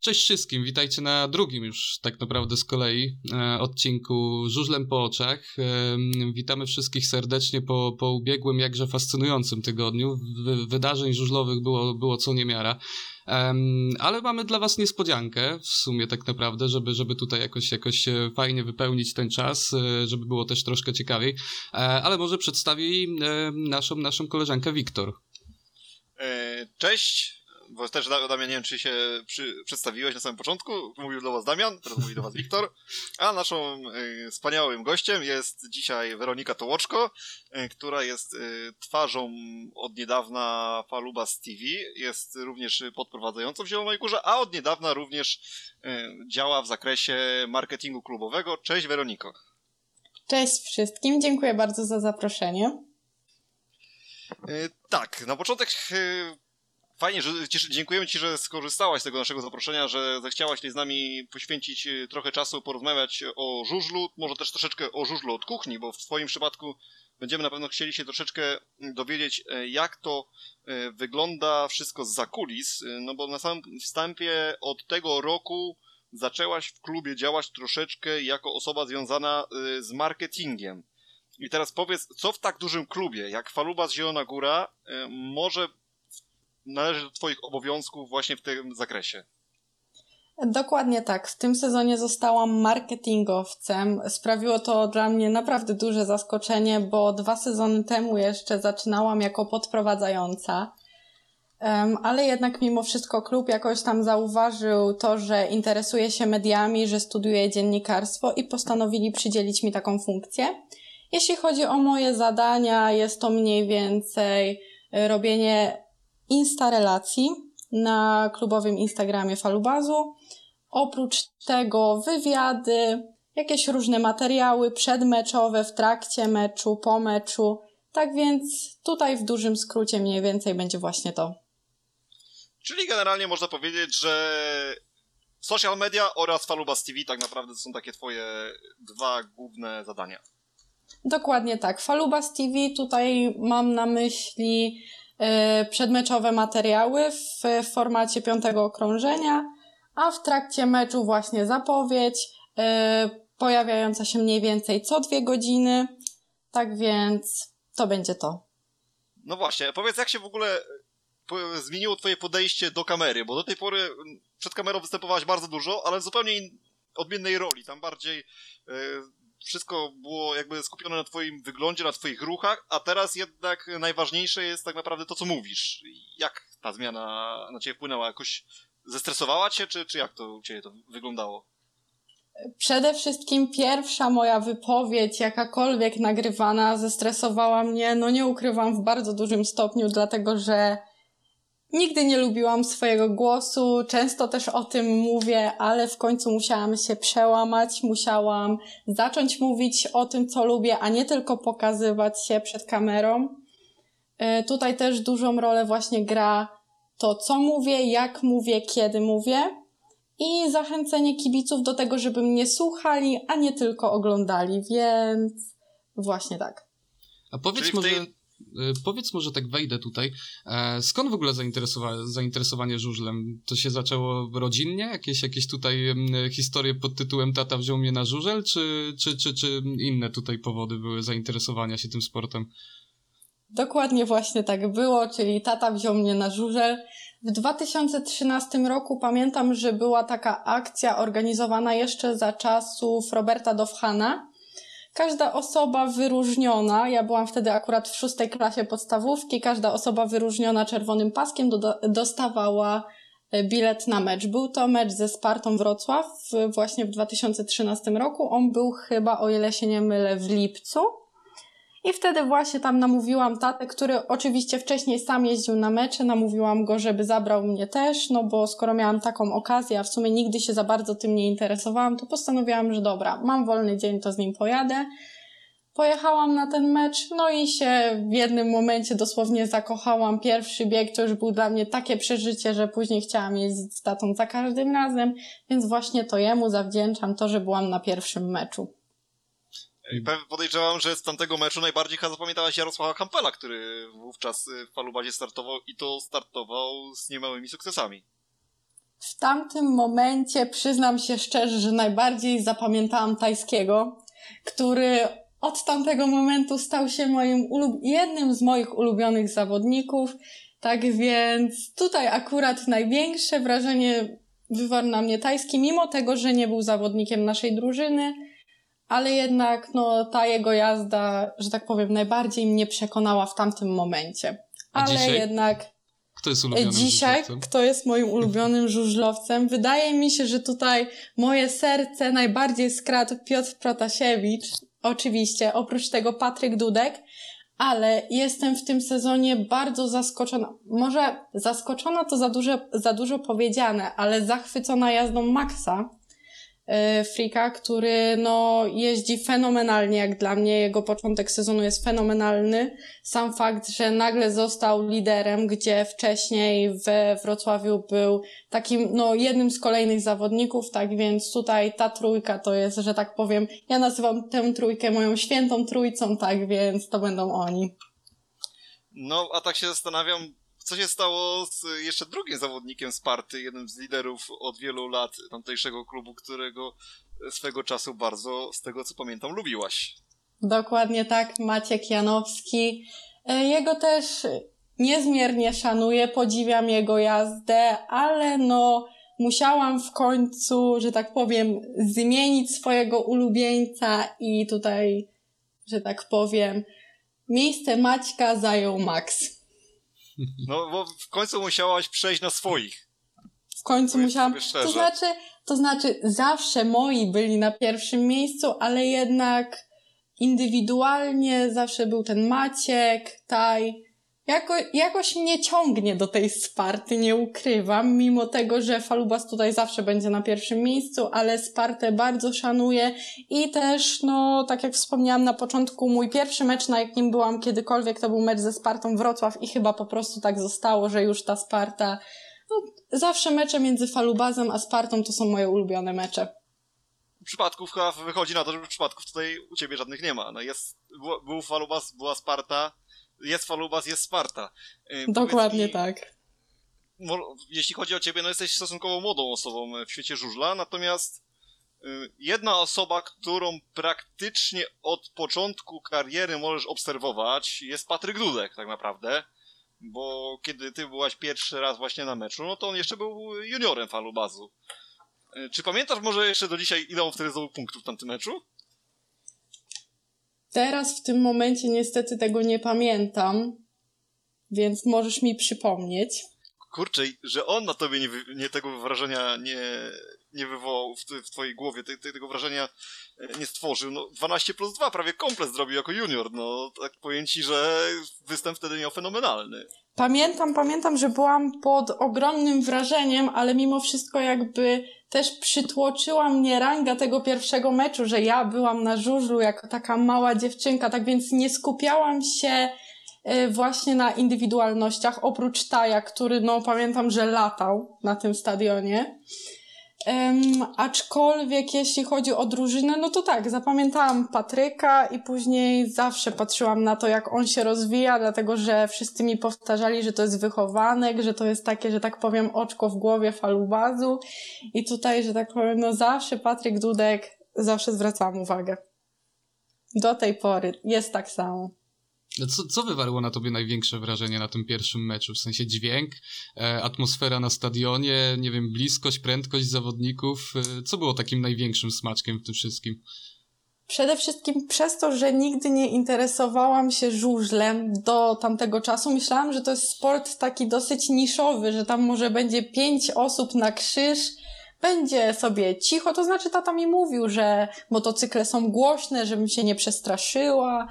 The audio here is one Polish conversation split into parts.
Cześć wszystkim, witajcie na drugim już tak naprawdę z kolei e, odcinku Żużlem po oczach. E, witamy wszystkich serdecznie po, po ubiegłym, jakże fascynującym tygodniu. Wy, wydarzeń żużlowych było, było co niemiara. E, ale mamy dla was niespodziankę w sumie tak naprawdę, żeby, żeby tutaj jakoś, jakoś e, fajnie wypełnić ten czas, e, żeby było też troszkę ciekawiej. E, ale może przedstawi naszą, naszą koleżankę Wiktor. Cześć, bo też Damian, nie wiem, czy się przy, przedstawiłeś na samym początku. Mówił do was Damian, teraz mówi do was Wiktor. A naszą y, wspaniałym gościem jest dzisiaj Weronika Tołoczko, y, która jest y, twarzą od niedawna Falubas TV. Jest również podprowadzającą w Zielonej Górze, a od niedawna również działa w zakresie marketingu klubowego. Cześć Weroniko. Cześć wszystkim, dziękuję bardzo za zaproszenie. Tak, na początek Fajnie, że dziękujemy Ci, że skorzystałaś z tego naszego zaproszenia, że zechciałaś tutaj z nami poświęcić e, trochę czasu, porozmawiać o żużlu, może też troszeczkę o żużlu od kuchni, bo w Twoim przypadku będziemy na pewno chcieli się troszeczkę mm, dowiedzieć, e, jak to e, wygląda wszystko z zakulis, no bo na samym wstępie od tego roku zaczęłaś w klubie działać troszeczkę jako osoba związana z marketingiem. I teraz powiedz, co w tak dużym klubie jak Faluba z Zielona Góra może należy do Twoich obowiązków właśnie w tym zakresie. Dokładnie tak. W tym sezonie zostałam marketingowcem. Sprawiło to dla mnie naprawdę duże zaskoczenie, bo dwa sezony temu jeszcze zaczynałam jako podprowadzająca. Ale jednak mimo wszystko klub jakoś tam zauważył to, że interesuję się mediami, że studiuję dziennikarstwo i postanowili przydzielić mi taką funkcję. Jeśli chodzi o moje zadania, jest to mniej więcej robienie Insta relacji na klubowym Instagramie Falubazu. Oprócz tego wywiady, jakieś różne materiały przedmeczowe, w trakcie meczu, po meczu. Tak więc tutaj w dużym skrócie mniej więcej będzie właśnie to. Czyli generalnie można powiedzieć, że social media oraz Falubas TV tak naprawdę to są takie twoje dwa główne zadania. Dokładnie tak. Falubas TV tutaj mam na myśli przedmeczowe materiały w formacie piątego okrążenia, a w trakcie meczu właśnie zapowiedź e, pojawiająca się mniej więcej co dwie godziny. Tak więc to będzie to. No właśnie, powiedz jak się w ogóle zmieniło twoje podejście do kamery, bo do tej pory przed kamerą występowałaś bardzo dużo, ale w zupełnie odmiennej roli, tam bardziej e, wszystko było jakby skupione na twoim wyglądzie, na twoich ruchach, a teraz jednak najważniejsze jest tak naprawdę to, co mówisz. Jak ta zmiana na ciebie wpłynęła? Jakoś zestresowała cię, czy, czy jak to u ciebie to wyglądało? Przede wszystkim pierwsza moja wypowiedź, jakakolwiek nagrywana, zestresowała mnie, no nie ukrywam, w bardzo dużym stopniu, dlatego że Nigdy nie lubiłam swojego głosu, często też o tym mówię, ale w końcu musiałam się przełamać, musiałam zacząć mówić o tym, co lubię, a nie tylko pokazywać się przed kamerą. E, tutaj też dużą rolę właśnie gra to, co mówię, jak mówię, kiedy mówię i zachęcenie kibiców do tego, żeby mnie słuchali, a nie tylko oglądali, więc właśnie tak. A powiedz może... Y, powiedz może tak wejdę tutaj. E, skąd w ogóle zainteresowa zainteresowanie żużlem? To się zaczęło rodzinnie? Jakieś, jakieś tutaj historie pod tytułem tata wziął mnie na żużel? Czy, czy, czy, czy inne tutaj powody były zainteresowania się tym sportem? Dokładnie właśnie tak było, czyli tata wziął mnie na żużel. W 2013 roku pamiętam, że była taka akcja organizowana jeszcze za czasów Roberta Dowhana każda osoba wyróżniona, ja byłam wtedy akurat w szóstej klasie podstawówki, każda osoba wyróżniona czerwonym paskiem do, dostawała e, bilet na mecz. Był to mecz ze Spartą Wrocław właśnie w 2013 roku. On był chyba, o ile się nie mylę, w lipcu. I wtedy właśnie tam namówiłam tatę, który oczywiście wcześniej sam jeździł na mecze, namówiłam go, żeby zabrał mnie też, no bo skoro miałam taką okazję, a w sumie nigdy się za bardzo tym nie interesowałam, to postanowiłam, że dobra, mam wolny dzień, to z nim pojadę. Pojechałam na ten mecz, no i się w jednym momencie dosłownie zakochałam. Pierwszy bieg to już był dla mnie takie przeżycie, że później chciałam jeździć z tatą za każdym razem, więc właśnie to jemu zawdzięczam to, że byłam na pierwszym meczu. Podejrzewam, że z tamtego meczu najbardziej zapamiętałaś Jarosława Kampela, który wówczas w Falubazie startował i to startował z niemałymi sukcesami. w tamtym momencie przyznam się szczerze, że najbardziej zapamiętałam tajskiego, który od tamtego momentu stał się moim jednym z moich ulubionych zawodników. Tak więc tutaj akurat największe wrażenie wywarł na mnie tajski, mimo tego, że nie był zawodnikiem naszej drużyny, ale jednak no, ta jego jazda, że tak powiem, najbardziej mnie przekonała w tamtym momencie. A ale dzisiaj? jednak kto jest ulubionym dzisiaj, żużlowcem? kto jest moim ulubionym żużlowcem? Wydaje mi się, że tutaj moje serce najbardziej skradł Piotr Protasiewicz. Oczywiście, oprócz tego Patryk Dudek, ale jestem w tym sezonie bardzo zaskoczona. Może zaskoczona to za dużo, za dużo powiedziane, ale zachwycona jazdą Maxa. E, Frika, który no, jeździ fenomenalnie, jak dla mnie. Jego początek sezonu jest fenomenalny. Sam fakt, że nagle został liderem, gdzie wcześniej we Wrocławiu był takim, no, jednym z kolejnych zawodników, tak więc tutaj ta trójka to jest, że tak powiem, ja nazywam tę trójkę moją świętą trójcą, tak więc to będą oni. No, a tak się zastanawiam, co się stało z jeszcze drugim zawodnikiem Sparty, jednym z liderów od wielu lat tamtejszego klubu, którego swego czasu bardzo, z tego co pamiętam, lubiłaś. Dokładnie tak, Maciek Janowski. E, Jego też niezmiernie szanuję, podziwiam jego jazdę, ale no musiałam w końcu, że tak powiem, zmienić swojego ulubieńca i tutaj, że tak powiem, miejsce Maćka zajął Max. No, bo w końcu musiałaś przejść na swoich. W końcu musiałam. To znaczy, to znaczy, zawsze moi byli na pierwszym miejscu, ale jednak indywidualnie zawsze był ten Maciek, Taj. Jako, jakoś mnie ciągnie do tej Sparty, nie ukrywam, mimo tego, że Falubas tutaj zawsze będzie na pierwszym miejscu, ale Spartę bardzo szanuję i też, no, tak jak wspomniałam na początku, mój pierwszy mecz, na jakim byłam kiedykolwiek, to był mecz ze Spartą Wrocław i chyba po prostu tak zostało, że już ta Sparta no, zawsze mecze między Falubazem a Spartą to są moje ulubione mecze. Przypadków chyba wychodzi na to, że przypadków tutaj u ciebie żadnych nie ma. No jest, był, Falubas, była Sparta, jest Falubas, jest Sparta. Yy, Dokładnie mi, tak. jeśli chodzi o ciebie, no jesteś stosunkowo młodą osobą w świecie żużla, natomiast y, jedna osoba, którą praktycznie od początku kariery możesz obserwować, jest Patryk Dudek tak naprawdę, bo kiedy ty byłaś pierwszy raz właśnie na meczu, no to on jeszcze był juniorem Falubazu. Y, Czy pamiętasz może jeszcze do dzisiaj, ile on wtedy zdobył punktów w tamtym meczu? Teraz w tym momencie niestety tego nie pamiętam, więc możesz mi przypomnieć. Kurczę, że on na tobie nie, nie tego wrażenia nie, nie wywołał w, w twojej głowie, te, te, tego wrażenia e, nie stworzył. No, 12 plus 2 prawie komplet zrobił jako junior. No, tak powiem ci, że występ wtedy miał fenomenalny. Pamiętam, pamiętam, że byłam pod ogromnym wrażeniem, ale mimo wszystko jakby też przytłoczyła mnie ranga tego pierwszego meczu, że ja byłam na żużlu jako taka mała dziewczynka, tak więc nie skupiałam się e, właśnie na indywidualnościach, oprócz Taja, który no pamiętam, że latał na tym stadionie. Em, aczkolwiek jeśli chodzi o drużynę, no to tak, zapamiętałam Patryka i później zawsze patrzyłam na to, jak on się rozwija, dlatego że wszyscy mi powtarzali, że to jest wychowanek, że to jest takie, że tak powiem, oczko w głowie falubazu i tutaj, że tak powiem, no zawsze Patryk Dudek, zawsze zwracałam uwagę. Do tej pory jest tak samo. No Co, co wywarło na tobie największe wrażenie na tym pierwszym meczu? W sensie dźwięk, e, atmosfera na stadionie, nie wiem, bliskość, prędkość zawodników. E, co było takim największym smaczkiem w tym wszystkim? Przede wszystkim przez to, że nigdy nie interesowałam się żużlem do tamtego czasu, myślałam, że to jest sport taki dosyć niszowy, że tam może będzie pięć osób na krzyż, będzie sobie cicho, to znaczy tata mi mówił, że motocykle są głośne, żebym się nie przestraszyła,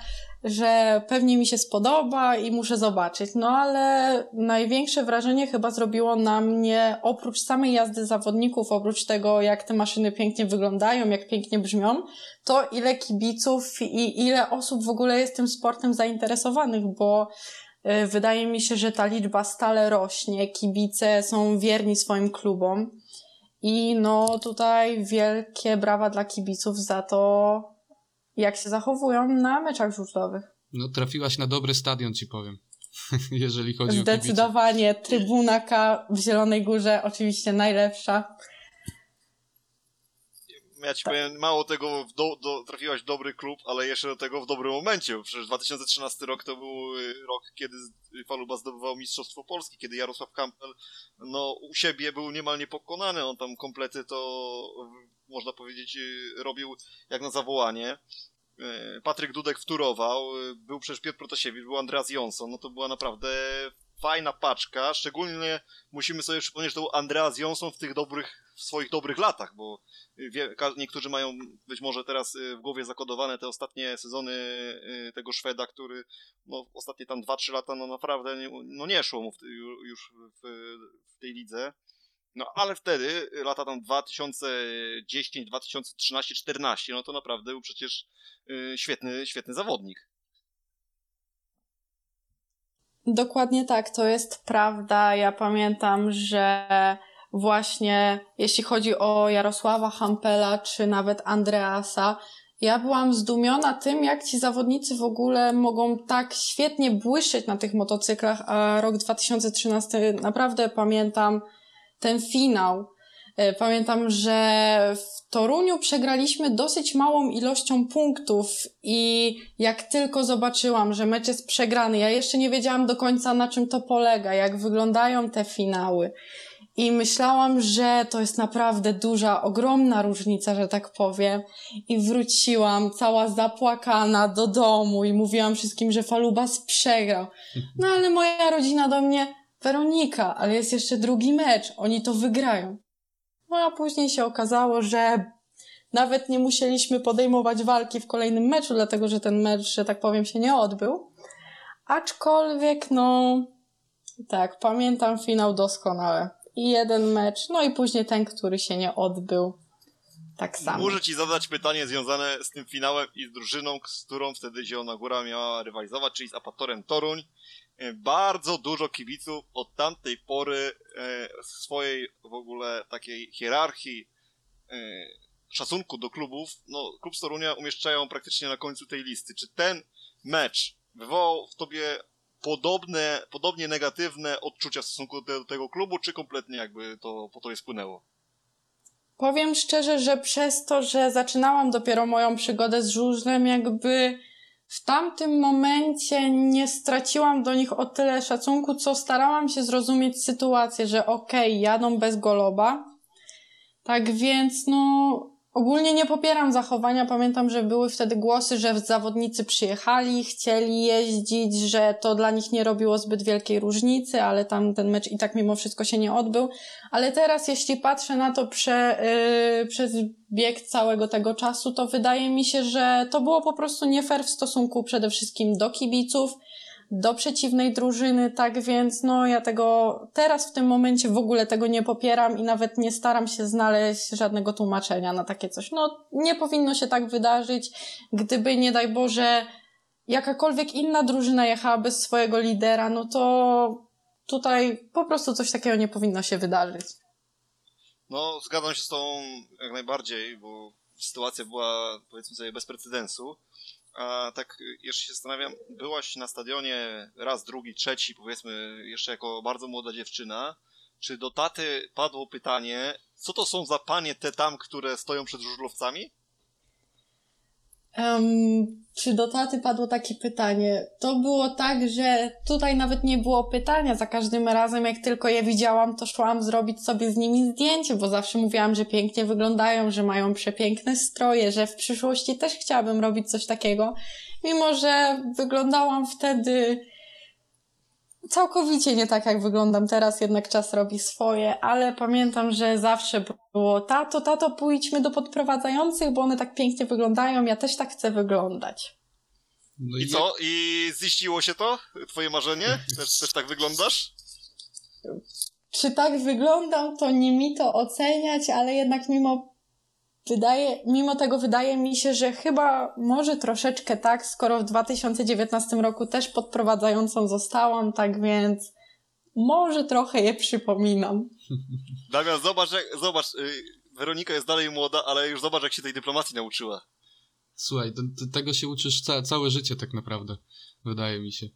że pewnie mi się spodoba i muszę zobaczyć. No ale największe wrażenie chyba zrobiło na mnie, oprócz samej jazdy zawodników, oprócz tego, jak te maszyny pięknie wyglądają, jak pięknie brzmią, to ile kibiców i ile osób w ogóle jest tym sportem zainteresowanych, bo y, wydaje mi się, że ta liczba stale rośnie, kibice są wierni swoim klubom i no tutaj wielkie brawa dla kibiców za to, jak się zachowują na meczach żużlowych. No, trafiłaś na dobry stadion, ci powiem. jeżeli chodzi Zdecydowanie o Trybuna K w Zielonej Górze oczywiście najlepsza. Ja ci tak. powiem, mało tego, do, do, trafiłaś w dobry klub, ale jeszcze do tego w dobrym momencie. Przecież 2013 rok to był y, rok, kiedy Faluba zdobywał Mistrzostwo Polski, kiedy Jarosław Kampel no, u siebie był niemal niepokonany. On tam komplety to, można powiedzieć, y, robił jak na zawołanie. Y, Patryk Dudek wturował, był przecież Piotr Protasiewicz, był Andreas Jonsson, no to była naprawdę fajna paczka, szczególnie musimy sobie przypomnieć, że to Andreas Jonsson w tych dobrych, w swoich dobrych latach, bo wie, niektórzy mają być może teraz y, w głowie zakodowane te ostatnie sezony y, tego Szweda, który no, ostatnie tam 2-3 lata no naprawdę nie, no nie szło mu w, już w, w tej lidze. No ale wtedy, lata tam 2010, 2013, 14, no to naprawdę był przecież y, świetny, świetny zawodnik. Dokładnie tak, to jest prawda. Ja pamiętam, że właśnie jeśli chodzi o Jarosława Hampela czy nawet Andreasa, ja byłam zdumiona tym, jak ci zawodnicy w ogóle mogą tak świetnie błyszczeć na tych motocyklach, a rok 2013 naprawdę pamiętam ten finał. E, pamiętam, że w Toruniu przegraliśmy dosyć małą ilością punktów i jak tylko zobaczyłam, że mecz jest przegrany, ja jeszcze nie wiedziałam do końca na czym to polega, jak wyglądają te finały. I myślałam, że to jest naprawdę duża, ogromna różnica, że tak powiem. I wróciłam cała zapłakana do domu i mówiłam wszystkim, że Falubas przegrał. No ale moja rodzina do mnie, Weronika, ale jest jeszcze drugi mecz, oni to wygrają. No a później się okazało, że nawet nie musieliśmy podejmować walki w kolejnym meczu, dlatego że ten mecz, że tak powiem, się nie odbył. Aczkolwiek, no, tak, pamiętam finał doskonale. I jeden mecz, no i później ten, który się nie odbył. Tak samo. Muszę ci zadać pytanie związane z tym finałem i z drużyną, z którą wtedy Zielona Góra miała rywalizować, czyli z Apatorem Toruń. E, bardzo dużo kibiców od tamtej pory e, swojej w ogóle takiej hierarchii e, szacunku do klubów, no klub Storunia umieszczają praktycznie na końcu tej listy. Czy ten mecz wywołał w tobie podobne, podobnie negatywne odczucia w stosunku do, tego klubu, czy kompletnie jakby to po to je spłynęło? Powiem szczerze, że przez to, że zaczynałam dopiero moją przygodę z żużlem, jakby w tamtym momencie nie straciłam do nich o tyle szacunku, co starałam się zrozumieć sytuację, że okej, okay, jadą bez goloba. Tak więc, no, ogólnie nie popieram zachowania. Pamiętam, że były wtedy głosy, że zawodnicy przyjechali, chcieli jeździć, że to dla nich nie robiło zbyt wielkiej różnicy, ale tam ten mecz i tak mimo wszystko się nie odbył. Ale teraz, jeśli patrzę na to prze, yy, przez bieg całego tego czasu, to wydaje mi się, że to było po prostu nie fair w stosunku przede wszystkim do kibiców, do przeciwnej drużyny, tak więc no ja tego teraz w tym momencie w ogóle tego nie popieram i nawet nie staram się znaleźć żadnego tłumaczenia na takie coś. No nie powinno się tak wydarzyć, gdyby nie daj Boże jakakolwiek inna drużyna jechała bez swojego lidera, no to tutaj po prostu coś takiego nie powinno się wydarzyć. No, zgadzam się z tą jak najbardziej, bo sytuacja była, powiedzmy sobie, bez precedensu. A tak jeszcze się zastanawiam, byłaś na stadionie raz, drugi, trzeci, powiedzmy, jeszcze jako bardzo młoda dziewczyna. Czy do taty padło pytanie, co to są za panie te tam, które stoją przed żużlowcami? Um, czy do taty padło takie pytanie? To było tak, że tutaj nawet nie było pytania. Za każdym razem, jak tylko je widziałam, to szłam zrobić sobie z nimi zdjęcie, bo zawsze mówiłam, że pięknie wyglądają, że mają przepiękne stroje, że w przyszłości też chciałabym robić coś takiego. Mimo, że wyglądałam wtedy całkowicie nie tak, jak wyglądam teraz, jednak czas robi swoje, ale pamiętam, że zawsze było tato, tato, pójdźmy do podprowadzających, bo one tak pięknie wyglądają, ja też tak chcę wyglądać. No i, co? I ziściło się to? Twoje marzenie? Też, też tak wyglądasz? Czy tak wyglądam, to nie mi to oceniać, ale jednak mimo wydaje, mimo tego wydaje mi się, że chyba może troszeczkę tak, skoro w 2019 roku też podprowadzającą zostałam, tak więc może trochę je przypominam. Damian, zobacz, jak, zobacz, y, Weronika jest dalej młoda, ale już zobacz, jak się tej dyplomacji nauczyła. Słuchaj, to, to, tego się uczysz ca całe życie tak naprawdę, wydaje mi się.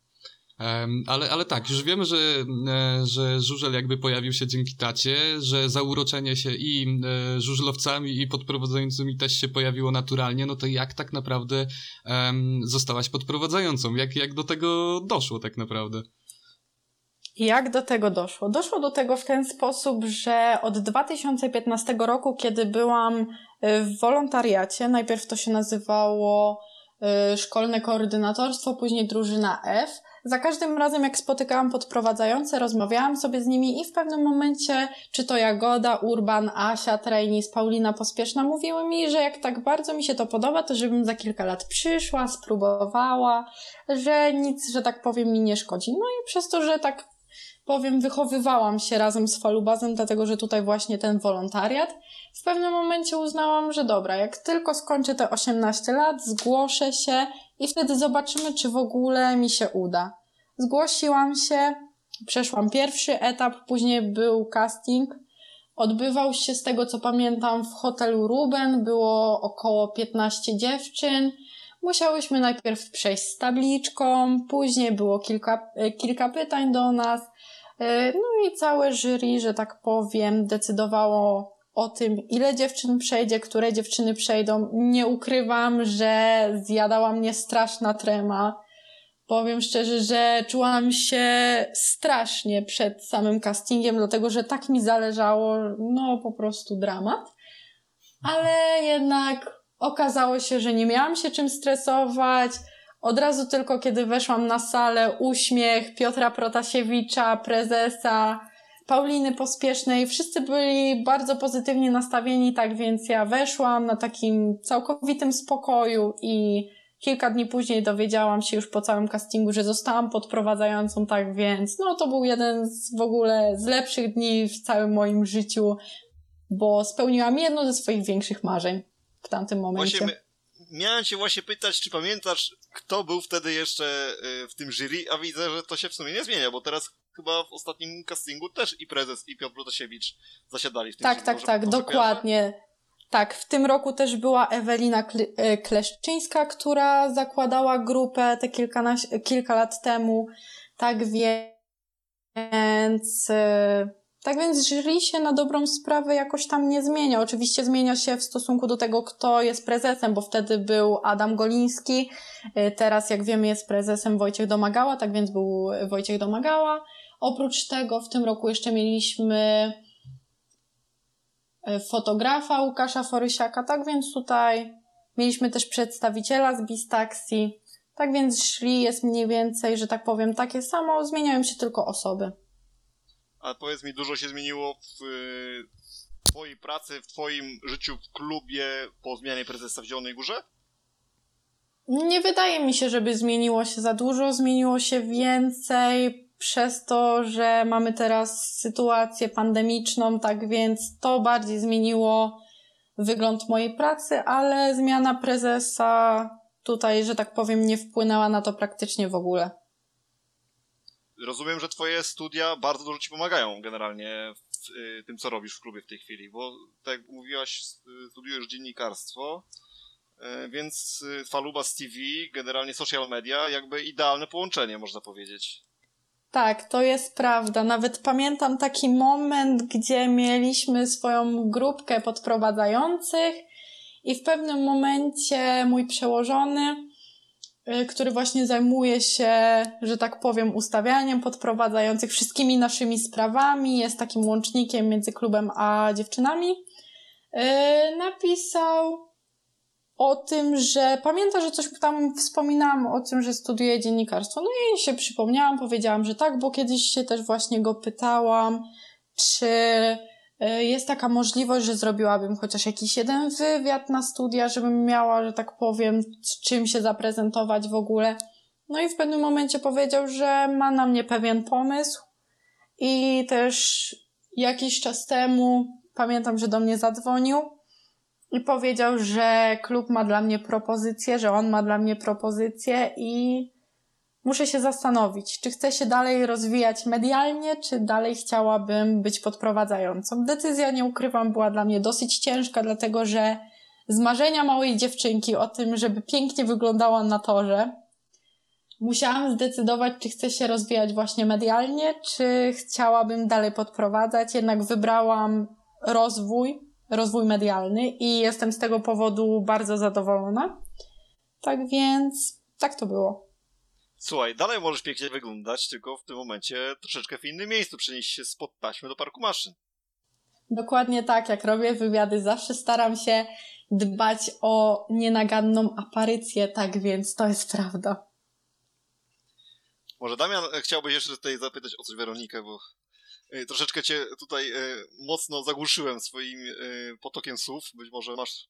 Ale, ale tak, już wiemy, że, e, że żużel jakby pojawił się dzięki tacie, że zauroczenie się i e, żużlowcami i podprowadzającymi też się pojawiło naturalnie, no to jak tak naprawdę zostałaś podprowadzającą? Jak, jak do tego doszło tak naprawdę? Jak do tego doszło? Doszło do tego w ten sposób, że od 2015 roku, kiedy byłam e, w wolontariacie, najpierw to się nazywało szkolne koordynatorstwo, później drużyna F, za każdym razem, jak spotykałam podprowadzające, rozmawiałam sobie z nimi i w pewnym momencie, czy to Jagoda, Urban, Asia, Trainis, Paulina Pospieszna, mówiły mi, że jak tak bardzo mi się to podoba, to żebym za kilka lat przyszła, spróbowała, że nic, że tak powiem, mi nie szkodzi. No i przez to, że tak powiem, wychowywałam się razem z Falubazem, dlatego że tutaj właśnie ten wolontariat. W pewnym momencie uznałam, że dobra, jak tylko skończę te 18 lat, zgłoszę się i wtedy zobaczymy, czy w ogóle mi się uda. Zgłosiłam się, przeszłam pierwszy etap, później był casting. Odbywał się z tego co pamiętam w hotelu Ruben, było około 15 dziewczyn. Musiałyśmy najpierw przejść z tabliczką, później było kilka, e, kilka pytań do nas. E, no i całe jury, że tak powiem, decydowało o tym, ile dziewczyn przejdzie, które dziewczyny przejdą. Nie ukrywam, że zjadała mnie straszna trema. Powiem szczerze, że czułam się strasznie przed samym castingiem, dlatego że tak mi zależało, no po prostu dramat. Ale jednak okazało się, że nie miałam się czym stresować. Od razu tylko kiedy weszłam na salę, uśmiech Piotra Protasiewicza, prezesa, Pauliny Pospiesznej, wszyscy byli bardzo pozytywnie nastawieni, tak więc ja weszłam na takim całkowitym spokoju i kilka dni później dowiedziałam się już po całym castingu, że zostałam podprowadzającą, tak więc no to był jeden z w ogóle z lepszych dni w całym moim życiu, bo spełniłam jedno ze swoich większych marzeń w tamtym momencie. Miałem cię właśnie pytać, czy pamiętasz, kto był wtedy jeszcze y, w tym jury, a widzę, że to się w sumie nie zmienia, bo teraz chyba w ostatnim castingu też i prezes, i Piotr Protasiewicz zasiadali w tym Tak, jury. tak, może, tak, może dokładnie. Tak, w tym roku też była Ewelina e, Kleszczyńska, która zakładała grupę te kilka lat temu. Tak więc e, tak więc jury się na dobrą sprawę jakoś tam nie zmienia. Oczywiście zmienia się w stosunku do tego, kto jest prezesem, bo wtedy był Adam Goliński, y, teraz jak wiemy jest prezesem Wojciech Domagała, tak więc był Wojciech Domagała. Oprócz tego w tym roku jeszcze mieliśmy y, fotografa Łukasza Forysiaka, tak więc tutaj mieliśmy też przedstawiciela z Bistaxi, tak więc szli jest mniej więcej, że tak powiem, takie samo, zmieniają się tylko osoby. A powiedz mi, dużo się zmieniło w twojej pracy, w twoim życiu w klubie po zmianie prezesa w Zielonej Górze? Nie wydaje mi się, żeby zmieniło się za dużo. Zmieniło się więcej przez to, że mamy teraz sytuację pandemiczną, tak więc to bardziej zmieniło wygląd mojej pracy, ale zmiana prezesa tutaj, że tak powiem, nie wpłynęła na to praktycznie w ogóle rozumiem, że twoje studia bardzo dużo ci pomagają generalnie w y, tym, co robisz w klubie w tej chwili, bo tak jak mówiłaś, studiujesz dziennikarstwo, y, więc y, Falubas TV, generalnie social media, jakby idealne połączenie, można powiedzieć. Tak, to jest prawda. Nawet pamiętam taki moment, gdzie mieliśmy swoją grupkę podprowadzających i w pewnym momencie mój przełożony Y, który właśnie zajmuje się, że tak powiem, ustawianiem podprowadzających wszystkimi naszymi sprawami, jest takim łącznikiem między klubem a dziewczynami, y, napisał o tym, że pamięta, że coś tam wspominałam o tym, że studiuje dziennikarstwo. No i się przypomniałam, powiedziałam, że tak, bo kiedyś się też właśnie go pytałam, czy jest taka możliwość, że zrobiłabym chociaż jakiś jeden wywiad na studia, żebym miała, że tak powiem, czym się zaprezentować w ogóle. No i w pewnym momencie powiedział, że ma na mnie pewien pomysł i też jakiś czas temu pamiętam, że do mnie zadzwonił i powiedział, że klub ma dla mnie propozycję, że on ma dla mnie propozycję i muszę się zastanowić, czy chcę się dalej rozwijać medialnie, czy dalej chciałabym być podprowadzającą. Decyzja, nie ukrywam, była dla mnie dosyć ciężka, dlatego że z marzenia małej dziewczynki o tym, żeby pięknie wyglądała na torze, musiałam zdecydować, czy chcę się rozwijać właśnie medialnie, czy chciałabym dalej podprowadzać. Jednak wybrałam rozwój, rozwój medialny i jestem z tego powodu bardzo zadowolona. Tak więc tak to było. Słuchaj, dalej możesz pięknie wyglądać, tylko w tym momencie troszeczkę w innym miejscu przenieść się spod taśmy do parku maszyn. Dokładnie tak, jak robię wywiady, zawsze staram się dbać o nienaganną aparycję, tak więc to jest prawda. Może Damian, e, chciałbyś jeszcze tutaj zapytać o coś Weronikę, bo e, troszeczkę cię tutaj e, mocno zagłuszyłem swoim potokiem słów. Być może masz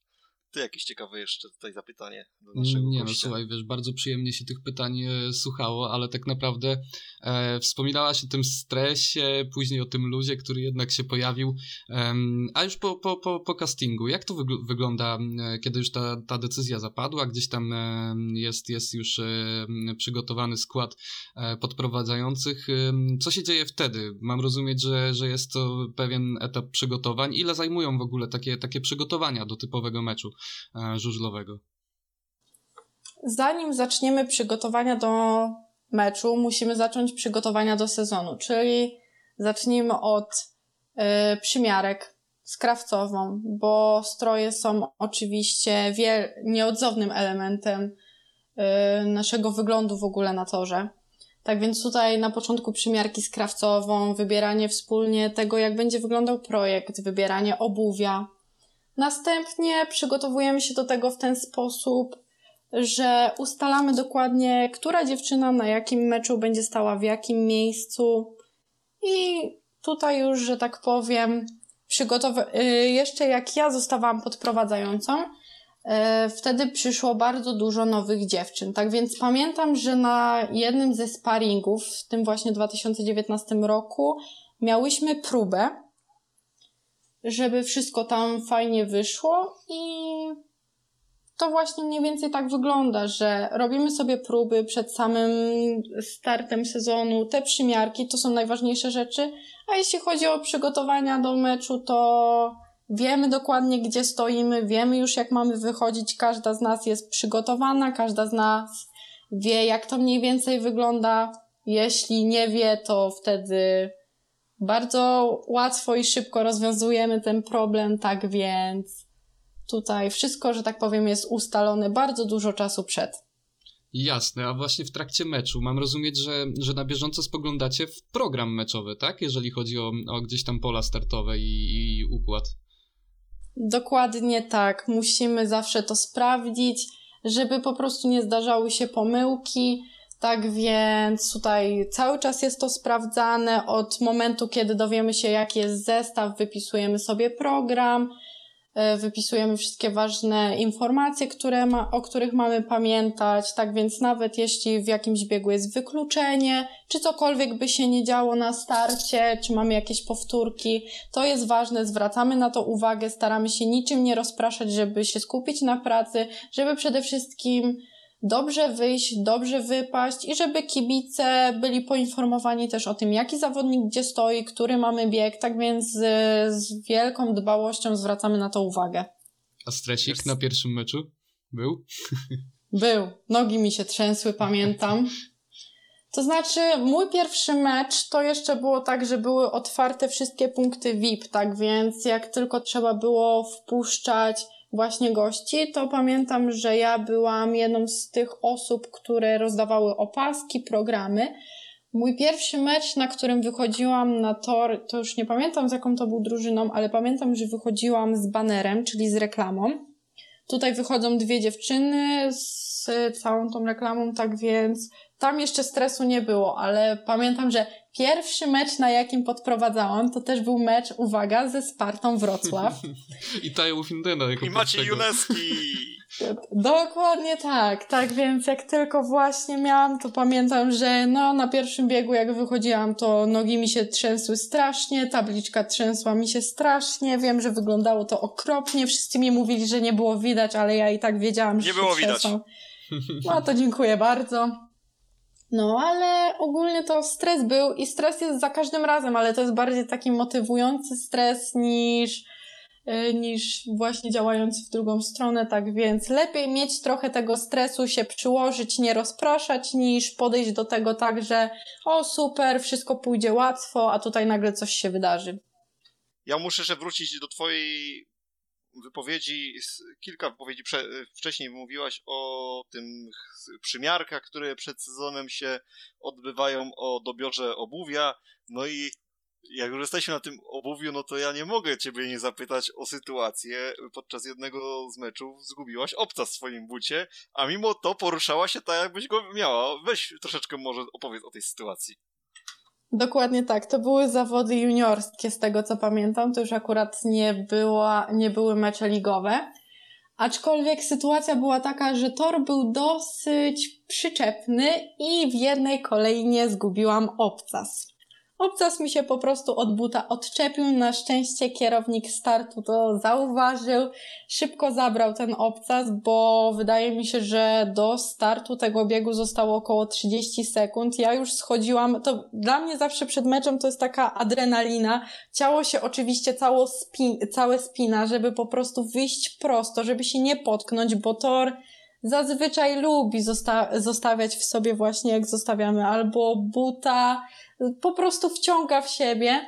ty jakieś ciekawe jeszcze tutaj zapytanie do naszego Nie no, gościa. no, słuchaj, wiesz, bardzo przyjemnie się tych pytań e, słuchało, ale tak naprawdę e, wspominałaś o tym stresie, później o tym luzie, który jednak się pojawił, a już po, po, po, po castingu, jak to wygl wygląda, e, kiedy już ta, ta decyzja zapadła, gdzieś tam e, jest, jest już e, przygotowany skład e, podprowadzających, co się dzieje wtedy? Mam rozumieć, że, że jest to pewien etap przygotowań. Ile zajmują w ogóle takie, takie przygotowania do typowego meczu? E, żużlowego. Zanim zaczniemy przygotowania do meczu, musimy zacząć przygotowania do sezonu, czyli zacznijmy od y, przymiarek z krawcową, bo stroje są oczywiście wiel- nieodzownym elementem y, naszego wyglądu w ogóle na torze. Tak więc tutaj na początku przymiarki z krawcową, wybieranie wspólnie tego, jak będzie wyglądał projekt, wybieranie obuwia, Następnie przygotowujemy się do tego w ten sposób, że ustalamy dokładnie, która dziewczyna na jakim meczu będzie stała w jakim miejscu. I tutaj już, że tak powiem, przygotow- y, jeszcze jak ja zostawałam podprowadzającą, y, wtedy przyszło bardzo dużo nowych dziewczyn. Tak więc pamiętam, że na jednym ze sparingów w tym właśnie 2019 roku miałyśmy próbę żeby wszystko tam fajnie wyszło i to właśnie mniej więcej tak wygląda, że robimy sobie próby przed samym startem sezonu. Te przymiarki to są najważniejsze rzeczy, a jeśli chodzi o przygotowania do meczu, to wiemy dokładnie, gdzie stoimy, wiemy już, jak mamy wychodzić. Każda z nas jest przygotowana, każda z nas wie, jak to mniej więcej wygląda. Jeśli nie wie, to wtedy bardzo łatwo i szybko rozwiązujemy ten problem, tak więc tutaj wszystko, że tak powiem, jest ustalone bardzo dużo czasu przed. Jasne, a właśnie w trakcie meczu mam rozumieć, że, że na bieżąco spoglądacie w program meczowy, tak? Jeżeli chodzi o, o gdzieś tam pola startowe i, i układ. Dokładnie tak. Musimy zawsze to sprawdzić, żeby po prostu nie zdarzały się pomyłki tak więc tutaj cały czas jest to sprawdzane. Od momentu, kiedy dowiemy się, jaki jest zestaw, wypisujemy sobie program, e, wypisujemy wszystkie ważne informacje, które ma, o których mamy pamiętać. Tak więc nawet jeśli w jakimś biegu jest wykluczenie, czy cokolwiek by się nie działo na starcie, czy mamy jakieś powtórki, to jest ważne, zwracamy na to uwagę, staramy się niczym nie rozpraszać, żeby się skupić na pracy, żeby przede wszystkim dobrze wyjść, dobrze wypaść i żeby kibice byli poinformowani też o tym, jaki zawodnik gdzie stoi, który mamy bieg, tak więc z, z wielką dbałością zwracamy na to uwagę. A stresik na pierwszym meczu był? Był. Nogi mi się trzęsły, pamiętam. To znaczy, mój pierwszy mecz to jeszcze było tak, że były otwarte wszystkie punkty VIP, tak więc jak tylko trzeba było wpuszczać właśnie gości, to pamiętam, że ja byłam jedną z tych osób, które rozdawały opaski, programy. Mój pierwszy mecz, na którym wychodziłam na tor, to już nie pamiętam z jaką to był drużyną, ale pamiętam, że wychodziłam z banerem, czyli z reklamą. Tutaj wychodzą dwie dziewczyny z całą tą reklamą, tak więc tam jeszcze stresu nie było, ale pamiętam, że pierwszy mecz, na jakim podprowadzałam, to też był mecz, uwaga, ze Spartą Wrocław. I Tajo Findena jako I Maciej Juneski! Dokładnie tak, tak więc jak tylko właśnie miałam, to pamiętam, że no na pierwszym biegu jak wychodziłam, to nogi mi się trzęsły strasznie, tabliczka trzęsła mi się strasznie, wiem, że wyglądało to okropnie, wszyscy mi mówili, że nie było widać, ale ja i tak wiedziałam, że Nie było widać. Trzęsą. No to dziękuję bardzo. No, ale ogólnie to stres był i stres jest za każdym razem, ale to jest bardziej taki motywujący stres niż y, niż właśnie działający w drugą stronę, tak więc lepiej mieć trochę tego stresu, się przyłożyć, nie rozpraszać, niż podejść do tego tak, że o super, wszystko pójdzie łatwo, a tutaj nagle coś się wydarzy. Ja muszę jeszcze wrócić do twojej wypowiedzi, kilka wypowiedzi wcześniej mówiłaś o tym przymiarkach, które przed sezonem się odbywają, o dobiorze obuwia, no i jak już jesteśmy na tym obuwiu, no to ja nie mogę ciebie nie zapytać o sytuację. Podczas jednego z meczów zgubiłaś obca w swoim bucie, a mimo to poruszała się tak, jakbyś go miała. Weź troszeczkę może opowiedz o tej sytuacji. Dokładnie tak. To były zawody juniorskie, z tego co pamiętam. To już akurat nie, była, nie były mecze ligowe. Aczkolwiek sytuacja była taka, że tor był dosyć przyczepny i w jednej kolejnie zgubiłam obcas. Obcas mi się po prostu od buta odczepił. Na szczęście kierownik startu to zauważył. Szybko zabrał ten obcas, bo wydaje mi się, że do startu tego biegu zostało około 30 sekund. Ja już schodziłam. To dla mnie zawsze przed meczem to jest taka adrenalina. Ciało się oczywiście cało spin, całe spina, żeby po prostu wyjść prosto, żeby się nie potknąć, bo tor zazwyczaj lubi zosta zostawiać w sobie właśnie jak zostawiamy albo buta, po prostu wciąga w siebie.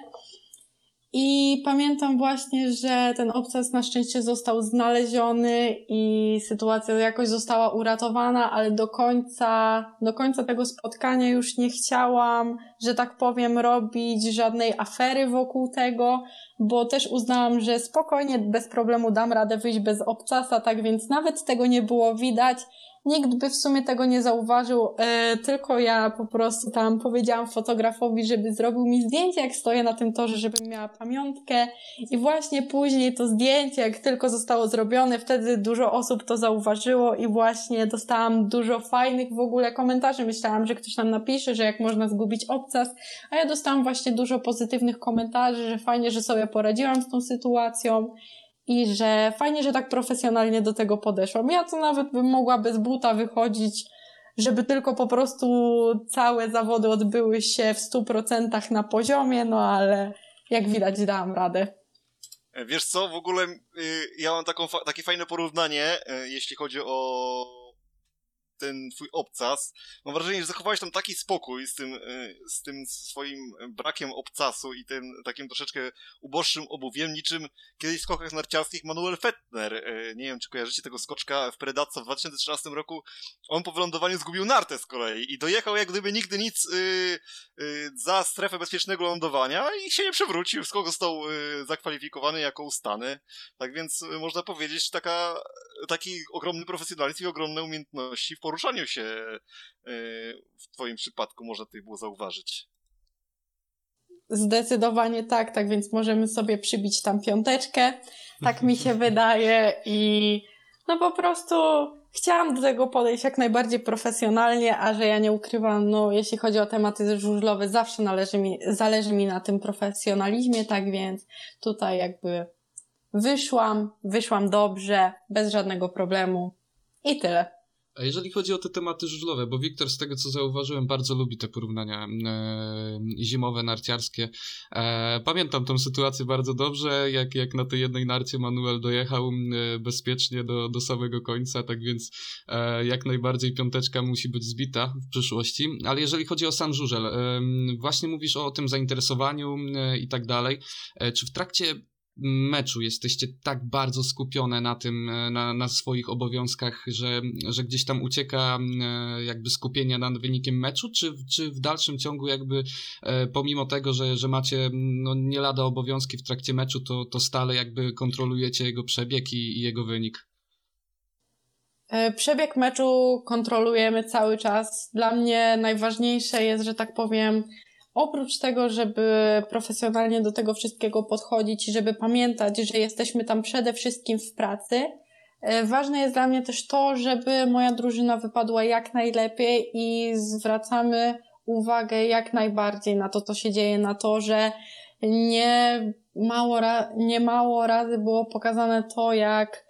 I pamiętam właśnie, że ten obcas na szczęście został znaleziony i sytuacja jakoś została uratowana, ale do końca, do końca tego spotkania już nie chciałam, że tak powiem, robić żadnej afery wokół tego, bo też uznałam, że spokojnie, bez problemu dam radę wyjść bez obcasa, tak więc nawet tego nie było widać nikt by w sumie tego nie zauważył, e, tylko ja po prostu tam powiedziałam fotografowi, żeby zrobił mi zdjęcie, jak stoję na tym torze, żebym miała pamiątkę i właśnie później to zdjęcie, jak tylko zostało zrobione, wtedy dużo osób to zauważyło i właśnie dostałam dużo fajnych w ogóle komentarzy. Myślałam, że ktoś nam napisze, że jak można zgubić obcas, a ja dostałam właśnie dużo pozytywnych komentarzy, że fajnie, że sobie poradziłam z tą sytuacją i że fajnie, że tak profesjonalnie do tego podeszłam. Ja to nawet bym mogła bez buta wychodzić, żeby tylko po prostu całe zawody odbyły się w 100% na poziomie, no ale jak widać dałam radę. Wiesz co, w ogóle y, ja mam taką, takie fajne porównanie, y, jeśli chodzi o ten twój obcas. Mam wrażenie, że zachowałeś tam taki spokój z tym, e, z tym swoim brakiem obcasu i tym takim troszeczkę uboższym obuwiem, niczym kiedyś w skokach narciarskich Manuel Fettner. E, nie wiem, czy kojarzycie tego skoczka w Predatce w 2013 roku. On po wylądowaniu zgubił nartę z kolei i dojechał jak gdyby nigdy nic yy, yy, za strefę bezpiecznego lądowania i się nie przewrócił. Skok został yy, zakwalifikowany jako ustany. Tak więc można powiedzieć, taka, taki ogromny profesjonalizm i ogromne umiejętności w poruszaniu się e, w Twoim przypadku można tutaj było zauważyć. Zdecydowanie tak, tak więc możemy sobie przybić tam piąteczkę. Tak mi się wydaje i no po prostu chciałam do tego podejść jak najbardziej profesjonalnie, a że ja nie ukrywam, no jeśli chodzi o tematy żużlowe, zawsze należy mi, zależy mi na tym profesjonalizmie, tak więc tutaj jakby wyszłam, wyszłam dobrze, bez żadnego problemu i tyle. A jeżeli chodzi o te tematy żużlowe, bo Wiktor z tego co zauważyłem bardzo lubi te porównania e, zimowe, narciarskie. E, pamiętam tą sytuację bardzo dobrze, jak, jak na tej jednej narcie Manuel dojechał e, bezpiecznie do, do samego końca, tak więc e, jak najbardziej piąteczka musi być zbita w przyszłości. Ale jeżeli chodzi o sam żużel, e, właśnie mówisz o tym zainteresowaniu e, i tak dalej. Czy w trakcie meczu jesteście tak bardzo skupione na tym, e, na, na swoich obowiązkach, że, że gdzieś tam ucieka e, jakby skupienie nad wynikiem meczu, czy, czy w dalszym ciągu jakby e, pomimo tego, że, że macie no, nie lada obowiązki w trakcie meczu, to, to stale jakby kontrolujecie jego przebieg i, i jego wynik? Przebieg meczu kontrolujemy cały czas. Dla mnie najważniejsze jest, że tak powiem, oprócz tego, żeby profesjonalnie do tego wszystkiego podchodzić i żeby pamiętać, że jesteśmy tam przede wszystkim w pracy, e, ważne jest dla mnie też to, żeby moja drużyna wypadła jak najlepiej i zwracamy uwagę jak najbardziej na to, co się dzieje na torze. Nie mało, ra- nie mało razy było pokazane to, jak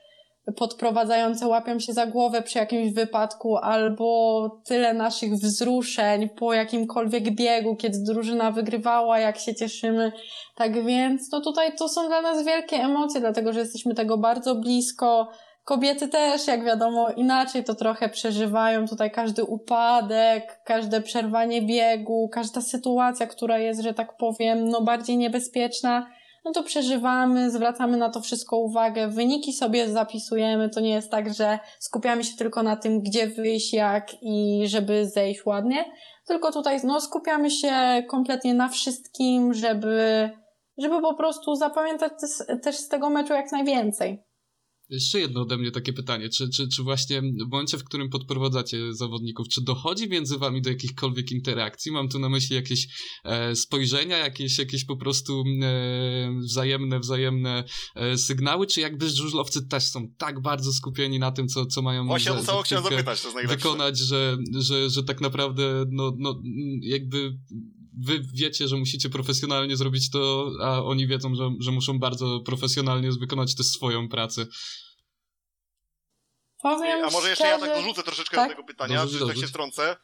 podprowadzające łapią się za głowę przy jakimś wypadku, albo tyle naszych wzruszeń po jakimkolwiek biegu, kiedy drużyna wygrywała, jak się cieszymy. Tak więc, no tutaj to są dla nas wielkie emocje, dlatego że jesteśmy tego bardzo blisko. Kobiety też, jak wiadomo, inaczej to trochę przeżywają. Tutaj każdy upadek, każde przerwanie biegu, każda sytuacja, która jest, że tak powiem, no bardziej niebezpieczna no to przeżywamy, zwracamy na to wszystko uwagę, wyniki sobie zapisujemy. To nie jest tak, że skupiamy się tylko na tym, gdzie wyjść, jak i żeby zejść ładnie, tylko tutaj no, skupiamy się kompletnie na wszystkim, żeby, żeby po prostu zapamiętać też z tego meczu jak najwięcej. Jeszcze jedno ode mnie takie pytanie. Czy, czy, czy właśnie w momencie, w którym podprowadzacie zawodników, czy dochodzi między wami do jakichkolwiek interakcji? Mam tu na myśli jakieś e, spojrzenia, jakieś, jakieś po prostu e, wzajemne, wzajemne e, sygnały, czy jakby żużlowcy też są tak bardzo skupieni na tym, co, co mają Właśnie za, to chciałem zapytać, to jest wykonać, że, że, że tak naprawdę no, no, jakby wy wiecie, że musicie profesjonalnie zrobić to, a oni wiedzą, że, że muszą bardzo profesjonalnie wykonać tę swoją pracę. Powiem A może jeszcze szczerze... ja tak dorzucę troszeczkę tak? do tego pytania, Dorzuć, że tak się wtrącę.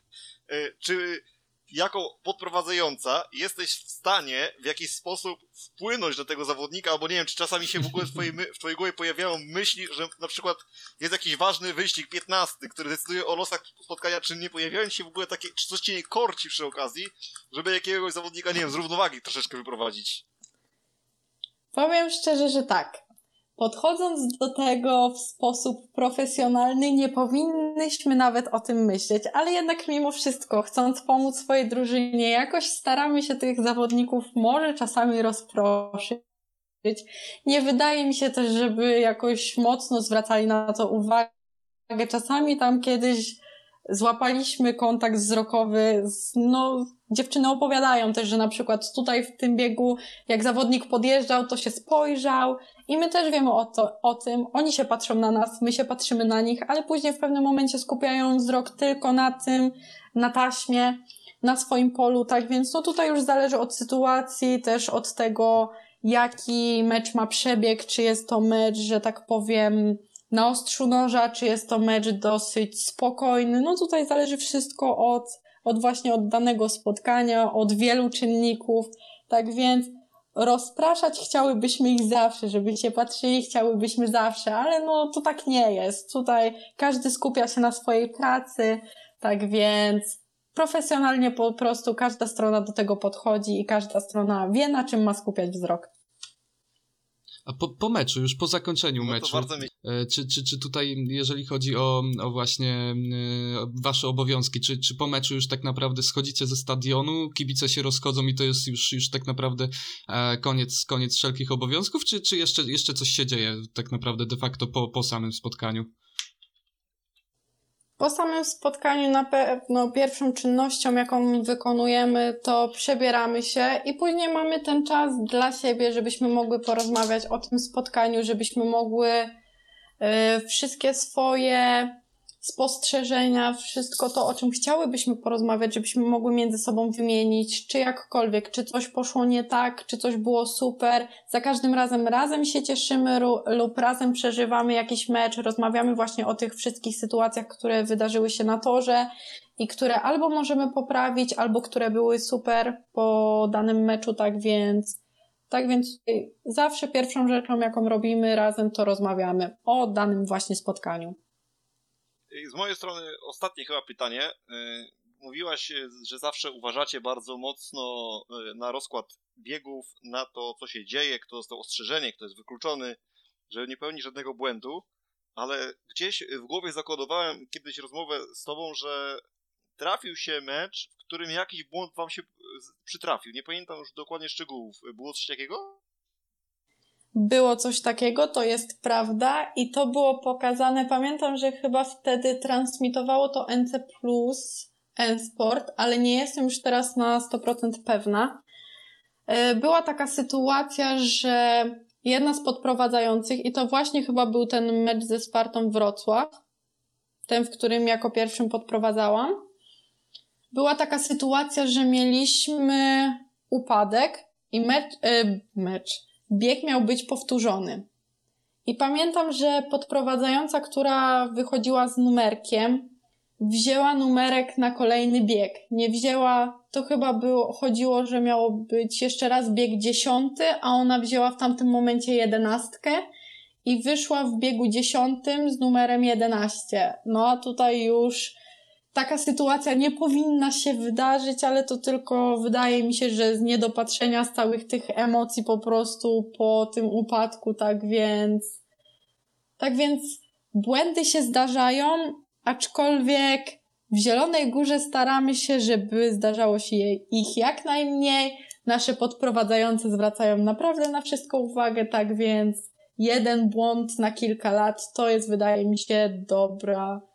Y, czy jako podprowadzająca jesteś w stanie w jakiś sposób wpłynąć do tego zawodnika, albo nie wiem, czy czasami się w ogóle w twojej, w twojej głowie pojawiają myśli, że na przykład jest jakiś ważny wyścig 15, który decyduje o losach spotkania, czy nie pojawiają się w ogóle takie, czy coś cię nie korci przy okazji, żeby jakiegoś zawodnika, nie wiem, z równowagi troszeczkę wyprowadzić? Powiem szczerze, że tak. Podchodząc do tego w sposób profesjonalny, nie powinnyśmy nawet o tym myśleć, ale jednak mimo wszystko, chcąc pomóc swojej drużynie, jakoś staramy się tych zawodników może czasami rozproszyć. Nie wydaje mi się też, żeby jakoś mocno zwracali na to uwagę. Czasami tam kiedyś złapaliśmy kontakt wzrokowy z, no, dziewczyny opowiadają też, że na przykład tutaj w tym biegu, jak zawodnik podjeżdżał, to się spojrzał i my też wiemy o, to, o tym. Oni się patrzą na nas, my się patrzymy na nich, ale później w pewnym momencie skupiają wzrok tylko na tym, na taśmie, na swoim polu, tak więc no tutaj już zależy od sytuacji, też od tego, jaki mecz ma przebieg, czy jest to mecz, że tak powiem, na ostrzu noża, czy jest to mecz dosyć spokojny. No tutaj zależy wszystko od, od właśnie od danego spotkania, od wielu czynników. Tak więc rozpraszać chciałybyśmy ich zawsze, żeby się patrzyli, chciałybyśmy zawsze, ale no to tak nie jest. Tutaj każdy skupia się na swojej pracy, tak więc profesjonalnie po prostu każda strona do tego podchodzi i każda strona wie, na czym ma skupiać wzrok. A po, po meczu, już po zakończeniu no meczu, e, czy, czy, czy tutaj, jeżeli chodzi o, o właśnie e, wasze obowiązki, czy, czy po meczu już tak naprawdę schodzicie ze stadionu, kibice się rozchodzą i to jest już, już tak naprawdę e, koniec, koniec wszelkich obowiązków, czy, czy jeszcze, jeszcze coś się dzieje tak naprawdę de facto po, po samym spotkaniu? Po samym spotkaniu na pewno pierwszą czynnością, jaką wykonujemy, to przebieramy się i później mamy ten czas dla siebie, żebyśmy mogły porozmawiać o tym spotkaniu, żebyśmy mogły y, wszystkie swoje spostrzeżenia, wszystko to, o czym chciałybyśmy porozmawiać, żebyśmy mogły między sobą wymienić, czy jakkolwiek, czy coś poszło nie tak, czy coś było super. Za każdym razem razem się cieszymy lub razem przeżywamy jakiś mecz, rozmawiamy właśnie o tych wszystkich sytuacjach, które wydarzyły się na torze i które albo możemy poprawić, albo które były super po danym meczu, tak więc tak więc zawsze pierwszą rzeczą, jaką robimy razem, to rozmawiamy o danym właśnie spotkaniu. Z mojej strony ostatnie chyba pytanie. Y, mówiłaś, że zawsze uważacie bardzo mocno y, na rozkład biegów, na to, co się dzieje, kto dostał ostrzeżenie, kto jest wykluczony, że nie pełni żadnego błędu, ale gdzieś w głowie zakodowałem kiedyś rozmowę z tobą, że trafił się mecz, w którym jakiś błąd wam się przytrafił. Nie pamiętam już dokładnie szczegółów. Było coś takiego? Było coś takiego, to jest prawda i to było pokazane. Pamiętam, że chyba wtedy transmitowało to NC Plus, N-Sport, ale nie jestem już teraz na 100% pewna. E, była taka sytuacja, że jedna z podprowadzających, i to właśnie chyba był ten mecz ze Spartą Wrocław, ten, w którym jako pierwszym podprowadzałam, była taka sytuacja, że mieliśmy upadek i mecz, e, mecz bieg miał być powtórzony. I pamiętam, że podprowadzająca, która wychodziła z numerkiem, wzięła numerek na kolejny bieg. Nie wzięła, to chyba było, chodziło, że miało być jeszcze raz bieg dziesiąty, a ona wzięła w tamtym momencie jedenastkę i wyszła w biegu dziesiątym z numerem 11. No a tutaj już taka sytuacja nie powinna się wydarzyć, ale to tylko wydaje mi się, że z niedopatrzenia z całych tych emocji po prostu po tym upadku, tak więc tak więc błędy się zdarzają, aczkolwiek w Zielonej Górze staramy się, żeby zdarzało się ich jak najmniej. Nasze podprowadzające zwracają naprawdę na wszystko uwagę, tak więc jeden błąd na kilka lat to jest, wydaje mi się, dobra,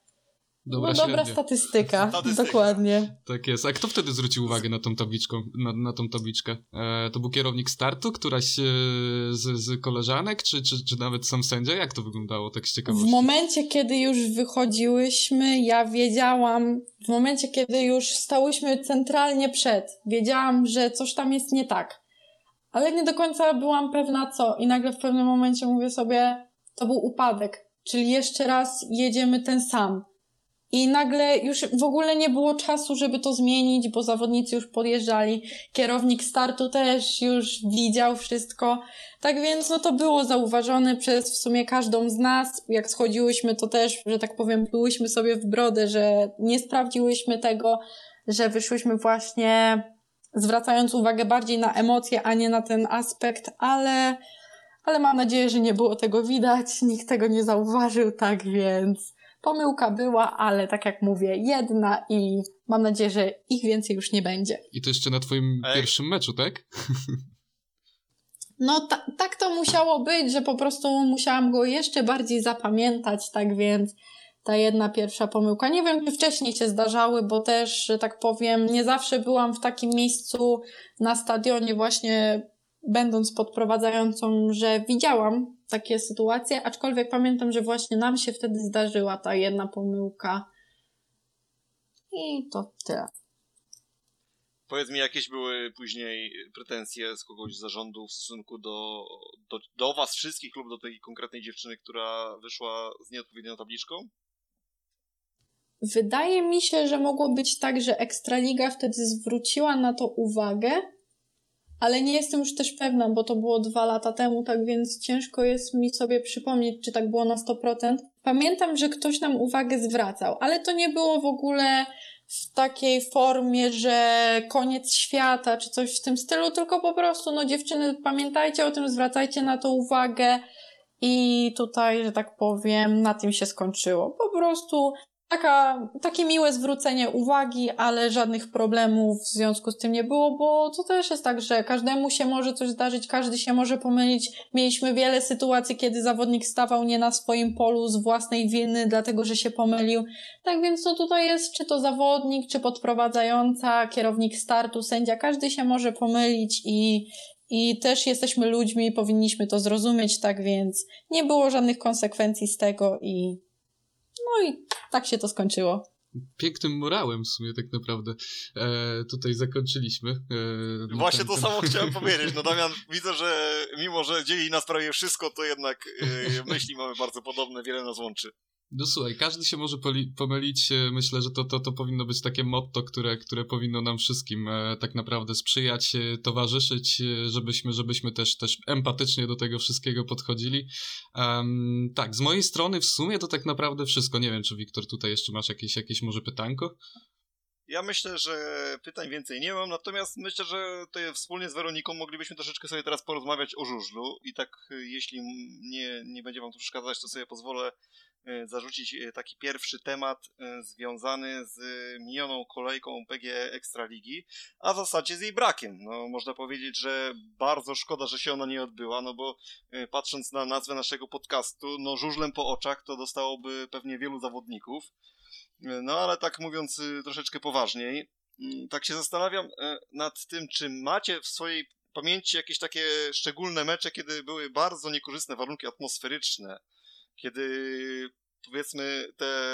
Dobra, no, dobra statystyka. statystyka. Dokładnie. Tak jest. A kto wtedy zwrócił uwagę na tą tabliczką, na, na tą tabliczkę? E, to był kierownik startu, któraś e, z, z koleżanek, czy, czy, czy nawet sam sędzia? Jak to wyglądało tak z ciekawości? W momencie, kiedy już wychodziłyśmy, ja wiedziałam, w momencie, kiedy już stałyśmy centralnie przed, wiedziałam, że coś tam jest nie tak. Ale nie do końca byłam pewna co. I nagle w pewnym momencie mówię sobie, to był upadek. Czyli jeszcze raz jedziemy ten sam i nagle już w ogóle nie było czasu, żeby to zmienić, bo zawodnicy już podjeżdżali. Kierownik startu też już widział wszystko. Tak więc no to było zauważone przez w sumie każdą z nas. Jak schodziłyśmy, to też, że tak powiem, plułyśmy sobie w brodę, że nie sprawdziłyśmy tego, że wyszłyśmy właśnie zwracając uwagę bardziej na emocje, a nie na ten aspekt, ale, ale mam nadzieję, że nie było tego widać, nikt tego nie zauważył, tak więc Pomyłka była, ale tak jak mówię, jedna i mam nadzieję, że ich więcej już nie będzie. I to jeszcze na twoim Ej. pierwszym meczu, tak? No ta, tak to musiało być, że po prostu musiałam go jeszcze bardziej zapamiętać, tak więc ta jedna pierwsza pomyłka. Nie wiem, czy wcześniej się zdarzały, bo też, że tak powiem, nie zawsze byłam w takim miejscu na stadionie właśnie będąc podprowadzającą, że widziałam takie sytuacje, aczkolwiek pamiętam, że właśnie nam się wtedy zdarzyła ta jedna pomyłka. I to tyle. Powiedz mi, jakieś były później pretensje z kogoś z zarządu w stosunku do, do, do was wszystkich lub do tej konkretnej dziewczyny, która wyszła z nieodpowiednią tabliczką? Wydaje mi się, że mogło być tak, że Ekstraliga wtedy zwróciła na to uwagę, ale nie jestem już też pewna, bo to było dwa lata temu, tak więc ciężko jest mi sobie przypomnieć, czy tak było na 100%. Pamiętam, że ktoś nam uwagę zwracał, ale to nie było w ogóle w takiej formie, że koniec świata, czy coś w tym stylu, tylko po prostu, no dziewczyny, pamiętajcie o tym, zwracajcie na to uwagę. I tutaj, że tak powiem, na tym się skończyło. Po prostu Taka, takie miłe zwrócenie uwagi, ale żadnych problemów w związku z tym nie było, bo to też jest tak, że każdemu się może coś zdarzyć, każdy się może pomylić. Mieliśmy wiele sytuacji, kiedy zawodnik stawał nie na swoim polu z własnej winy, dlatego że się pomylił. Tak więc to tutaj jest, czy to zawodnik, czy podprowadzająca, kierownik startu, sędzia, każdy się może pomylić i, i też jesteśmy ludźmi, powinniśmy to zrozumieć, tak więc nie było żadnych konsekwencji z tego i no i tak się to skończyło. Pięknym morałem w sumie tak naprawdę e, tutaj zakończyliśmy. E, Właśnie ten, to samo chciałem powiedzieć. No Damian, widzę, że mimo, że dzieli nas prawie wszystko, to jednak e, myśli mamy bardzo podobne, wiele nas łączy. No słuchaj, każdy się może pomylić. E, myślę, że to, to, to powinno być takie motto, które, które powinno nam wszystkim e, tak naprawdę sprzyjać, e, towarzyszyć, e, żebyśmy, żebyśmy też, też empatycznie do tego wszystkiego podchodzili. Um, tak, z mojej strony w sumie to tak naprawdę wszystko. Nie wiem, czy Wiktor tutaj jeszcze masz jakieś, jakieś może pytanko? Ja myślę, że pytań więcej nie mam, natomiast myślę, że to wspólnie z Weroniką moglibyśmy troszeczkę sobie teraz porozmawiać o żużlu i tak jeśli nie, nie będzie wam to przeszkadzać, to sobie pozwolę E, zarzucić e, taki pierwszy temat związany z minioną kolejką PG Ekstraligi, a w zasadzie z jej brakiem. No, można powiedzieć, że bardzo szkoda, że się ona nie odbyła, no bo patrząc na nazwę naszego podcastu, no żużlem po oczach to dostałoby pewnie wielu zawodników. No ale tak mówiąc troszeczkę poważniej, mm, tak się zastanawiam nad tym, czy macie w swojej pamięci jakieś takie szczególne mecze, kiedy były bardzo niekorzystne warunki atmosferyczne, kiedy powiedzmy te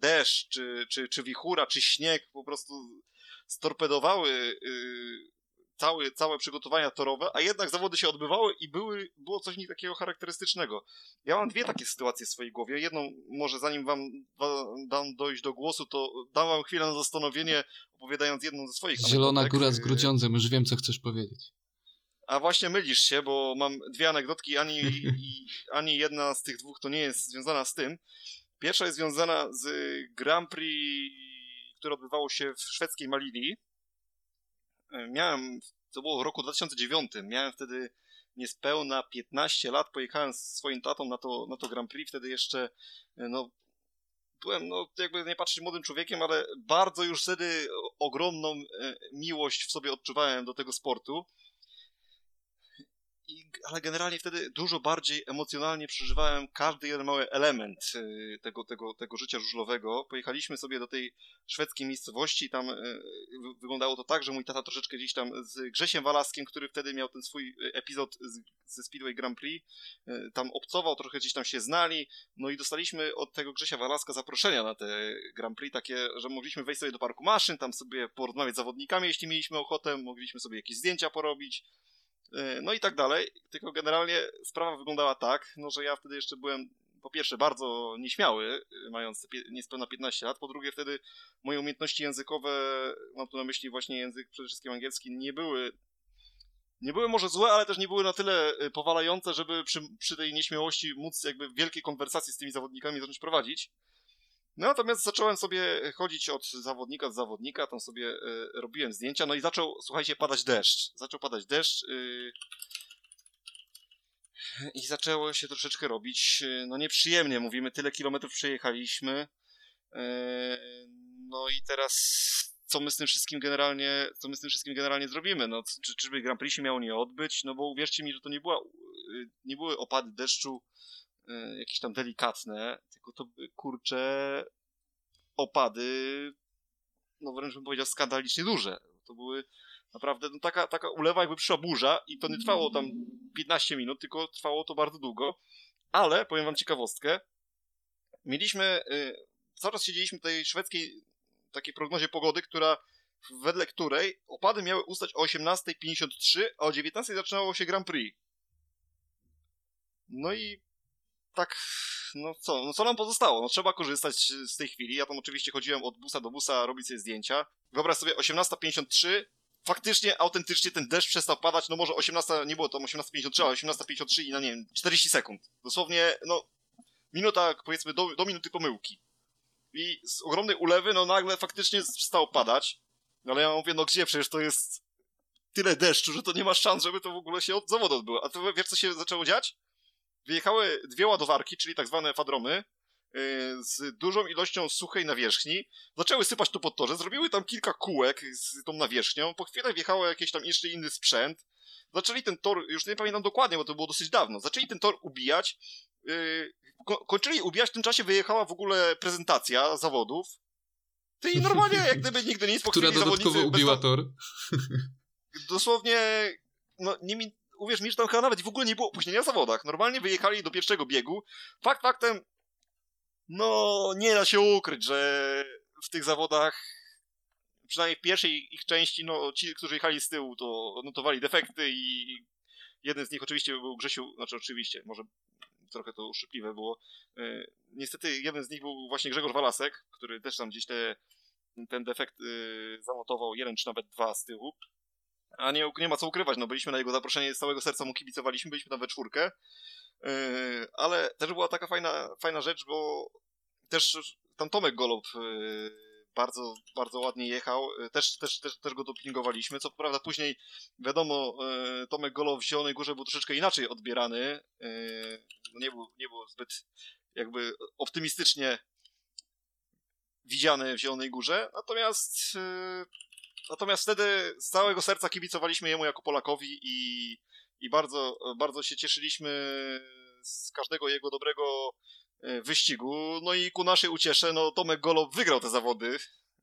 deszcz, czy, czy, czy wichura, czy śnieg po prostu storpedowały y, całe, całe przygotowania torowe, a jednak zawody się odbywały i były, było coś nich takiego charakterystycznego. Ja mam dwie takie sytuacje w swojej głowie. Jedną, może zanim wam dam dojść do głosu, to dam wam chwilę na zastanowienie, opowiadając jedną ze swoich Zielona anegdotek. góra z grudziądzem, już wiem, co chcesz powiedzieć. A właśnie mylisz się, bo mam dwie anegdotki, ani, i, ani jedna z tych dwóch to nie jest związana z tym. Pierwsza jest związana z Grand Prix, które odbywało się w szwedzkiej Malili. Miałem, to było w roku 2009, miałem wtedy niespełna 15 lat, pojechałem z swoim tatą na to, na to Grand Prix, wtedy jeszcze, no, byłem, no, jakby nie patrzeć młodym człowiekiem, ale bardzo już wtedy ogromną e, miłość w sobie odczuwałem do tego sportu. I, ale generalnie wtedy dużo bardziej emocjonalnie przeżywałem każdy jeden mały element y, tego, tego, tego życia żużlowego. Pojechaliśmy sobie do tej szwedzkiej miejscowości, tam y, wyglądało to tak, że mój tata troszeczkę gdzieś tam z Grzesiem Walaskiem, który wtedy miał ten swój y, epizod ze Speedway Grand Prix, tam obcował, trochę gdzieś tam się znali, no i dostaliśmy od tego Grzesia Walaska zaproszenia na te Grand Prix, takie, że mogliśmy wejść sobie do parku maszyn, tam sobie porozmawiać z zawodnikami, jeśli mieliśmy ochotę, mogliśmy sobie jakieś zdjęcia porobić, no i tak dalej. Tylko generalnie sprawa wyglądała tak, no że ja wtedy jeszcze byłem po pierwsze bardzo nieśmiały, e, mając niespełna 15 lat, po drugie wtedy moje umiejętności językowe, mam tu na myśli właśnie język przede wszystkim angielski, nie były nie były może złe, ale też nie były na tyle e, powalające, żeby przy, przy tej nieśmiałości móc jakby wielkie konwersacje z tymi zawodnikami zacząć prowadzić. No, natomiast zacząłem sobie chodzić od zawodnika do zawodnika, tam sobie y, robiłem zdjęcia, no i zaczął, słuchajcie, padać deszcz. Zaczął padać deszcz y, i zaczęło się troszeczkę robić, y, no nieprzyjemnie, mówimy, tyle kilometrów przejechaliśmy. No i teraz co my z tym wszystkim generalnie, co my z tym wszystkim generalnie zrobimy? No, czy, czyżby Grand Prix się miało nie odbyć? No bo uwierzcie mi, że to nie była, nie były opady deszczu E, jakieś tam delikatne, tylko to kurcze opady, no wręcz bym powiedział skandalicznie duże. To były naprawdę no, taka, taka ulewa jakby przyszła burza i to nie trwało tam 15 minut, tylko trwało to bardzo długo. Ale, powiem wam ciekawostkę, mieliśmy, y, cały czas siedzieliśmy w tej szwedzkiej takiej prognozie pogody, która wedle której opady miały ustać o 18.53, a o 19.00 zaczynało się Grand Prix. No i tak, no co, no co nam pozostało? No trzeba korzystać z tej chwili. Ja tam oczywiście chodziłem od busa do busa robić sobie zdjęcia. Wyobraź sobie 18.53, faktycznie, autentycznie ten deszcz przestał padać, no może 18, nie było tam 18.53, ale 18.53 i na nie wiem, 40 sekund. Dosłownie, no, minuta, powiedzmy, do, do minuty pomyłki. I z ogromnej ulewy, no nagle faktycznie przestało padać. No ale ja mówię, no gdzie, przecież to jest tyle deszczu, że to nie ma szans, żeby to w ogóle się od zawodu odbyło. A to wiesz, co się zaczęło dziać? Wyjechały dwie ładowarki, czyli tak zwane fadromy, y, z dużą ilością suchej nawierzchni, zaczęły sypać tu pod torze, zrobiły tam kilka kółek z tą nawierzchnią, po chwilę wjechało jakiś tam jeszcze inny sprzęt, zaczęli ten tor, już nie pamiętam dokładnie, bo to było dosyć dawno, zaczęli ten tor ubijać, yy, ko kończyli ubijać, w tym czasie wyjechała w ogóle prezentacja zawodów, ty i normalnie jak gdyby nigdy nic, po Która dodatkowo ubiła tor. Dosłownie, no nie mi uwierz mi, że tam chyba nawet w ogóle nie było opóźnienia w zawodach. Normalnie wyjechali do pierwszego biegu. Fakt faktem, no nie da się ukryć, że w tych zawodach, przynajmniej w pierwszej ich części, no ci, którzy jechali z tyłu, to notowali defekty i jeden z nich oczywiście był Grzesiu, znaczy oczywiście, może trochę to uszczypliwe było. E, niestety jeden z nich był właśnie Grzegorz Walasek, który też tam gdzieś te, ten defekt e, zanotował, jeden czy nawet dwa z tyłu. A nie, nie ma co ukrywać, no byliśmy na jego zaproszenie, z całego serca mu kibicowaliśmy, byliśmy tam we czwórkę. Yy, ale też była taka fajna, fajna rzecz, bo też tam Tomek Golob yy, bardzo, bardzo ładnie jechał. Yy, też, też, też, też go dopingowaliśmy. Co prawda później, wiadomo, yy, Tomek Golob w Zielonej Górze był troszeczkę inaczej odbierany. Yy, nie, był, nie był zbyt jakby optymistycznie widziany w Zielonej Górze. Natomiast yy, Natomiast wtedy z całego serca kibicowaliśmy jemu jako Polakowi i, i bardzo, bardzo się cieszyliśmy z każdego jego dobrego e, wyścigu. No i ku naszej uciesze, no Tomek Golob wygrał te zawody.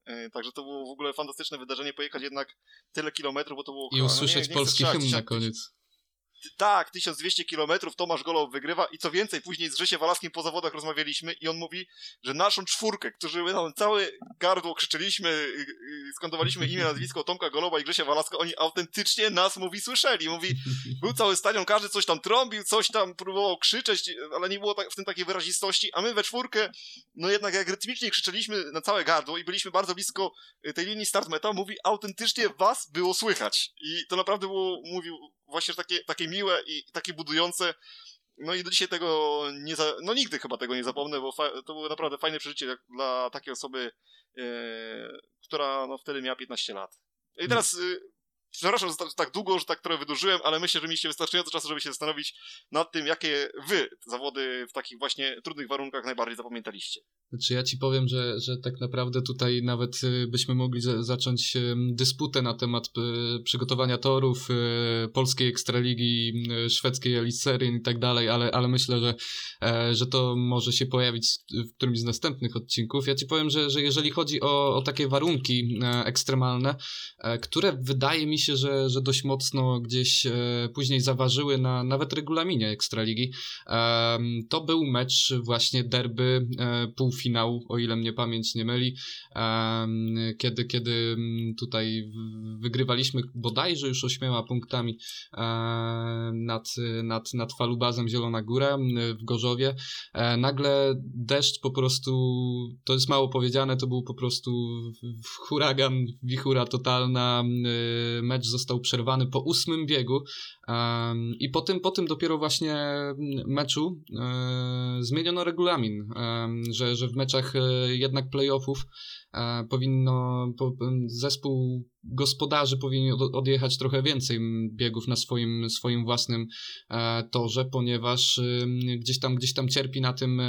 E, także to było w ogóle fantastyczne wydarzenie, pojechać jednak tyle kilometrów, bo to było... I usłyszeć no nie, nie polski hymn na koniec. Tak, 1200 kilometrów, Tomasz Golow wygrywa i co więcej, później z Grzesie Walaskim po zawodach rozmawialiśmy i on mówi, że naszą czwórkę, którzy my tam całe gardło krzyczeliśmy, y, y, skandowaliśmy imię, nazwisko Tomka Golowa i Grzesia Walaska, oni autentycznie nas, mówi, słyszeli. Mówi, był cały stadion, każdy coś tam trąbił, coś tam próbował krzyczeć, ale nie było tak, w tym takiej wyrazistości, a my we czwórkę, no jednak jak rytmicznie krzyczeliśmy na całe gardło i byliśmy bardzo blisko y, tej linii start meta, mówi, autentycznie was było słychać. I to naprawdę było, mówił, właśnie takie, takie miłe i takie budujące. No i do dzisiaj tego nie za... no nigdy chyba tego nie zapomnę, bo fa... to było naprawdę fajne przeżycie dla takiej osoby, e... która no wtedy miała 15 lat. I teraz y, Przepraszam, że tak długo, że tak trochę wydłużyłem, ale myślę, że mieliście wystarczająco czasu, żeby się zastanowić nad tym, jakie wy zawody w takich właśnie trudnych warunkach najbardziej zapamiętaliście. Znaczy ja ci powiem, że, że tak naprawdę tutaj nawet y, byśmy mogli zacząć dysputę na temat y, przygotowania torów y, polskiej Ekstraligi, szwedzkiej Elitserien i tak dalej, ale, ale myślę, że, e, że to może się pojawić w którymś z następnych odcinków. Ja ci powiem, że, że jeżeli chodzi o, o takie warunki e, ekstremalne, e, które wydaje mi się się, że, że dość mocno gdzieś e, później zaważyły na nawet regulaminie Ekstraligi. To był mecz właśnie derby e, półfinału, o ile mnie pamięć nie myli, kiedy, kiedy tutaj wygrywaliśmy bodajże już ośmioma punktami e, nad, nad, nad falubazem Zielona Góra w Gorzowie. Nagle deszcz po prostu, to jest mało powiedziane, to był po prostu huragan, wichura totalna, mecz został przerwany po ósmym biegu i po tym, po tym dopiero właśnie meczu um, zmieniono regulamin, że, że w meczach e, jednak playoffów e, powinno, po, zespół gospodarzy powinien odjechać trochę więcej biegów na swoim, swoim własnym e, torze, ponieważ gdzieś tam, gdzieś tam cierpi na tym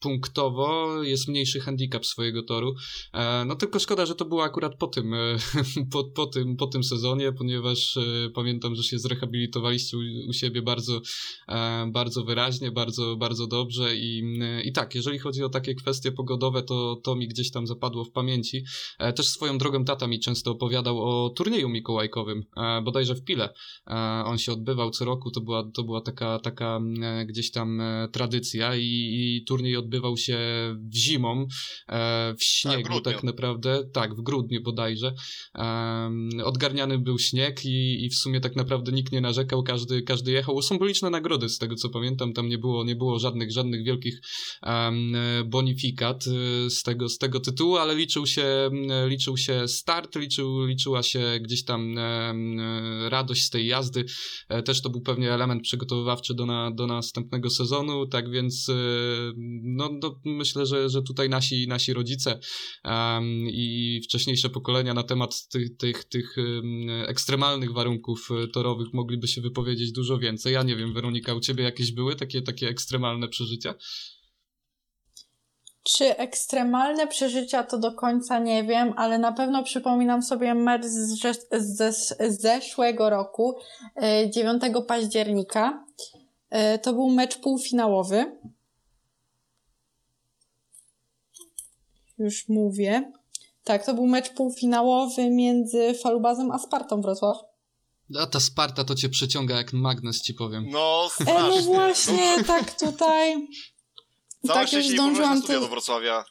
punktowo jest mniejszy handicap swojego toru. E, no tylko szkoda, że to było akurat po tym, e, po, po tym, po tym sezonie, ponieważ e, pamiętam, że się zrehabilitowaliście u, u siebie bardzo, bardzo wyraźnie, bardzo, bardzo dobrze i, i tak, jeżeli chodzi o takie kwestie pogodowe, to, to mi gdzieś tam zapadło w pamięci. Też swoją drogą tata mi często opowiadał o turnieju mikołajkowym, bodajże w Pile. On się odbywał co roku, to była, to była taka, taka gdzieś tam tradycja i, i turniej odbywał odbywał się w zimą, e, w śniegu tak, tak naprawdę, tak, w grudniu bodajże. Odgarniany był śnieg i, i w sumie tak naprawdę nikt nie narzekał, każdy, każdy jechał. Symboliczne nagrody, z tego co pamiętam, tam nie było, nie było żadnych, żadnych wielkich bonifikat e, z tego, z tego tytułu, ale liczył się, liczył się start, liczył, liczyła się gdzieś tam radość z tej jazdy. E, też to był pewnie element przygotowywawczy do, na, do następnego sezonu, tak więc no, no, myślę, że, że tutaj nasi, nasi rodzice um, i wcześniejsze pokolenia na temat tych, tych, tych ekstremalnych warunków e, torowych mogliby się wypowiedzieć dużo więcej. Ja nie wiem, Weronika, u ciebie jakieś były takie, takie ekstremalne przeżycia? Czy ekstremalne przeżycia to do końca nie wiem, ale na pewno przypominam sobie mecz z, z, z zeszłego roku, 9 e, października. E, to był mecz półfinałowy. Już mówię. Tak, to był mecz półfinałowy między Falubazem a Spartą Wrocław. A ta Sparta to cię przeciąga jak magnes, ci powiem. No, strasznie. E, no właśnie, tak tutaj... Całe tak już zdążyłam to... do Wrocławia.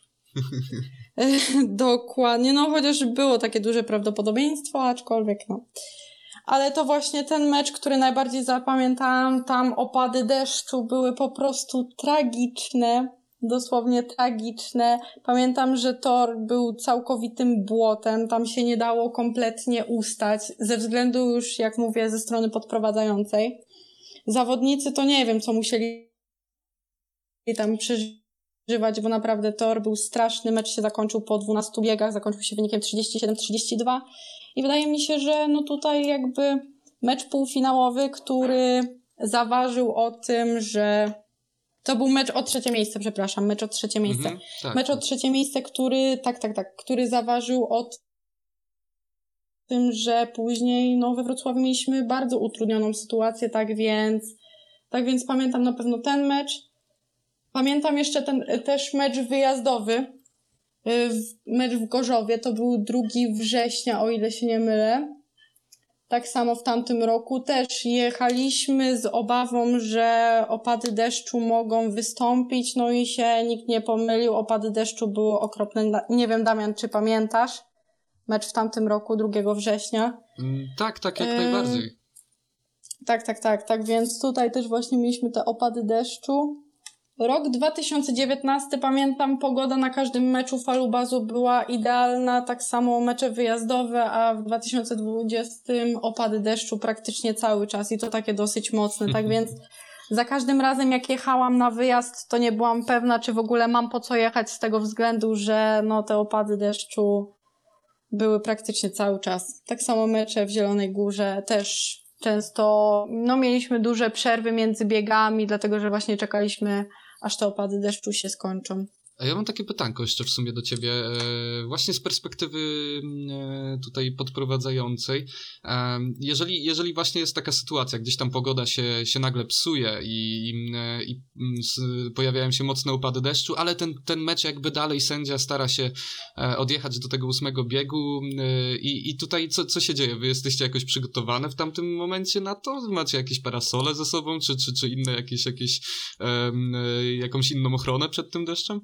Dokładnie, no chociaż było takie duże prawdopodobieństwo, aczkolwiek no. Ale to właśnie ten mecz, który najbardziej zapamiętałam, tam opady deszczu były po prostu tragiczne dosłownie tragiczne. Pamiętam, że tor był całkowitym błotem, tam się nie dało kompletnie ustać, ze względu już, jak mówię, ze strony podprowadzającej. Zawodnicy to nie wiem, co musieli tam przeżywać, bo naprawdę tor był straszny. Mecz się zakończył po 12 biegach, zakończył się wynikiem 37-32 i wydaje mi się, że no tutaj jakby mecz półfinałowy, który zaważył o tym, że to był mecz o trzecie miejsce, przepraszam, mecz o trzecie miejsce. Mhm, tak, mecz o tak. trzecie miejsce, który, tak, tak, tak, który zaważył o tym, że później no, we Wrocławiu mieliśmy bardzo utrudnioną sytuację, tak więc, tak więc pamiętam na pewno ten mecz. Pamiętam jeszcze ten też mecz wyjazdowy, y, mecz w Gorzowie, to był 2 września, o ile się nie mylę. Tak samo w tamtym roku też jechaliśmy z obawą, że opady deszczu mogą wystąpić, no i się nikt nie pomylił. Opady deszczu były okropne. Nie wiem, Damian, czy pamiętasz mecz w tamtym roku, 2 września? Mm, tak, tak, jak najbardziej. Tak, tak, tak, tak, więc tutaj też właśnie mieliśmy te opady deszczu. Rok 2019, pamiętam, pogoda na każdym meczu Falubazu była idealna, tak samo mecze wyjazdowe, a w 2020 opady deszczu praktycznie cały czas i to takie dosyć mocne, tak więc za każdym razem jak jechałam na wyjazd, to nie byłam pewna, czy w ogóle mam po co jechać z tego względu, że no te opady deszczu były praktycznie cały czas. Tak samo mecze w Zielonej Górze też często, no mieliśmy duże przerwy między biegami, dlatego że właśnie czekaliśmy aż te opady deszczu się skończą. Ja mam takie pytanko jeszcze w sumie do ciebie, e, właśnie z perspektywy e, tutaj podprowadzającej. E, jeżeli, jeżeli właśnie jest taka sytuacja, gdzieś tam pogoda się, się nagle psuje i, i pojawiają się mocne upady deszczu, ale ten, ten mecz jakby dalej sędzia stara się odjechać do tego ósmego biegu i, i tutaj co, co się dzieje? Wy jesteście jakoś przygotowane w tamtym momencie na to? Macie jakieś parasole ze sobą, czy, czy, czy inne jakieś, jakieś jakąś inną ochronę przed tym deszczem?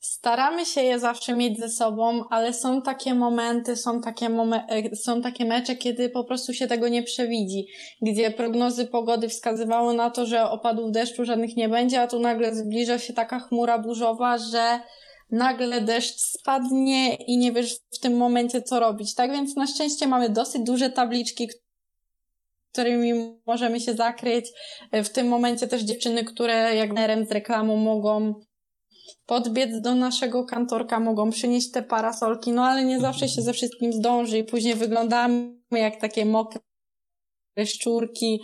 Staramy się je zawsze mieć ze sobą, ale są takie momenty, są takie, e, są takie mecze, kiedy po prostu się tego nie przewidzi, gdzie prognozy pogody wskazywały na to, że opadów deszczu żadnych nie będzie, a tu nagle zbliża się taka chmura burzowa, że nagle deszcz spadnie i nie wiesz w tym momencie co robić. Tak więc na szczęście mamy dosyć duże tabliczki, którymi możemy się zakryć. W tym momencie też dziewczyny, które jak z reklamą mogą podbiec do naszego kantorka, mogą przynieść te parasolki, no ale nie zawsze się ze wszystkim zdąży i później wyglądamy jak takie mokre szczurki,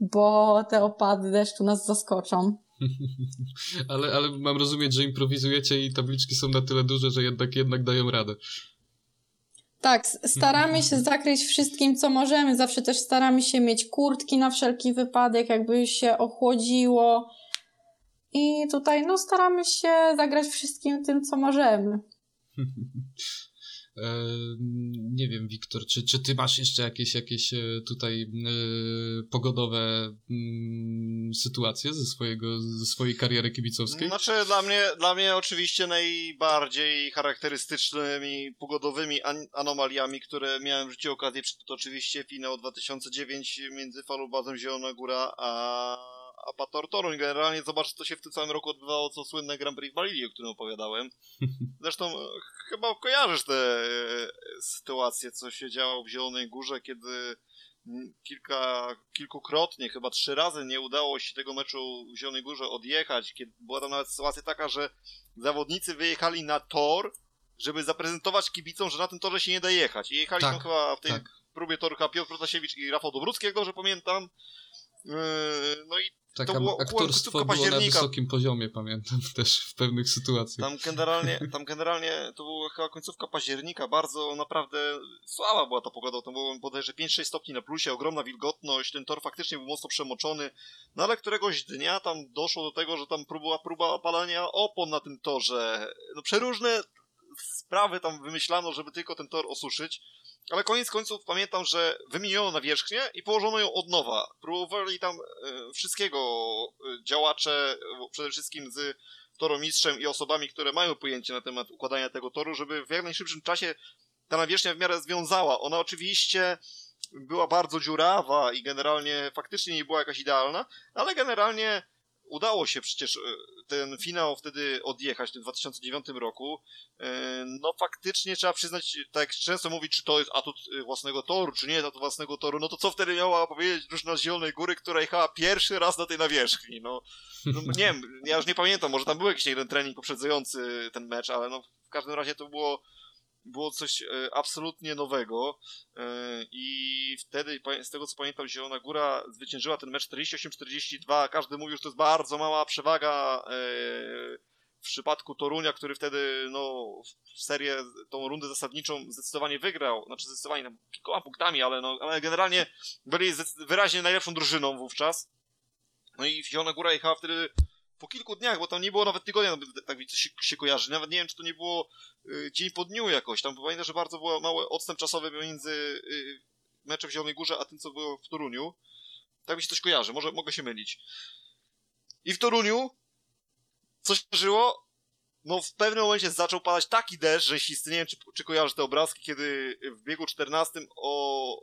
bo te opady deszczu nas zaskoczą. ale, ale mam rozumieć, że improwizujecie i tabliczki są na tyle duże, że jednak, jednak dają radę. Tak, staramy się zakryć wszystkim, co możemy. Zawsze też staramy się mieć kurtki na wszelki wypadek, jakby się ochłodziło. I tutaj no, staramy się zagrać wszystkim tym, co możemy. E, nie wiem, Wiktor, czy, czy ty masz jeszcze jakieś, jakieś e, tutaj e, pogodowe mm, sytuacje ze, swojego, ze swojej kariery kibicowskiej? Znaczy, dla mnie, dla mnie oczywiście najbardziej charakterystycznymi pogodowymi an anomaliami, które miałem w życiu okazję, to oczywiście finał 2009 między Falubazem Zielona Góra a Apator Toruń. Generalnie zobacz, co się w tym samym roku odbywało, co słynne Grand Prix Walili, o którym opowiadałem. Zresztą e, chyba kojarzysz te e, sytuacje, co się działo w Zielonej Górze, kiedy kilka, kilkukrotnie, chyba trzy razy nie udało się tego meczu w Zielonej Górze odjechać. Kiedy była tam nawet sytuacja taka, że zawodnicy wyjechali na tor, żeby zaprezentować kibicom, że na tym torze się nie da jechać. I jechali tak, tam chyba w tej tak. próbie torka Piotr Protasiewicz i Rafał Dobrucki, jak dobrze pamiętam. E, no i Taka to było, aktorstwo było na wysokim poziomie, pamiętam też w pewnych sytuacjach. Tam generalnie, tam generalnie to była chyba końcówka października, bardzo naprawdę słaba była ta pogoda, to było bodajże 5-6 stopni na plusie, ogromna wilgotność, ten tor faktycznie był mocno przemoczony, no ale któregoś dnia tam doszło do tego, że tam była próba opalania opon na tym torze, no przeróżne sprawy tam wymyślano, żeby tylko ten tor osuszyć, ale koniec końców pamiętam, że wymieniono nawierzchnię i położono ją od nowa. Próbowali tam e, wszystkiego e, działacze, e, przede wszystkim z toromistrzem i osobami, które mają pojęcie na temat układania tego toru, żeby w jak najszybszym czasie ta nawierzchnia w miarę związała. Ona oczywiście była bardzo dziurawa i generalnie faktycznie nie była jakaś idealna, ale generalnie udało się przecież e, ten finał wtedy odjechać w tym 2009 roku. E, no faktycznie trzeba przyznać, tak jak często mówi, czy to jest atut e, własnego toru, czy nie jest atut własnego toru, no to co wtedy miała powiedzieć drużyna z Zielonej Góry, która jechała pierwszy raz na tej nawierzchni, no, no nie wiem, ja już nie pamiętam, może tam był jakiś jeden trening poprzedzający ten mecz, ale no w każdym razie to było było coś e, absolutnie nowego e, i wtedy, z tego co pamiętam, Zielona Góra zwyciężyła ten mecz 48-42. Każdy mówił, że to jest bardzo mała przewaga e, w przypadku Torunia, który wtedy no, w serię, tą rundę zasadniczą zdecydowanie wygrał. Znaczy zdecydowanie tam kilkoma punktami, ale, no, ale generalnie byli wyraźnie najlepszą drużyną wówczas. No i Zielona Góra jechała wtedy po kilku dniach, bo tam nie było nawet tygodnia, no, tak mi się, się, kojarzy. Nawet nie wiem, czy to nie było y, dzień po dniu jakoś. Tam pamiętam, że bardzo był mały odstęp czasowy między y, meczem w Zielonej Górze, a tym, co było w Toruniu. Tak mi się coś kojarzy, może mogę się mylić. I w Toruniu coś żyło, no w pewnym momencie zaczął padać taki deszcz rzęsisty, nie wiem czy, czy kojarzysz te obrazki, kiedy w biegu 14 o...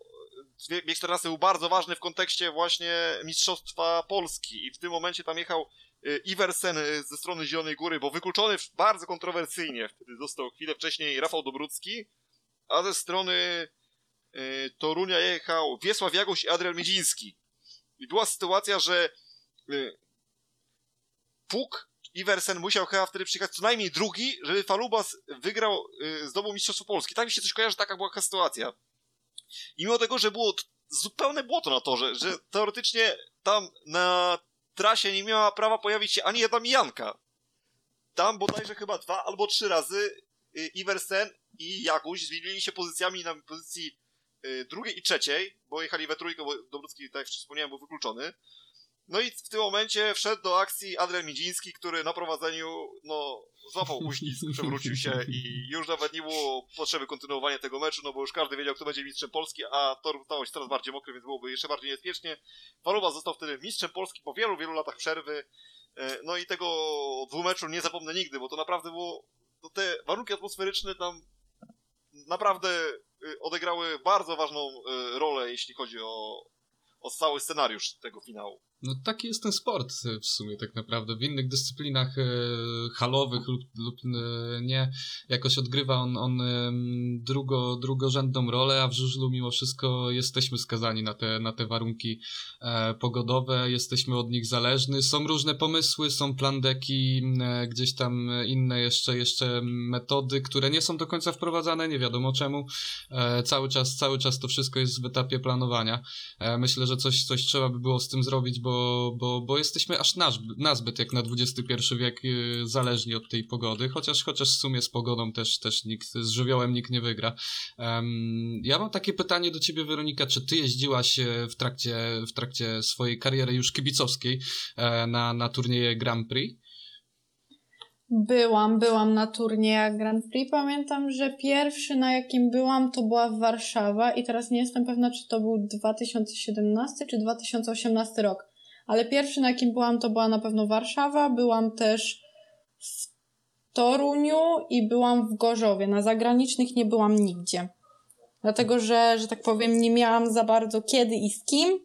Bieg 14 był bardzo ważny w kontekście właśnie Mistrzostwa Polski i w tym momencie tam jechał Iversen y, ze strony Zielonej Góry, bo wykluczony bardzo kontrowersyjnie wtedy został chwilę wcześniej Rafał Dobrucki, a ze strony y, Torunia jechał Wiesław Jagoś i Adrian Miedziński. I była sytuacja, że Puk Iversen musiał chyba wtedy przyjechać co najmniej drugi, żeby Falubas wygrał, y, zdobył Mistrzostwo Polski. Tak mi się coś kojarzy, taka była sytuacja. I mimo tego, że było zupełne błoto na torze, że teoretycznie tam na trasie nie miała prawa pojawić się ani jedna mijanka. Tam bodajże chyba dwa albo trzy razy y, Iversen i Jakuś zmienili się pozycjami na pozycji y, drugiej i trzeciej, bo jechali we trójkę, bo Dobrucki, tak jak wspomniałem, był wykluczony. No i w tym momencie wszedł do akcji Adrian Midziński, który na prowadzeniu, no, złapał uścisk, przewrócił się i już nawet nie było potrzeby kontynuowania tego meczu, no bo już każdy wiedział, kto będzie mistrzem Polski, a tor stało się coraz bardziej mokry, więc byłoby jeszcze bardziej niebezpiecznie. Waluba został wtedy mistrzem Polski po wielu, wielu latach przerwy. E, no i tego dwumeczu nie zapomnę nigdy, bo to naprawdę było, to te warunki atmosferyczne tam naprawdę y, odegrały bardzo ważną y, rolę, jeśli chodzi o, o cały scenariusz tego finału. No taki jest ten sport w sumie tak naprawdę. W innych dyscyplinach e, halowych lub, lub e, nie, jakoś odgrywa on, on e, drugo, drugorzędną rolę, a w żużlu mimo wszystko jesteśmy skazani na te, na te warunki e, pogodowe, jesteśmy od nich zależni. Są różne pomysły, są plandeki, e, gdzieś tam inne jeszcze, jeszcze metody, które nie są do końca wprowadzane, nie wiadomo czemu. E, cały czas, cały czas to wszystko jest w etapie planowania. myślę, że coś, coś trzeba by było z tym zrobić, bo, bo, bo jesteśmy aż nazbyt jak na XXI wiek y, zależni od tej pogody, chociaż, chociaż w sumie z pogodą też, też nikt, z żywiołem nikt nie wygra. Um, ja mam takie pytanie do ciebie, Weronika, czy ty jeździłaś e, w trakcie, w trakcie swojej kariery już kibicowskiej e, na, na turnieje Grand Prix? Byłam, byłam na turniejach Grand Prix. Pamiętam, że pierwszy na jakim byłam to była Warszawa i teraz nie jestem pewna, czy to był 2017 czy 2018 rok ale pierwszy na jakim byłam to była na pewno Warszawa, byłam też w Toruniu i byłam w Gorzowie. Na zagranicznych nie byłam nigdzie. Dlatego, że, że tak powiem, nie miałam za bardzo kiedy i z kim.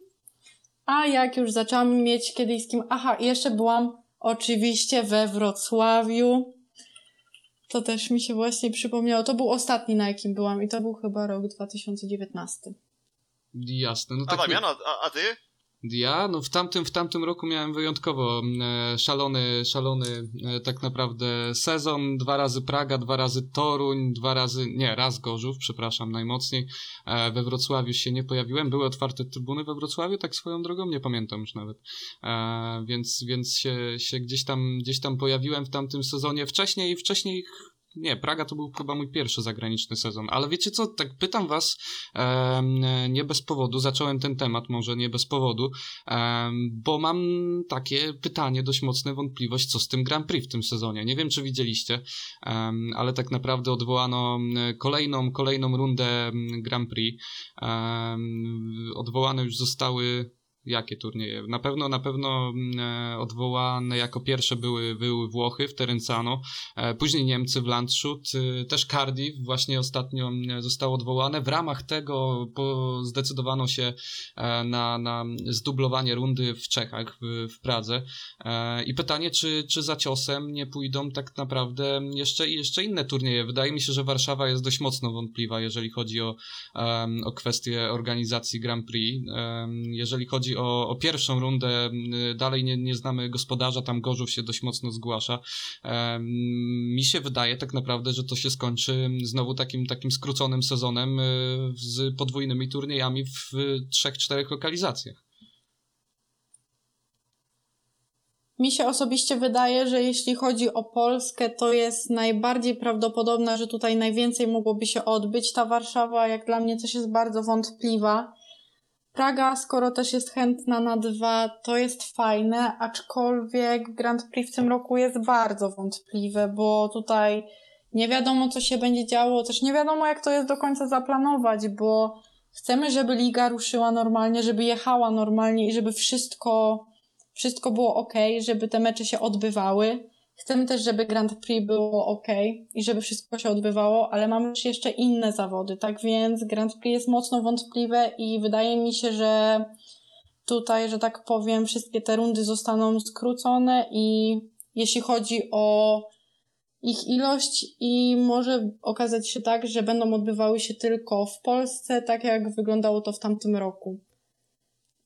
A jak już zaczęłam mieć kiedy i z kim, aha, jeszcze byłam oczywiście we Wrocławiu. To też mi się właśnie przypomniało. To był ostatni, na jakim byłam i to był chyba rok 2019. Jasne. No tak a Damian, a, a ty? Ja, no w tamtym, w tamtym roku miałem wyjątkowo e, szalony, szalony e, tak naprawdę sezon. Dwa razy Praga, dwa razy Toruń, dwa razy, nie, raz Gorzów, przepraszam najmocniej. E, we Wrocławiu się nie pojawiłem. Były otwarte trybuny we Wrocławiu, tak swoją drogą, nie pamiętam już nawet. Więc, więc się, się gdzieś tam, gdzieś tam pojawiłem w tamtym sezonie. Wcześniej, wcześniej nie, Praga to był chyba mój pierwszy zagraniczny sezon, ale wiecie co, tak pytam was e, nie bez powodu, zacząłem ten temat może nie bez powodu, e, bo mam takie pytanie, dość mocne wątpliwość, co z tym Grand Prix w tym sezonie. Nie wiem, czy widzieliście, e, ale tak naprawdę odwołano kolejną, kolejną rundę Grand Prix. odwołane już zostały Jakie turnieje? Na pewno, na pewno mm, e, odwołane jako pierwsze były, były Włochy w Terencano, e, później Niemcy w Landshut, e, też Cardiff właśnie ostatnio mm, zostało odwołane. W ramach tego zdecydowano się na, na zdublowanie rundy w Czechach, w, w Pradze. I pytanie, czy, czy za ciosem nie pójdą tak naprawdę jeszcze, jeszcze inne turnieje? Wydaje mi się, że Warszawa jest dość mocno wątpliwa, jeżeli chodzi o, o kwestię organizacji Grand Prix. Jeżeli chodzi o, o pierwszą rundę. Dalej nie, nie znamy gospodarza, tam Gorzów się dość mocno zgłasza. Mi się wydaje tak naprawdę, że to się skończy znowu takim, takim skróconym sezonem e, z podwójnymi turniejami w trzech, czterech lokalizacjach. Mi się osobiście wydaje, że jeśli chodzi o Polskę, to jest najbardziej prawdopodobne, że tutaj najwięcej mogłoby się odbyć. Ta Warszawa, jak dla mnie, też jest bardzo wątpliwa. Praga, skoro też jest chętna na dwa, to jest fajne, aczkolwiek Grand Prix w tym roku jest bardzo wątpliwe, bo tutaj nie wiadomo, co się będzie działo, też nie wiadomo, jak to jest do końca zaplanować, bo Chcemy, żeby liga ruszyła normalnie, żeby jechała normalnie i żeby wszystko, wszystko było ok, żeby te mecze się odbywały. Chcemy też, żeby Grand Prix było ok i żeby wszystko się odbywało, ale mamy już jeszcze inne zawody, tak więc Grand Prix jest mocno wątpliwe i wydaje mi się, że tutaj, że tak powiem, wszystkie te rundy zostaną skrócone i jeśli chodzi o ich ilość i może okazać się tak, że będą odbywały się tylko w Polsce, tak jak wyglądało to w tamtym roku.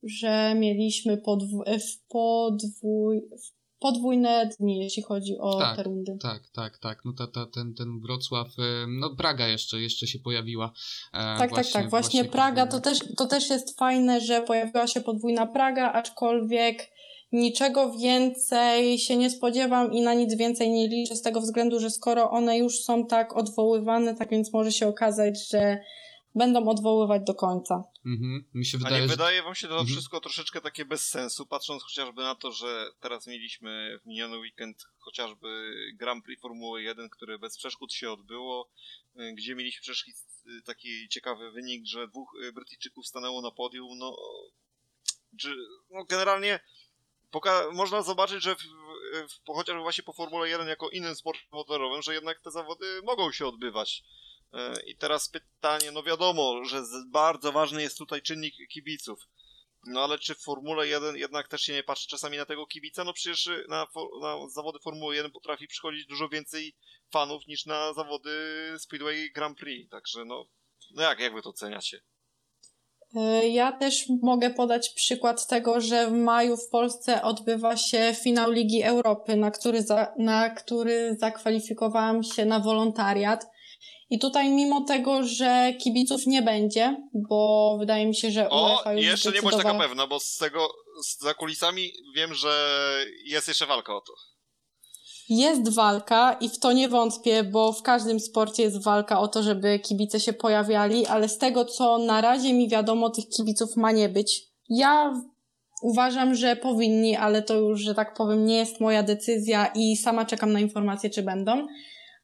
Że mieliśmy podw- w podwój, w podwójne dni, jeśli chodzi o tak, te rundy. Tak, tak, tak. No ta, ta, ten, ten Wrocław, no Praga jeszcze, jeszcze się pojawiła. E, tak, właśnie, tak, tak. Właśnie, właśnie Praga to też, to też jest fajne, że pojawiła się podwójna Praga, aczkolwiek niczego więcej się nie spodziewam i na nic więcej nie liczę z tego względu, że skoro one już są tak odwoływane, tak więc może się okazać, że będą odwoływać do końca. Mhm. Mi się wydaje, A nie że... wydaje wam się to mhm. wszystko troszeczkę takie bez sensu, patrząc chociażby na to, że teraz mieliśmy w miniony weekend chociażby Grand Prix Formuły 1, które bez przeszkód się odbyło, y, gdzie mieliśmy przecież y, taki ciekawy wynik, że dwóch y, Brytyjczyków stanęło na podium, no, czy, no generalnie poka- można zobaczyć, że w, w, chociażby właśnie po Formule 1 jako innym sporcie motorowym, że jednak te zawody mogą się odbywać. E, I teraz pytanie, no wiadomo, że bardzo ważny jest tutaj czynnik kibiców. No ale czy w Formule 1 jednak też się nie patrzy czasami na tego kibica? No przecież na, na zawody Formuły 1 potrafi przychodzić dużo więcej fanów niż na zawody Speedway Grand Prix. Także no, no jak, jak wy to oceniacie? E, ja też mogę podać przykład tego, że w maju w Polsce odbywa się finał Ligi Europy, na który, za, na który zakwalifikowałam się na wolontariat. I tutaj mimo tego, że kibiców nie będzie, bo wydaje mi się, że UEFA o, już jeszcze nie bądź taka pewna, bo z tego, z, za kulisami wiem, że jest jeszcze walka o to. Jest walka i w to nie wątpię, bo w każdym sporcie jest walka o to, żeby kibice się pojawiali, ale z tego, co na razie mi wiadomo, tych kibiców ma nie być. Ja uważam, że powinni, ale to już, że tak powiem, nie jest moja decyzja i sama czekam na informacje, czy będą.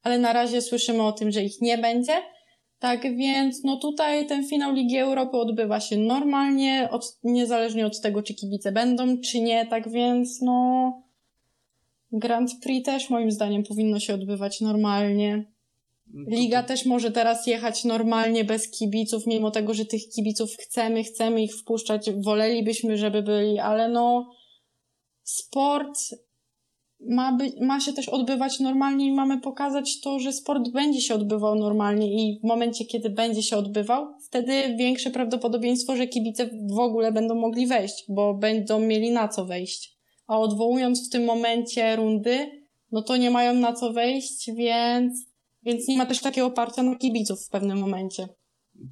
Ale na razie słyszymy o tym, że ich nie będzie. Tak więc, no tutaj ten finał Ligi Europy odbywa się normalnie, od, niezależnie od tego, czy kibice będą, czy nie. Tak więc, no, Grand Prix też moim zdaniem powinno się odbywać normalnie. No Liga też może teraz jechać normalnie bez kibiców, mimo tego, że tych kibiców chcemy, chcemy ich wpuszczać, wolelibyśmy, żeby byli, ale no sport ma, być, ma się też odbywać normalnie i mamy pokazać to, że sport będzie się odbywał normalnie i w momencie, kiedy będzie się odbywał, wtedy większe prawdopodobieństwo, że kibice w ogóle będą mogli wejść, bo będą mieli na co wejść. A odwołując w tym momencie rundy, no to nie mają na co wejść, więc, więc nie ma też takiego oparcia na kibiców w pewnym momencie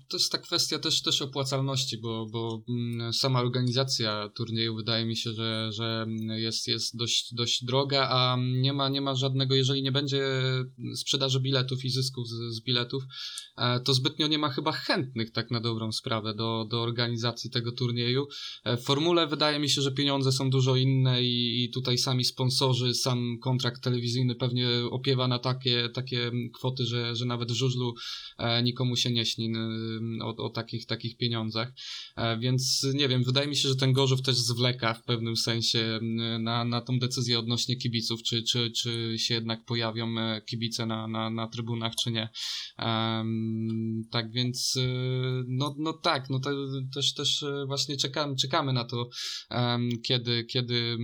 to jest ta kwestia też, też opłacalności, bo, bo mm, sama organizacja turnieju wydaje mi się, że, że jest, jest dość, dość droga, a nie ma, nie ma żadnego, jeżeli nie będzie sprzedaży biletów i zysków z, z biletów, e, to zbytnio nie ma chyba chętnych tak na dobrą sprawę do, do organizacji tego turnieju. E, w formule wydaje mi się, że pieniądze są dużo inne i, i tutaj sami sponsorzy, sam kontrakt telewizyjny pewnie opiewa na takie, takie kwoty, że, że nawet żużlu e, nikomu się nie śni o, o takich, takich pieniądzach. E, więc nie wiem, wydaje mi się, że ten Gorzów też zwleka w pewnym sensie na, na tą decyzję odnośnie kibiców, czy, czy, czy się jednak pojawią e, kibice na, na, na trybunach, czy nie. Tak więc, e, no, no tak, no to, też, też właśnie czekamy, czekamy na to, kiedy, kiedy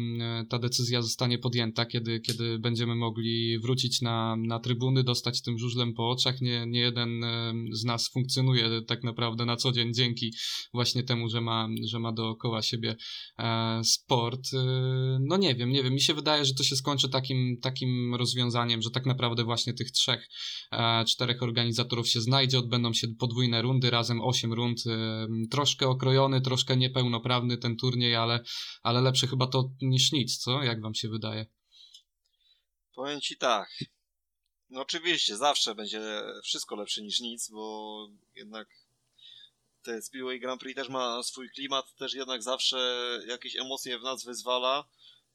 ta decyzja zostanie podjęta, kiedy, kiedy będziemy mogli wrócić na, na trybuny, dostać tym żużlem po oczach. Nie, nie jeden z nas funkcjonuje tak naprawdę na co dzień dzięki właśnie temu, że ma, że ma dookoła siebie e, sport. E, no nie wiem, nie wiem, mi się wydaje, że to się skończy takim, takim rozwiązaniem, że tak naprawdę właśnie tych trzech, e, czterech organizatorów się znajdzie, odbędą się podwójne rundy, razem osiem rund, troszkę okrojony, troszkę niepełnoprawny ten turniej, ale, ale lepsze chyba to niż nic, co? Jak wam się wydaje? Powiem ci tak. No oczywiście, zawsze będzie wszystko lepsze niż nic, bo jednak te Speedway Grand Prix też ma swój klimat, też jednak zawsze jakieś emocje w nas wyzwala.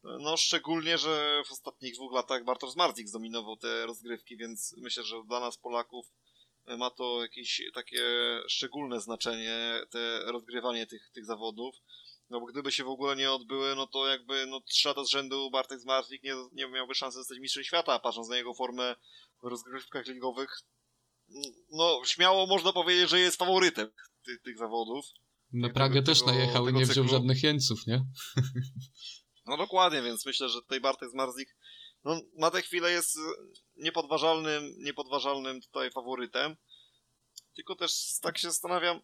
No szczególnie, że w ostatnich dwóch latach Bartosz Marzik zdominował te rozgrywki, więc myślę, że dla nas Polaków ma to jakieś takie szczególne znaczenie, te rozgrywanie tych, tych zawodów. No bo gdyby się w ogóle nie odbyły, no to jakby no, trzy lata z rzędu Bartek Zmarzlik nie, nie miałby szansy zostać mistrzem świata, patrząc na jego formę rozgrywkach ligowych. No, śmiało można powiedzieć, że jest faworytem tych, tych zawodów. Na Pragę też najechał i nie wziął żadnych jeńców, nie? No dokładnie, więc myślę, że tutaj Bartek Zmarzlik no, na tę chwilę jest niepodważalnym, niepodważalnym tutaj faworytem. Tylko też tak się zastanawiam,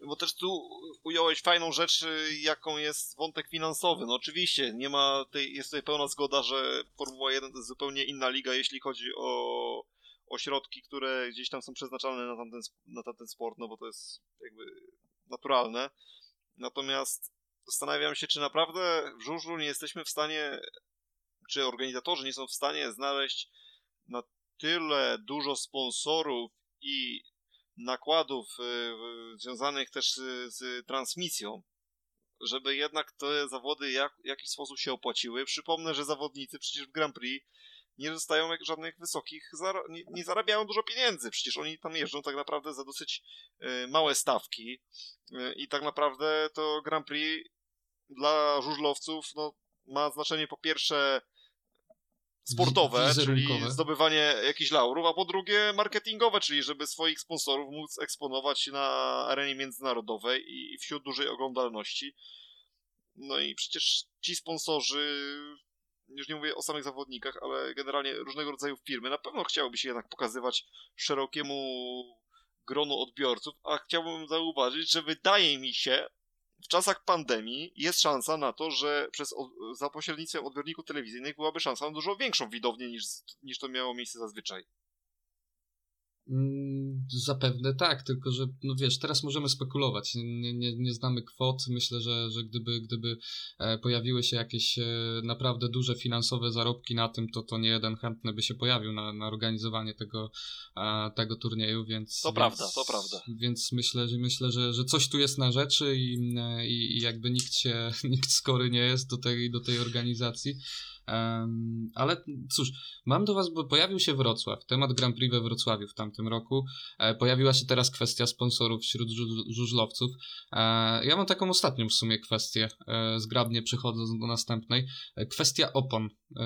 bo też tu ująłeś fajną rzecz, jaką jest wątek finansowy. No oczywiście, nie ma tej, jest tutaj pełna zgoda, że Formuła 1 to jest zupełnie inna liga, jeśli chodzi o, o środki, które gdzieś tam są przeznaczane na tamten, na tamten sport, no bo to jest jakby naturalne. Natomiast zastanawiam się, czy naprawdę w żużlu nie jesteśmy w stanie, czy organizatorzy nie są w stanie znaleźć na tyle dużo sponsorów i nakładów y, związanych też z transmisją, żeby jednak te zawody jak, w jakiś sposób się opłaciły. Przypomnę, że zawodnicy przecież w Grand Prix nie dostają żadnych wysokich, nie, nie, zarabiają dużo pieniędzy. Przecież oni tam jeżdżą tak naprawdę za dosyć y, małe stawki y, i tak naprawdę to Grand Prix dla żużlowców no, ma znaczenie po pierwsze sportowe, czyli zdobywanie jakichś laurów, a po drugie marketingowe, czyli żeby swoich sponsorów móc eksponować na arenie międzynarodowej i wśród dużej oglądalności. No i przecież ci sponsorzy, już nie mówię o samych zawodnikach, ale generalnie różnego rodzaju firmy, na pewno chciałyby się jednak pokazywać szerokiemu gronu odbiorców, a chciałbym zauważyć, że wydaje mi się, w czasach pandemii jest szansa na to, że przez, za pośrednictwem odbiorników telewizyjnych byłaby szansa na dużo większą widownię niż, niż to miało miejsce zazwyczaj. Zapewne tak, tylko że no wiesz, teraz możemy spekulować. Nie, nie, nie znamy kwot. Myślę, że, że gdyby, gdyby e, pojawiły się jakieś e, naprawdę duże finansowe zarobki na tym, to, to nie jeden chętny by się pojawił na, na organizowanie tego, tego turnieju, więc. To więc, prawda, to prawda. Więc myślę, że myślę, że, że coś tu jest na rzeczy i, i, i jakby nikt się, nikt skory nie jest do tej, do tej organizacji. Um, ale cóż, mam do Was, bo pojawił się Wrocław, temat Grand Prix we Wrocławiu w tamtym roku. E, pojawiła się teraz kwestia sponsorów wśród żu żużlowców. E, ja mam taką ostatnią w sumie kwestię, e, zgrabnie przechodząc do następnej. E, kwestia opon. E,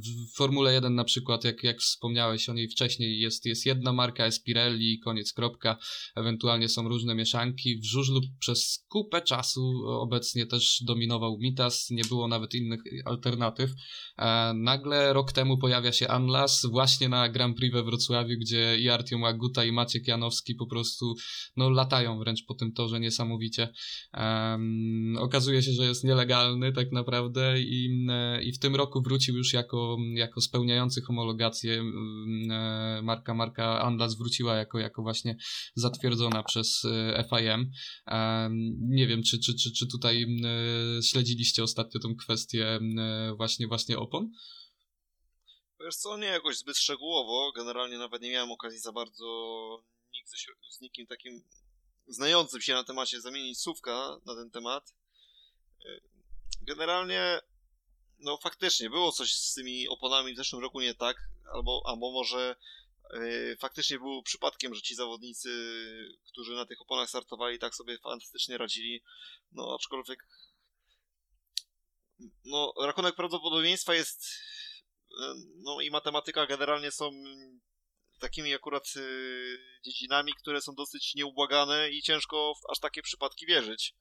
w Formule 1 na przykład, jak, jak wspomniałeś o niej wcześniej, jest, jest jedna marka Espirelli, koniec, kropka. Ewentualnie są różne mieszanki. W żużlu przez kupę czasu obecnie też dominował Mitas, nie było nawet innych alternatyw. E, nagle rok temu pojawia się Anlas właśnie na Grand Prix we Wrocławiu, gdzie i Artiom Aguta i Maciek Janowski po prostu no, latają wręcz po tym torze niesamowicie. Um, okazuje się, że jest nielegalny tak naprawdę i, i w tym roku wrócił już jako, jako spełniający homologację e, marka, marka Anlas wróciła jako, jako właśnie zatwierdzona przez FIM. Um, nie wiem, czy, czy, czy, czy tutaj śledziliście ostatnio tą kwestię właśnie właśnie, właśnie opon? Wiesz co, nie jakoś zbyt szczegółowo. Generalnie nawet nie miałem okazji za bardzo nikt z nikim takim znającym się na temacie zamienić słówka na ten temat. E, generalnie, no faktycznie było coś z tymi oponami w zeszłym roku nie tak, albo, albo może yy, faktycznie było przypadkiem, że ci zawodnicy, którzy na tych oponach startowali, tak sobie fantastycznie radzili. No aczkolwiek no, rachunek prawdopodobieństwa jest, e, no i matematyka generalnie są takimi akurat y, dziedzinami, które są dosyć nieubłagane i ciężko w aż takie przypadki wierzyć.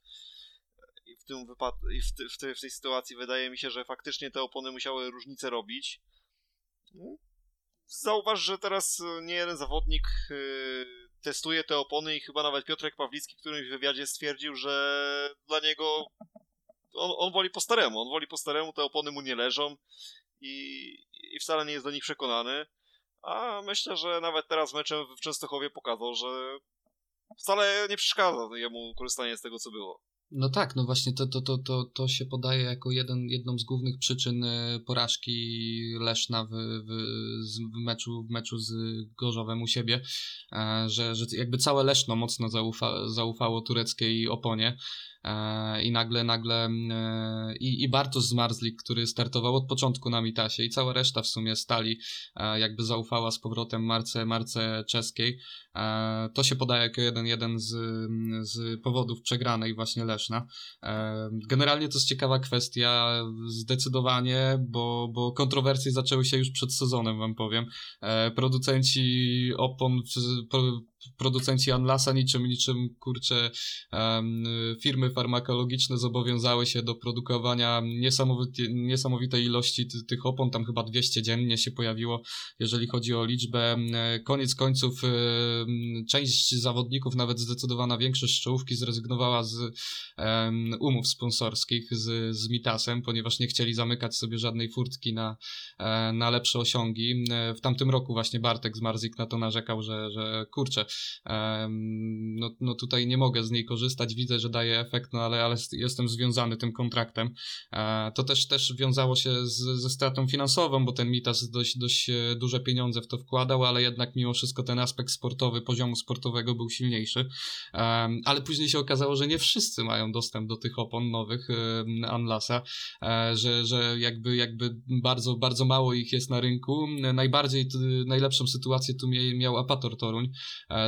W tym wypadku, w, w, tej, w tej sytuacji wydaje mi się, że faktycznie te opony musiały różnicę robić. No, zauważ, że teraz nie jeden zawodnik y, testuje te opony i chyba nawet Piotrek Pawlicki w którymś wywiadzie stwierdził, że dla niego on, on woli po staremu, on woli po staremu, te opony mu nie leżą i, i wcale nie jest do nich przekonany. A myślę, że nawet teraz meczem w Częstochowie pokazał, że wcale nie przeszkadza jemu korzystanie z tego, co było. No tak, no właśnie to, to, to, to, to się podaje jako jeden, jedną z głównych przyczyn e, porażki Leszna w, w, w, meczu, w meczu z Gorzowem u siebie, e, że, że jakby całe Leszno mocno zaufa, zaufało tureckiej oponie. E, i nagle, nagle e, i, i Bartosz Zmarzlik, który startował od początku na Mitasie i cała reszta w sumie stali, e, jakby zaufała z powrotem marce, marce czeskiej. To się podaje jako jeden, jeden z, z powodów przegranej właśnie Leszna. Generalnie to jest ciekawa kwestia, zdecydowanie, bo, bo kontrowersje zaczęły się już przed sezonem, wam powiem. Producenci opon, producenci Anlasa niczym, niczym, kurczę, um, firmy farmakologiczne zobowiązały się do produkowania niesamowite, niesamowitej ilości ty, tych opon, tam chyba 200 dziennie się pojawiło, jeżeli chodzi o liczbę. Koniec końców um, część zawodników, nawet zdecydowana większość czołówki zrezygnowała z um, umów sponsorskich z, z Mitasem, ponieważ nie chcieli zamykać sobie żadnej furtki na, e, na lepsze osiągi. W tamtym roku właśnie Bartek z Marzik na to narzekał, że, że kurczę, no, no tutaj nie mogę z niej korzystać, widzę, że daje efekt, no ale, ale jestem związany tym kontraktem. E, to też, też wiązało się z, ze stratą finansową, bo ten Mitas dość, dość e, duże pieniądze w to wkładał, ale jednak mimo wszystko ten aspekt sportowy, poziomu sportowego był silniejszy. Ale później się okazało, że nie wszyscy mają dostęp do tych opon nowych Anlasa, e, że, że jakby, jakby bardzo, bardzo mało ich jest na rynku. Najbardziej, najlepszą sytuację tu miał Apator Toruń,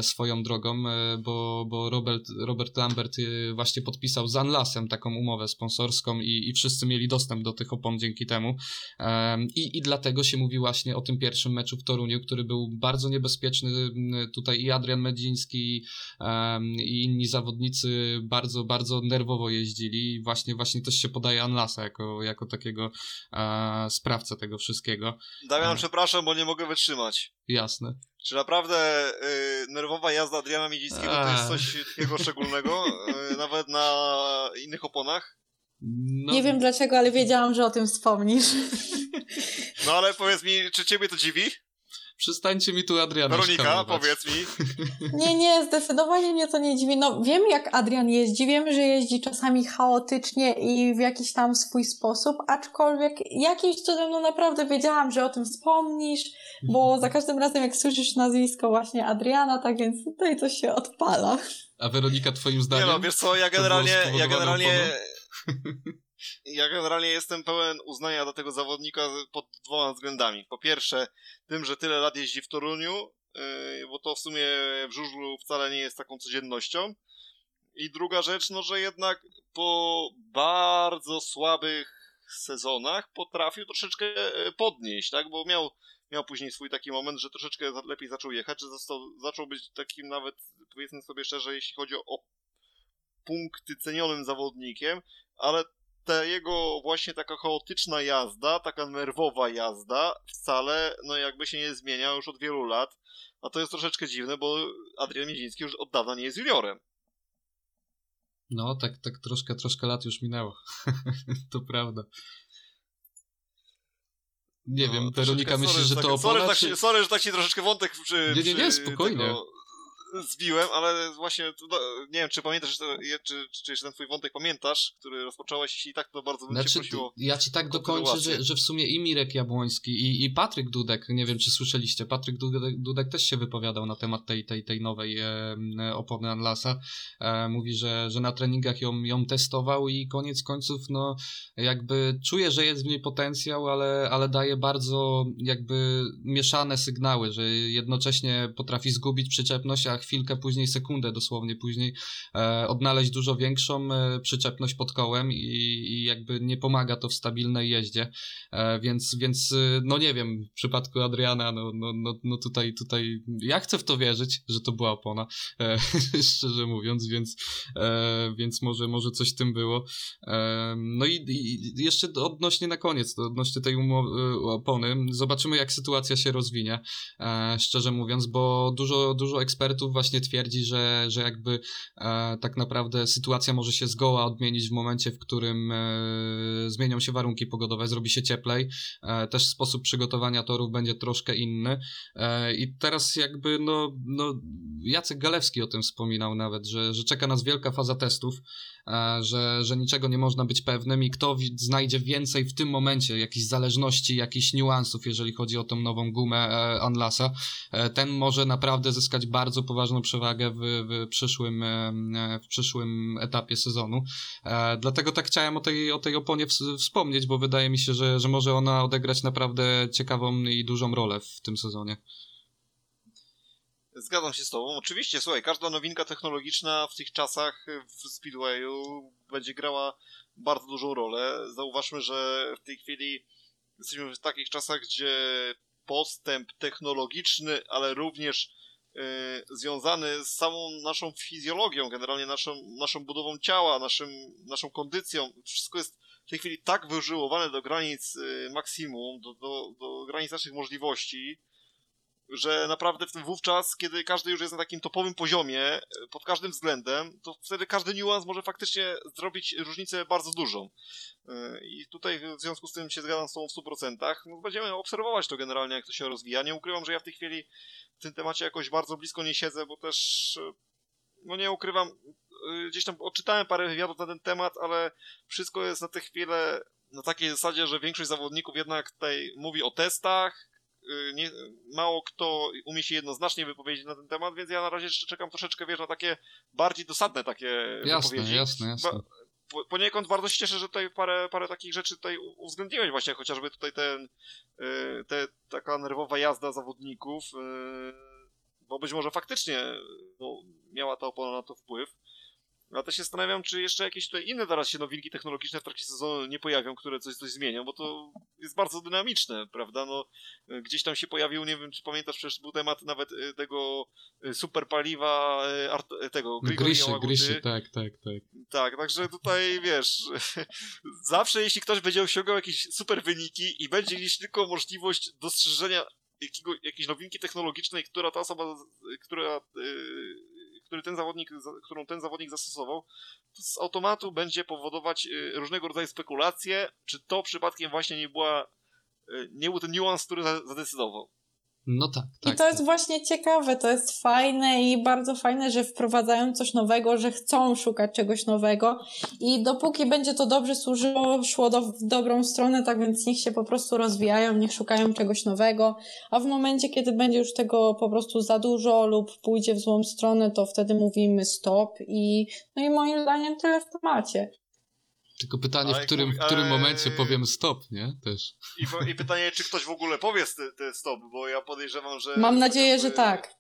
swoją drogą, e, bo, bo Robert, Robert Lambert e, właśnie podpisał z Anlasem taką umowę sponsorską i, i wszyscy mieli dostęp do tych opon dzięki temu. I, I dlatego się mówi właśnie o tym pierwszym meczu w Toruniu, który był bardzo niebezpieczny. Tutaj i Adrian Medziński i inni zawodnicy bardzo, bardzo nerwowo jeździli. Właśnie, właśnie też się podaje Anlasa jako, jako takiego e, sprawcę tego wszystkiego. Damian, przepraszam, bo nie mogę wytrzymać. Jasne. Czy naprawdę y, nerwowa jazda Adriana Miedzińskiego to jest coś takiego szczególnego, y, nawet na innych oponach? No. Nie wiem dlaczego, ale wiedziałam, że o tym wspomnisz. No ale powiedz mi, czy ciebie to dziwi? Przestańcie mi tu Adriana Weronika, powiedz mi. Nie, nie, zdecydowanie mnie to nie dziwi. No wiem jak Adrian jeździ, wiem, że jeździ czasami chaotycznie i w jakiś tam swój sposób, aczkolwiek jakimś cudem no naprawdę wiedziałam, że o tym wspomnisz, bo za każdym razem jak słyszysz nazwisko właśnie Adriana, tak więc tutaj coś się odpala. A Weronika twoim zdaniem? Nie no, wiesz co, ja generalnie, ja generalnie ja generalnie jestem pełen uznania do tego zawodnika pod dwoma względami. Po pierwsze, tym, że tyle lat jeździ w Toruniu, yy, bo to w sumie w żużlu wcale nie jest taką codziennością. I druga rzecz, no że jednak po bardzo słabych sezonach potrafił troszeczkę e, podnieść, tak? Bo miał, miał później swój taki moment, że troszeczkę lepiej zaczął jechać, że został, zaczął być takim nawet, powiedzmy sobie szczerze, jeśli chodzi o punkty cenionym zawodnikiem, ale ta jego właśnie taka chaotyczna jazda, taka nerwowa jazda wcale no jakby się nie zmienia już od wielu lat. A to jest troszeczkę dziwne, bo Adrian Miedziński już od dawna nie jest juniorem. No, tak, tak troszkę, troszkę lat już minęło. to prawda. Nie no, wiem, Weronika myśli, że to opona, sorry, czy... tak, się, sorry, że tak ci troszeczkę wątek przy, Nie, nie, nie, spokojnie. Tego zbiłem, ale właśnie, nie wiem, czy pamiętasz, czy, czy jeszcze ten twój wątek pamiętasz, który rozpocząłeś, jeśli tak, to bardzo bym znaczy, cię prosił Ja ci tak dokończę, że, że w sumie i Mirek Jabłoński, i, i Patryk Dudek, nie wiem, czy słyszeliście, Patryk Dudek, Dudek też się wypowiadał na temat tej, tej, tej nowej e, opony Anlasa. E, mówi, że, że na treningach ją, ją testował i koniec końców, no, jakby czuje, że jest w niej potencjał, ale, ale daje bardzo jakby mieszane sygnały, że jednocześnie potrafi zgubić przyczepność, a chwilkę później, sekundę dosłownie później e, odnaleźć dużo większą e, przyczepność pod kołem i, i, jakby nie pomaga to w stabilnej jeździe, e, więc, więc e, no nie wiem, w przypadku Adriana, no, no, no, no tutaj, tutaj ja chcę w to wierzyć, że to była opona, e, szczerze mówiąc, więc, e, więc może, może coś tym było. no i, i, jeszcze odnośnie na koniec, odnośnie tej opony, zobaczymy jak sytuacja się rozwinie, szczerze mówiąc, bo dużo, dużo ekspertów właśnie twierdzi, że, że jakby e, tak naprawdę sytuacja może się zgoła odmienić w momencie, w którym e, zmienią się warunki pogodowe, zrobi się cieplej. E, też sposób przygotowania torów będzie troszkę inny. E, I teraz jakby no, no Jacek Galewski o tym wspominał nawet, że, że czeka nas wielka faza testów. E, że, że niczego nie można być pewnym i kto znajdzie więcej w tym momencie jakichś zależności, jakichś niuansów, jeżeli chodzi o tą nową gumę e, Anlasa, e, ten może naprawdę zyskać bardzo poważną przewagę w, w, przyszłym, w przyszłym etapie sezonu. Dlatego tak chciałem o tej, o tej oponie wspomnieć, bo wydaje mi się, że, że może ona odegrać naprawdę ciekawą i dużą rolę w tym sezonie. Zgadzam się z Tobą. Oczywiście, słuchaj, każda nowinka technologiczna w tych czasach w Speedwayu będzie grała bardzo dużą rolę. Zauważmy, że w tej chwili jesteśmy w takich czasach, gdzie postęp technologiczny, ale również yy, związany z samą naszą fizjologią, generalnie naszą, naszą budową ciała, naszym, naszą kondycją, wszystko jest w tej chwili tak wyżyłowane do granic yy, maksimum, do, do, do granic naszych możliwości, że naprawdę w tym wówczas, kiedy każdy już jest na takim topowym poziomie, e, pod każdym względem, to wtedy każdy niuans może faktycznie zrobić różnicę bardzo dużą. E, I tutaj w związku z tym się zgadzam z tą w 100%. No, będziemy obserwować to generalnie, jak to się rozwija. Nie ukrywam, że ja w tej chwili w tym temacie jakoś bardzo blisko nie siedzę, bo też, e, no nie ukrywam, gdzieś tam odczytałem parę wywiadów na ten temat, ale wszystko jest na tę chwilę na takiej zasadzie, że większość zawodników jednak tutaj mówi o testach, nie, mało kto umie się jednoznacznie wypowiedzieć na ten temat, więc ja na razie jeszcze czekam troszeczkę, wiesz, na takie bardziej dosadne takie jasne, wypowiedzi. Jasne, jasne, po, poniekąd bardzo się cieszę, że tutaj parę, parę takich rzeczy tutaj uwzględniłeś właśnie, chociażby tutaj ten, y, te, taka nerwowa jazda zawodników, y, bo być może faktycznie no, miała ta opona na to wpływ. Ja też się zastanawiam, czy jeszcze jakieś tutaj inne teraz się nowinki technologiczne w trakcie sezonu nie pojawią, które coś, coś zmienią, bo to jest bardzo dynamiczne, prawda? No, gdzieś tam się pojawił, nie wiem, czy pamiętasz, przecież był temat nawet y, tego y, super paliwa y, tego Griszy, Griszy, tak, tak, tak. Tak, także tutaj, wiesz, zawsze jeśli ktoś będzie osiągał jakieś super wyniki i będzie gdzieś tylko możliwość dostrzeżenia jakiego, jakiejś nowinki technologicznej, która ta osoba, która który ten zawodnik, którą ten zawodnik zastosował, to z automatu będzie powodować y, różnego rodzaju spekulacje, czy to przypadkiem właśnie nie była, y, nie był ten niuans, który zadecydował. No tak, tak. I to tak. jest właśnie ciekawe, to jest fajne i bardzo fajne, że wprowadzają coś nowego, że chcą szukać czegoś nowego i dopóki będzie to dobrze służyło, szło do, w dobrą stronę, tak więc niech się po prostu rozwijają, niech szukają czegoś nowego, a w momencie, kiedy będzie już tego po prostu za dużo lub pójdzie w złą stronę, to wtedy mówimy stop i no i moim zdaniem tyle w temacie. Tylko pytanie, w którym, w którym momencie powiem stop, nie? Też. I, I, pytanie, czy ktoś w ogóle powie te, stop, bo ja podejrzewam, że... Mam nadzieję, że tak.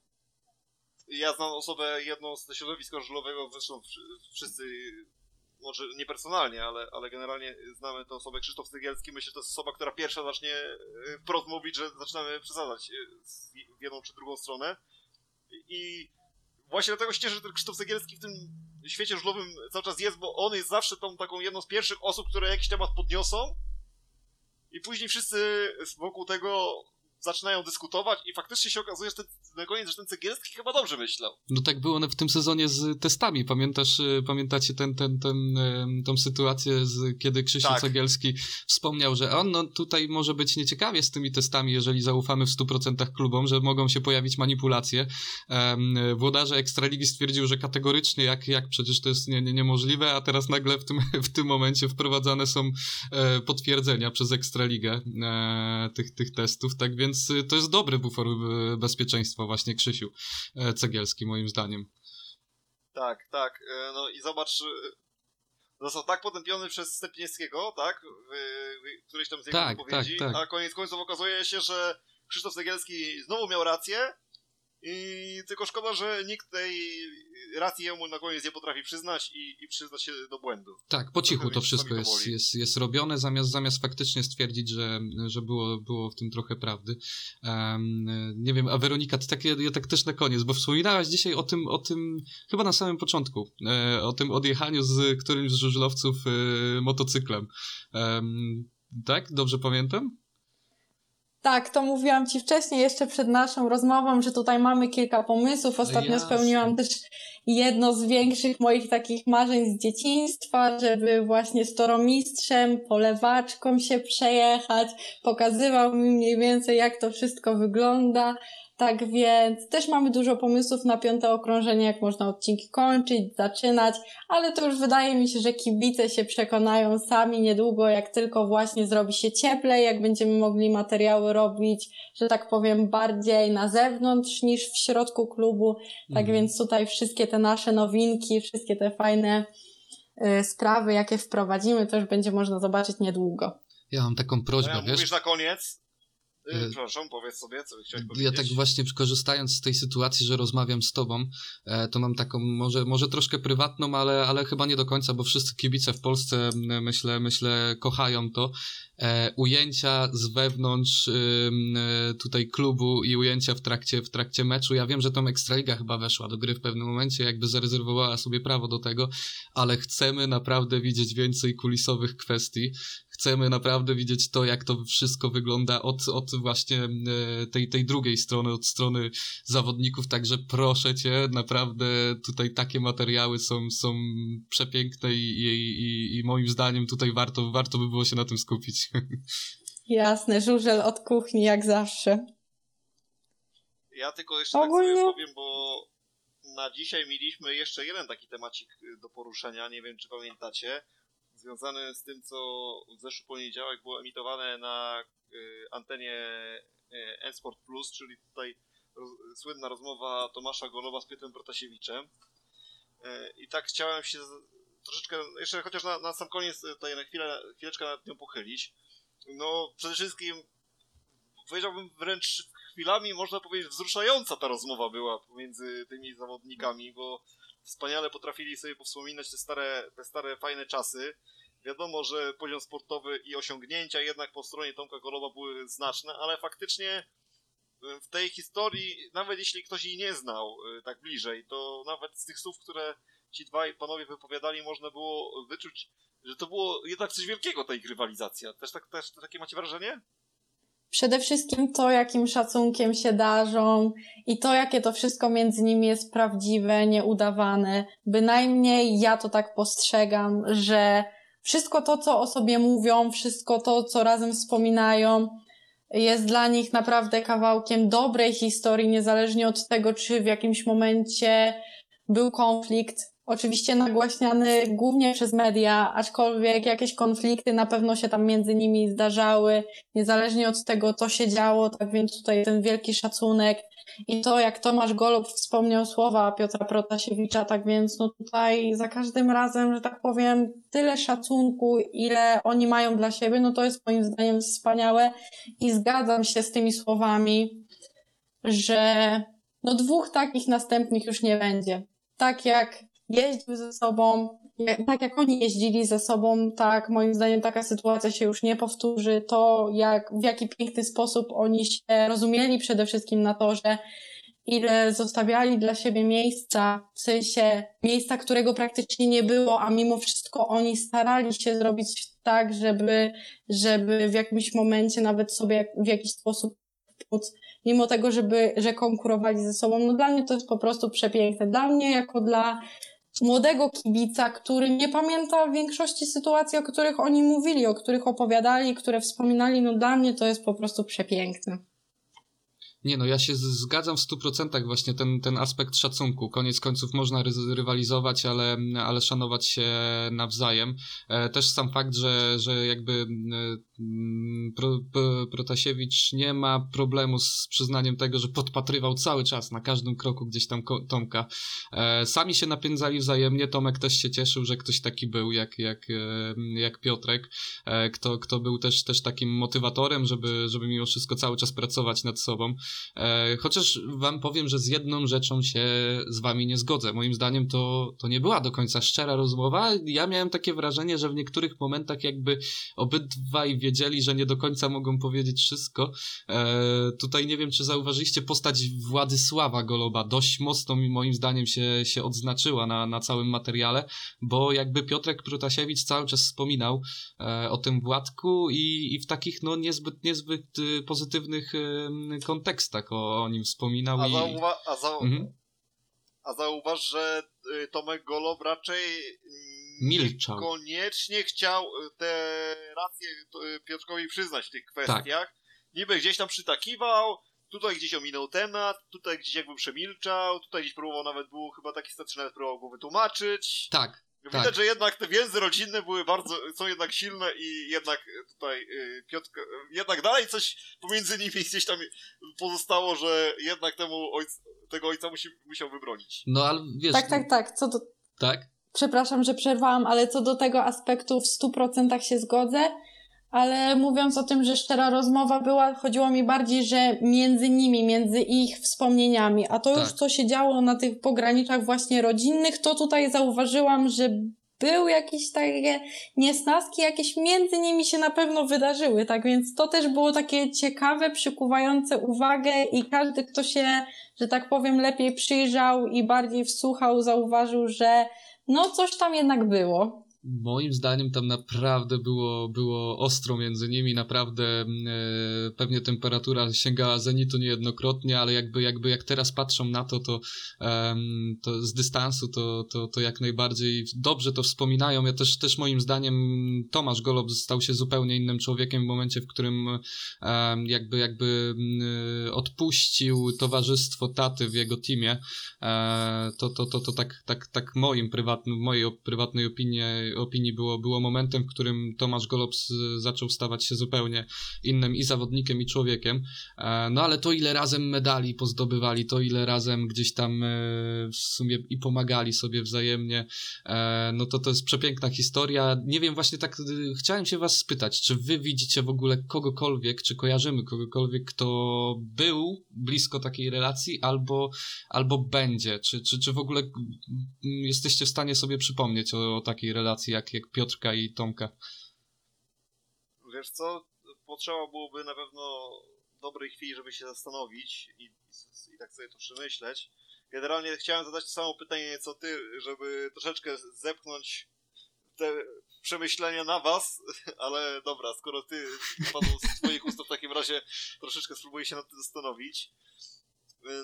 Ja znam osobę, jedną z środowiska żużlowego, zresztą wszyscy, może nie personalnie, ale, ale generalnie znamy tę osobę, Krzysztof Stygielski. Myślę, że to jest osoba, która pierwsza zacznie e, wprost mówić, że zaczynamy przesadzać e, w jedną czy drugą stronę. I właśnie dlatego się cieszę, że ten Krzysztof Cegielski w tym świecie żużlowym cały czas jest, bo on jest zawsze tą taką jedną z pierwszych osób, które jakiś temat podniosą. I później wszyscy wokół tego zaczynają dyskutować i faktycznie się okazuje, że ten, na koniec, że ten Cegielski chyba dobrze myślał. No tak było w tym sezonie z testami. Pamiętasz, y, pamiętacie ten, ten, ten, tą sytuację, z, kiedy Krzysiu tak. Cegielski wspomniał, że on no, tutaj może być nieciekawie z tymi testami, jeżeli zaufamy w 100% klubom, że mogą się pojawić manipulacje. Um, włodarze Ekstraligi stwierdził, że kategorycznie, jak, jak przecież to jest nie, nie, niemożliwe, a teraz nagle w tym, w tym momencie wprowadzane są e, potwierdzenia przez Ekstraligę e, tych, tych testów, tak więc więc y, to jest dobry bufor y, bezpieczeństwa właśnie Krzysiu e, Cegielski moim zdaniem. Tak, tak. E, no i zobacz, y, został tak potępiony przez Stępniewskiego, tak, w, w którejś tam z jego tak, wypowiedzi, tak, tak. a koniec końców okazuje się, że Krzysztof Cegielski znowu miał rację, i tylko szkoda, że nikt tej racji jemu na koniec nie potrafi przyznać i, i przyznać się do błędu. Tak, po cichu to wszystko jest, jest, jest robione, zamiast, zamiast faktycznie stwierdzić, że, że było, było w tym trochę prawdy. Um, nie wiem, a Weronika, ty tak, ja, ja, tak też na koniec, bo wspominałaś dzisiaj o tym, o tym chyba na samym początku, e, o tym odjechaniu z którymś z żużlowców e, motocyklem. Um, tak? Dobrze pamiętam? Tak, to mówiłam Ci wcześniej, jeszcze przed naszą rozmową, że tutaj mamy kilka pomysłów. Ostatnio Jasne. spełniłam też jedno z większych moich takich marzeń z dzieciństwa, żeby właśnie z toromistrzem, polewaczką się przejechać. Pokazywał mi mniej więcej, jak to wszystko wygląda. Tak więc też mamy dużo pomysłów na piąte okrążenie, jak można odcinki kończyć, zaczynać, ale to już wydaje mi się, że kibice się przekonają sami niedługo, jak tylko właśnie zrobi się cieplej, jak będziemy mogli materiały robić, że tak powiem, bardziej na zewnątrz niż w środku klubu. Tak mhm. więc tutaj wszystkie te nasze nowinki, wszystkie te fajne y, sprawy, jakie wprowadzimy, to już będzie można zobaczyć niedługo. Ja mam taką prośbę, ja wiesz? Mówisz na koniec, Yy, Przepraszam, powiedz sobie, co chciałeś powiedzieć. Ja tak właśnie korzystając z tej sytuacji, że rozmawiam z tobą, e, to mam taką może, może troszkę prywatną, ale, ale chyba nie do końca, bo wszyscy kibice w Polsce myślę, myślę kochają to. E, ujęcia z wewnątrz e, tutaj klubu i ujęcia w trakcie, w trakcie meczu. Ja wiem, że tam Ekstraliga chyba weszła do gry w pewnym momencie, jakby zarezerwowała sobie prawo do tego, ale chcemy naprawdę widzieć więcej kulisowych kwestii chcemy naprawdę widzieć to, jak to wszystko wygląda od, od właśnie e, tej, tej drugiej strony, od strony zawodników, także proszę cię, naprawdę tutaj takie materiały są, są przepiękne i, i, i moim zdaniem tutaj warto, warto by było się na tym skupić. Jasne, żużel od kuchni jak zawsze. Ja tylko jeszcze Ogólnie... tak sobie powiem, bo na dzisiaj mieliśmy jeszcze jeden taki temacik do poruszenia, nie wiem czy pamiętacie związany z tym, co w zeszły poniedziałek było emitowane na y, antenie y, Esport Plus, czyli tutaj słynna rozmowa Tomasza Golowa z Piotrem Protasiewiczem. Y, I tak chciałem się troszeczkę, jeszcze chociaż na, na sam koniec tutaj na chwilę, chwileczkę nad nią pochylić. No, przede wszystkim powiedziałbym wręcz chwilami, można powiedzieć, wzruszająca ta rozmowa była pomiędzy tymi zawodnikami, bo wspaniale potrafili sobie powspominać te stare, te stare fajne czasy. Wiadomo, że poziom sportowy i osiągnięcia jednak po stronie Tomka Golowa były znaczne, ale faktycznie e, w tej historii, nawet jeśli ktoś jej nie znał e, tak bliżej, to nawet z tych słów, które ci dwaj panowie wypowiadali, można było wyczuć, że to było jednak coś wielkiego ta ich rywalizacja. Też, tak, też takie macie wrażenie? Przede wszystkim to, jakim szacunkiem się darzą i to, jakie to wszystko między nimi jest prawdziwe, nieudawane. Bynajmniej ja to tak postrzegam, że wszystko to, co o sobie mówią, wszystko to, co razem wspominają, jest dla nich naprawdę kawałkiem dobrej historii, niezależnie od tego, czy w jakimś momencie był konflikt. Oczywiście nagłaśniany głównie przez media, aczkolwiek jakieś konflikty na pewno się tam między nimi zdarzały, niezależnie od tego, co się działo, tak więc tutaj ten wielki szacunek i to, jak Tomasz Golob wspomniał słowa Piotra Protasiewicza, tak więc no tutaj za każdym razem, że tak powiem, tyle szacunku, ile oni mają dla siebie, no to jest moim zdaniem wspaniałe i zgadzam się z tymi słowami, że no dwóch takich następnych już nie będzie. Tak jak jeździł ze sobą, tak jak oni jeździli ze sobą, tak moim zdaniem taka sytuacja się już nie powtórzy. To jak, w jaki piękny sposób oni się rozumieli przede wszystkim na to, że ile zostawiali dla siebie miejsca, w sensie miejsca, którego praktycznie nie było, a mimo wszystko oni starali się zrobić tak, żeby, żeby w jakimś momencie nawet sobie w jakiś sposób pomóc, mimo tego, żeby, że konkurowali ze sobą. No dla mnie to jest po prostu przepiękne. Dla mnie, jako dla młodego kibica, który nie pamięta większości sytuacji, o których oni mówili, o których opowiadali, które wspominali, no dla mnie to jest po prostu przepiękne. Nie no, ja się zgadzam w 100% właśnie ten, ten aspekt szacunku. Koniec końców można rywalizować, ale, ale szanować się nawzajem. E, też sam fakt, że, że jakby e, Pro, Protasiewicz nie ma problemu z przyznaniem tego, że podpatrywał cały czas na każdym kroku gdzieś tam Tomka. E, sami się napędzali wzajemnie. Tomek też się cieszył, że ktoś taki był jak, jak, jak Piotrek, kto, kto był też, też takim motywatorem, żeby, żeby mimo wszystko cały czas pracować nad sobą. E, chociaż wam powiem, że z jedną rzeczą się z wami nie zgodzę. Moim zdaniem to, to nie była do końca szczera rozmowa. Ja miałem takie wrażenie, że w niektórych momentach jakby obydwaj wiedzieli, że nie do końca mogą powiedzieć wszystko. E, tutaj nie wiem, czy zauważyliście postać Władysława Goloba. Dość mocno moim zdaniem się, się odznaczyła na, na całym materiale, bo jakby Piotrek Protasiewicz cały czas wspominał e, o tym Władku i, i w takich no niezbyt, niezbyt y, pozytywnych kontekstach tak o, o nim wspominał. A, i... zauwa- a, za- mhm. a zauważ, że y, Tomek Golob raczej milczał. Koniecznie chciał y, te racje y, Piotrkowi przyznać w tych kwestiach. Tak. Niby gdzieś tam przytakiwał, tutaj gdzieś ominął temat, tutaj gdzieś jakby przemilczał, tutaj gdzieś próbował nawet, było chyba taki stat, że nawet próbował go wytłumaczyć. Tak, Widać, tak. że jednak te więzy rodzinne były bardzo, są jednak silne i jednak tutaj y, Piotrka, jednak dalej coś pomiędzy nimi gdzieś tam pozostało, że jednak temu ojc, tego ojca musi, musiał wybronić. No ale wiesz... Tak, tak, tak. Co do... Tak? Przepraszam, że przerwałam, ale co do tego aspektu w 100% się zgodzę. Ale mówiąc o tym, że szczera rozmowa była, chodziło mi bardziej, że między nimi, między ich wspomnieniami, a to już Tak. co się działo na tych pograniczach właśnie rodzinnych, to tutaj zauważyłam, że był jakieś takie niesnaski, jakieś między nimi się na pewno wydarzyły, tak więc to też było takie ciekawe, przykuwające uwagę i każdy, kto się, że tak powiem, lepiej przyjrzał i bardziej wsłuchał, zauważył, że no coś tam jednak było. Moim zdaniem tam naprawdę było, było ostro między nimi, naprawdę e, pewnie temperatura sięgała zenitu niejednokrotnie, ale jakby, jakby jak teraz patrzą na to, to, em, to z dystansu to, to, to jak najbardziej dobrze to wspominają. Ja też, też moim zdaniem Tomasz Golob stał się zupełnie innym człowiekiem w momencie, w którym em, jakby, jakby mm, odpuścił towarzystwo taty w jego teamie. E, to, to, to, to tak, tak, tak moim prywatnym, w mojej prywatnej opinii, opinii było, było momentem, w którym Tomasz Golops zaczął stawać się zupełnie innym i zawodnikiem, i człowiekiem. E, no ale to ile razem medali pozdobywali, to ile razem gdzieś tam e, w sumie i pomagali sobie wzajemnie, e, no to to jest przepiękna historia. Nie wiem, właśnie tak e, chciałem się was spytać, czy wy widzicie w ogóle kogokolwiek, czy kojarzymy kogokolwiek, kto był blisko takiej relacji, albo albo będzie? Czy, czy, czy w ogóle mm, jesteście w stanie sobie przypomnieć o, o takiej relacji jak, jak Piotrka i Tomka? Wiesz co, potrzeba byłoby na pewno dobrej chwili, żeby się zastanowić i, i, i tak sobie to przemyśleć. Generalnie chciałem zadać to samo pytanie co ty, żeby troszeczkę zepchnąć te przemyślenia na was, ale dobra, skoro ty padło z twoich ust, to w takim razie troszeczkę spróbuję się nad tym zastanowić.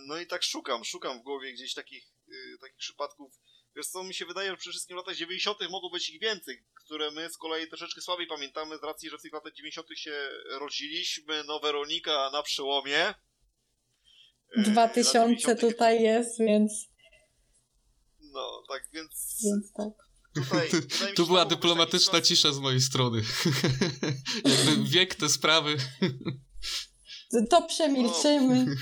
No i tak szukam, szukam w głowie gdzieś takich, y, takich przypadków. Wiesz co, mi się wydaje, że przede wszystkim w latach 90. mogło być ich więcej, które my z kolei troszeczkę słabiej pamiętamy z racji, że w tych latach 90. się rodziliśmy, no Weronika na przełomie. Y, 2000 lat 90. tutaj jest, więc, No, tak więc więc tak. tutaj... Tu była dyplomatyczna cisza z mojej strony. Jakby wiek te sprawy. To przemilczymy.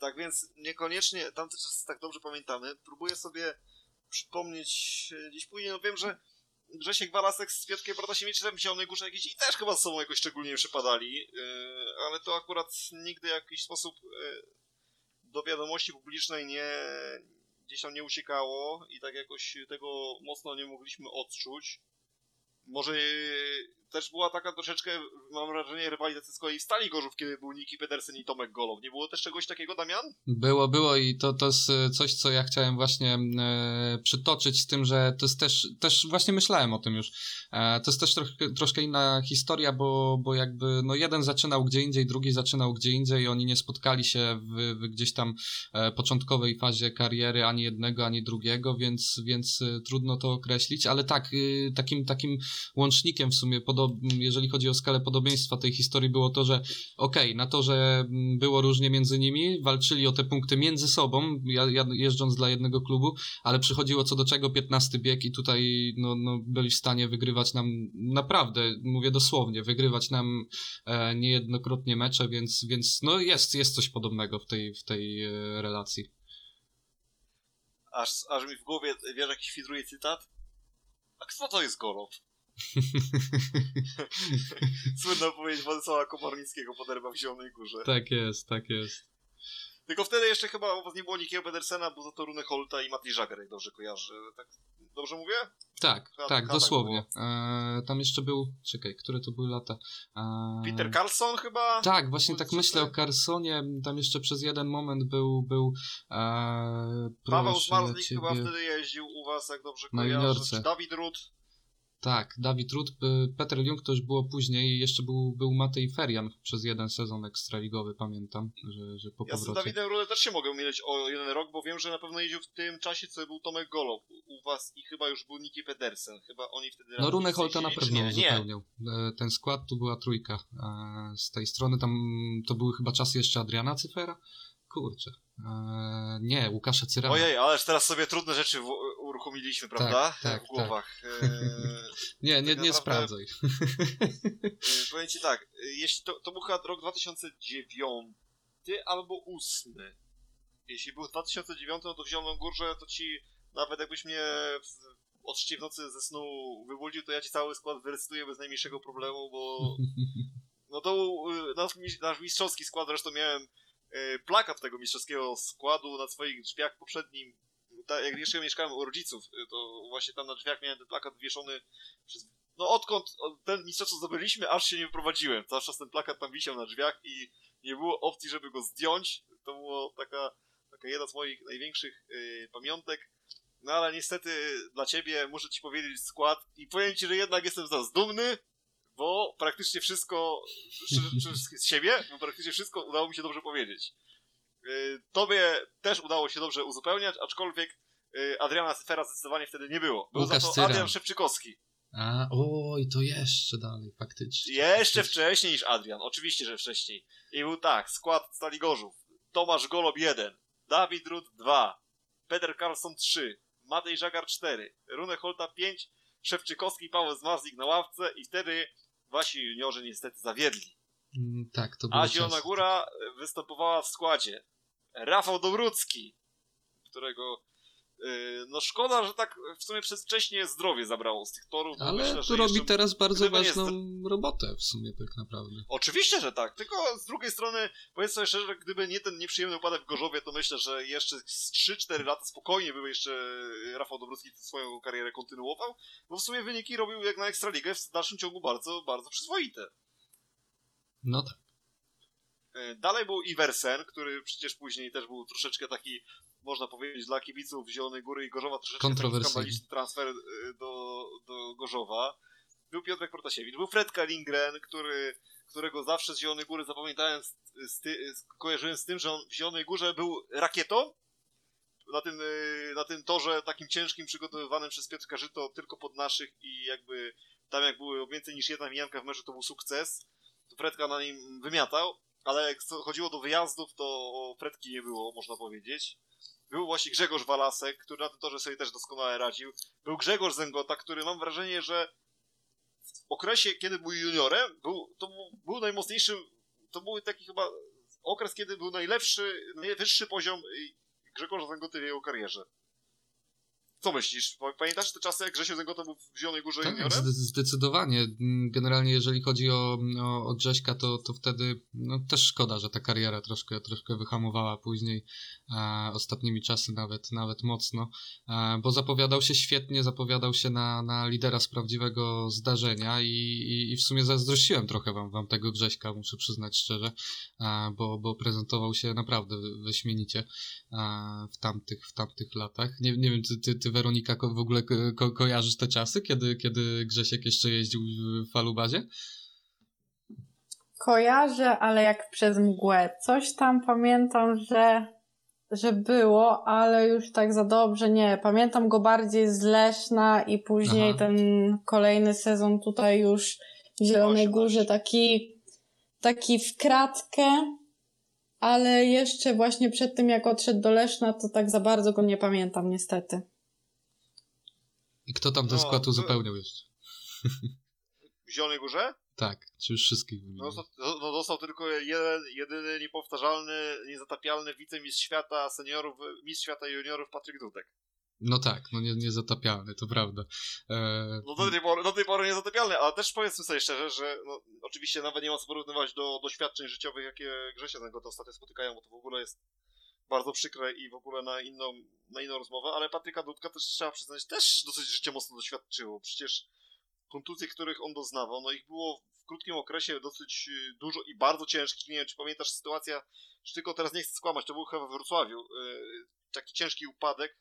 Tak więc niekoniecznie tamte czasy tak dobrze pamiętamy. Próbuję sobie przypomnieć e, gdzieś później, no wiem, że Grzesiek Walasek z Piotrkiem Protasiewiczem w Zielonej Górze jakiś i też chyba z sobą jakoś szczególnie nie przypadali, yy, ale to akurat nigdy w jakiś sposób yy, do wiadomości publicznej nie gdzieś tam nie uciekało i tak jakoś tego mocno nie mogliśmy odczuć. Może też była taka troszeczkę, mam wrażenie, rywalizacja z kolei Stali Gorzów, kiedy był Niki Pedersen i Tomek Golow. Nie było też czegoś takiego, Damian? Było, było i to, to jest e, coś, co ja chciałem właśnie e, przytoczyć z tym, że to jest też, też właśnie myślałem o tym już. E, to jest też trochę, troszkę inna historia, bo, bo jakby no jeden zaczynał gdzie indziej, drugi zaczynał gdzie indziej, oni nie spotkali się w, w gdzieś tam e, początkowej fazie kariery ani jednego, ani drugiego, więc, więc e, trudno to określić, ale tak, e, takim, takim łącznikiem w sumie, podob, jeżeli chodzi o skalę podobieństwa tej historii, było to, że okej, na to, że było różnie między nimi, walczyli o te punkty między sobą, ja, ja, jeżdżąc dla jednego klubu, ale przychodziło co do czego 15 bieg i tutaj no, no, byli w stanie wygrywać nam naprawdę, mówię dosłownie, wygrywać nam e, niejednokrotnie mecze, więc, więc no jest, jest coś podobnego w tej, w tej e, relacji. Aż, aż mi w głowie, wiesz, jakiś filtruje cytat? A kto to jest Golow? Słynna powiedzieć Władysława Komornickiego po derbach w Zielonej Górze. tak jest, tak jest. Tylko wtedy jeszcze chyba nie było Nikiego Pedersena, za to Rune Holta i Mati Żager, jak dobrze kojarzę. Tak, dobrze mówię? Tak, tak, chyba dosłownie. tak E, tam jeszcze był, czekaj, które to były lata? E, Peter Carlson chyba? Tak, właśnie tak myślę o tak? Carsonie. Tam jeszcze przez jeden moment był. był e, Paweł ciebie. chyba wtedy jeździł u was, jak dobrze Na kojarzę. juniorce. Czy Dawid Rut? Tak, Dawid Rud, y, Peter Jung to już było później, jeszcze był, był Matej Ferian przez jeden sezon ekstraligowy, pamiętam, że, że po Ja z powrocie. Dawidem Rudę też się mogę mylić o jeden rok, bo wiem, że na pewno jeździł w tym czasie, co był Tomek Golob u was i chyba już był Niki Pedersen. Chyba oni wtedy No Rune Holta na pewno nie? Uzupełniał. E, Ten skład tu była trójka. E, Z tej strony tam to były chyba czasy jeszcze Adriana Cyfera? Kurczę. E, Nie, Łukasza Cyrana. Ojej, ależ teraz sobie trudne rzeczy uruchomiliśmy, prawda? tak, w głowach. E, Nie, nie, tak nie naprawdę- sprawdzaj. e, powiem ci tak, e, jeśli to, to był chyba rok 2009 albo 8. Jeśli był 2009, no to w Zieloną Górze to ci, nawet jakbyś mnie o trzeciej w nocy ze snu wybudził, to ja ci cały skład wyrecytuję bez najmniejszego problemu, bo No to był nasz, nasz mistrzowski skład, zresztą miałem plakat tego mistrzowskiego składu na swoich drzwiach poprzednim. Jak jeszcze mieszkałem u rodziców, y, to właśnie tam na drzwiach miałem ten plakat wieszony przez... No odkąd od- ten mistrzostwo zdobyliśmy, aż się nie wyprowadziłem. Cały czas ten plakat tam wisiał na drzwiach i nie było opcji, żeby go zdjąć. To było taka, taka jedna z moich największych y, pamiątek. No ale niestety dla ciebie muszę ci powiedzieć skład i powiem ci, że jednak jestem z nas dumny, bo praktycznie wszystko z siebie, bo praktycznie wszystko udało mi się dobrze powiedzieć. Yy, Tobie też udało się dobrze uzupełniać, aczkolwiek yy, Adriana Cyfera zdecydowanie wtedy nie było. Był Łukasz za to Cyran. Adrian Szewczykowski. A, oj, to jeszcze dalej, faktycznie. Jeszcze wcześniej niż Adrian, oczywiście, że wcześniej. I był tak, skład Stali Gorzów. Tomasz Golob 1, Dawid Rud 2, Peter Carlson 3, Matej Żagar 4, Rune Holta 5, Szewczykowski i Paweł Zmarzlik na ławce i wtedy wasi juniorzy niestety zawiedli. Mm, Tak, to było A Zielona Góra e, występowała w składzie. Rafał Dobrucki, którego e, no szkoda, że tak w sumie przedwcześnie zdrowie zabrało z tych torów. Ale myślę, że robi teraz bardzo ważną robotę w sumie tak naprawdę. Oczywiście, że tak, tylko z drugiej strony, powiem sobie szczerze, gdyby nie ten nieprzyjemny upadek w Gorzowie, to myślę, że jeszcze z 3-4 lata spokojnie by jeszcze Rafał Dobrucki swoją karierę kontynuował, bo w sumie wyniki robił jak na Ekstraligę w dalszym ciągu bardzo, bardzo przyzwoite. No tak. E, Dalej był Iversen, który przecież później też był troszeczkę taki, można powiedzieć, dla kibiców Zielonej Góry i Gorzowa troszeczkę skandaliczny transfer e, do, do Gorzowa. Był Piotrek Protasiewicz, był Fredka Lindgren, który, którego zawsze z Zielonej Góry zapamiętałem, z, z ty, z, kojarzyłem z tym, że on w Zielonej Górze był rakietą, na tym, e, na tym torze takim ciężkim, przygotowywanym przez Piotrka Żyto tylko pod naszych i jakby tam jak było więcej niż jedna mijanka w meczu, to był sukces. Fredka na nim wymiatał, ale jak chodziło do wyjazdów, to Fredki nie było, można powiedzieć. Był właśnie Grzegorz Walasek, który na tym torze sobie też doskonale radził. Był Grzegorz Zęgota, który mam wrażenie, że w okresie, kiedy był juniorem, był, to był, najmocniejszym, to był taki chyba okres, kiedy był najlepszy, najwyższy poziom Grzegorza Zęgoty w jego karierze. Co myślisz? Pa- Pamiętasz te czasy, jak Grzesio Zęgota był w Zielonej Górze Tak, juniorem? zdecydowanie. Mm, Generalnie jeżeli chodzi o, o, o Grześka, to, to wtedy no, też szkoda, że ta kariera troszkę, troszkę wyhamowała później, e, ostatnimi czasy nawet, nawet mocno, e, bo zapowiadał się świetnie, zapowiadał się na, na lidera z prawdziwego zdarzenia i, i, i w sumie zazdrościłem trochę wam, wam tego Grześka, muszę przyznać szczerze, e, bo, bo prezentował się naprawdę wy- wyśmienicie e, w tamtych, w tamtych latach. Nie, nie wiem, ty, ty, ty Weronika ko- w ogóle ko, ko, kojarzysz te czasy, kiedy, kiedy Grzesiek jeszcze jeździł w falubazie? Kojarzę, ale jak przez mgłę. Coś tam pamiętam, że, że było, ale już tak za dobrze nie. Pamiętam go bardziej z Leszna i później Aha. ten kolejny sezon tutaj już w Zielonej 18. Górze taki, taki w kratkę, ale jeszcze właśnie przed tym jak odszedł do Leszna, to tak za bardzo go nie pamiętam niestety. I kto tam ten No, skład uzupełniał jeszcze? W Zielonej Górze? Tak, czy już wszystkich No, wymieniłem? no, no dostał tylko jeden, jedyny, niepowtarzalny, niezatapialny wicemistrz świata seniorów, mistrz świata juniorów Patryk Dudek. No tak, no nie, niezatapialny, to prawda. E, No do tej pory, do tej pory niezatapialny, ale też powiedzmy sobie szczerze, że no, oczywiście nawet nie ma co porównywać do doświadczeń życiowych, jakie Grzesia tego to ostatnio spotykają, bo to w ogóle jest bardzo przykre i w ogóle na inną, na inną rozmowę, ale Patryka Dudka też trzeba przyznać, też dosyć życie mocno doświadczyło. Przecież kontuzje, których on doznawał, no ich było w krótkim okresie dosyć y, dużo i bardzo ciężkich. Nie wiem, czy pamiętasz sytuacja, czy tylko teraz nie chcę skłamać, to był chyba we Wrocławiu, y, taki ciężki upadek,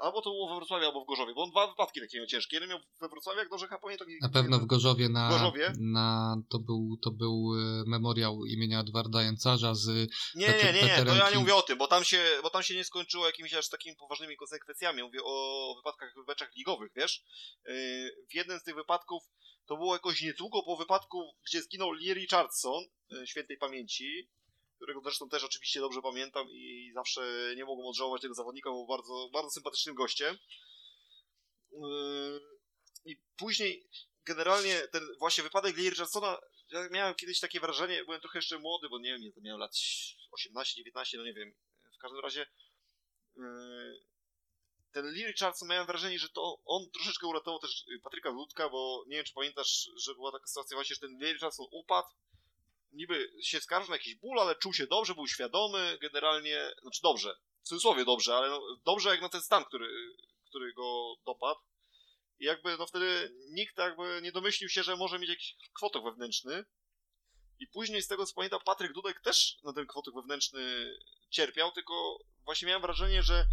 albo to było we Wrocławiu, albo w Gorzowie, bo on dwa wypadki takie miał ciężkie. Jeden miał we Wrocławiu, jak dobrze pamiętam. Na pewno w Gorzowie na, Gorzowie? na to był to był e, memoriał imienia Edwarda Jęcarza z Nie, nie, nie, nie, to ja nie mówię o tym, bo tam się, bo tam się nie skończyło jakimiś aż takimi poważnymi konsekwencjami. Mówię o wypadkach w meczach ligowych, wiesz? Yy, W jednym z tych wypadków to było jakoś niedługo po wypadku, gdzie zginął Lee Richardson, yy, świętej pamięci, którego zresztą też oczywiście dobrze pamiętam i zawsze nie mogłem odżałować tego zawodnika, był bardzo, bardzo sympatycznym gościem. Yy, I później generalnie ten właśnie wypadek Lee Richardsona, ja miałem kiedyś takie wrażenie, byłem trochę jeszcze młody, bo nie wiem, to miałem lat 18, 19, no nie wiem. W każdym razie yy, ten Lee Richardson miałem wrażenie, że to on troszeczkę uratował też Patryka Ludka, bo nie wiem, czy pamiętasz, że była taka sytuacja właśnie, że ten Lee Richardson upadł, niby się skarżył na jakiś ból, ale czuł się dobrze, był świadomy, generalnie, znaczy dobrze, w cudzysłowie dobrze, ale no, dobrze jak na ten stan, który, który go dopadł. I jakby no wtedy nikt jakby nie domyślił się, że może mieć jakiś kwotok wewnętrzny. I później z tego co pamiętam, Patryk Dudek też na ten kwotok wewnętrzny cierpiał, tylko właśnie miałem wrażenie, że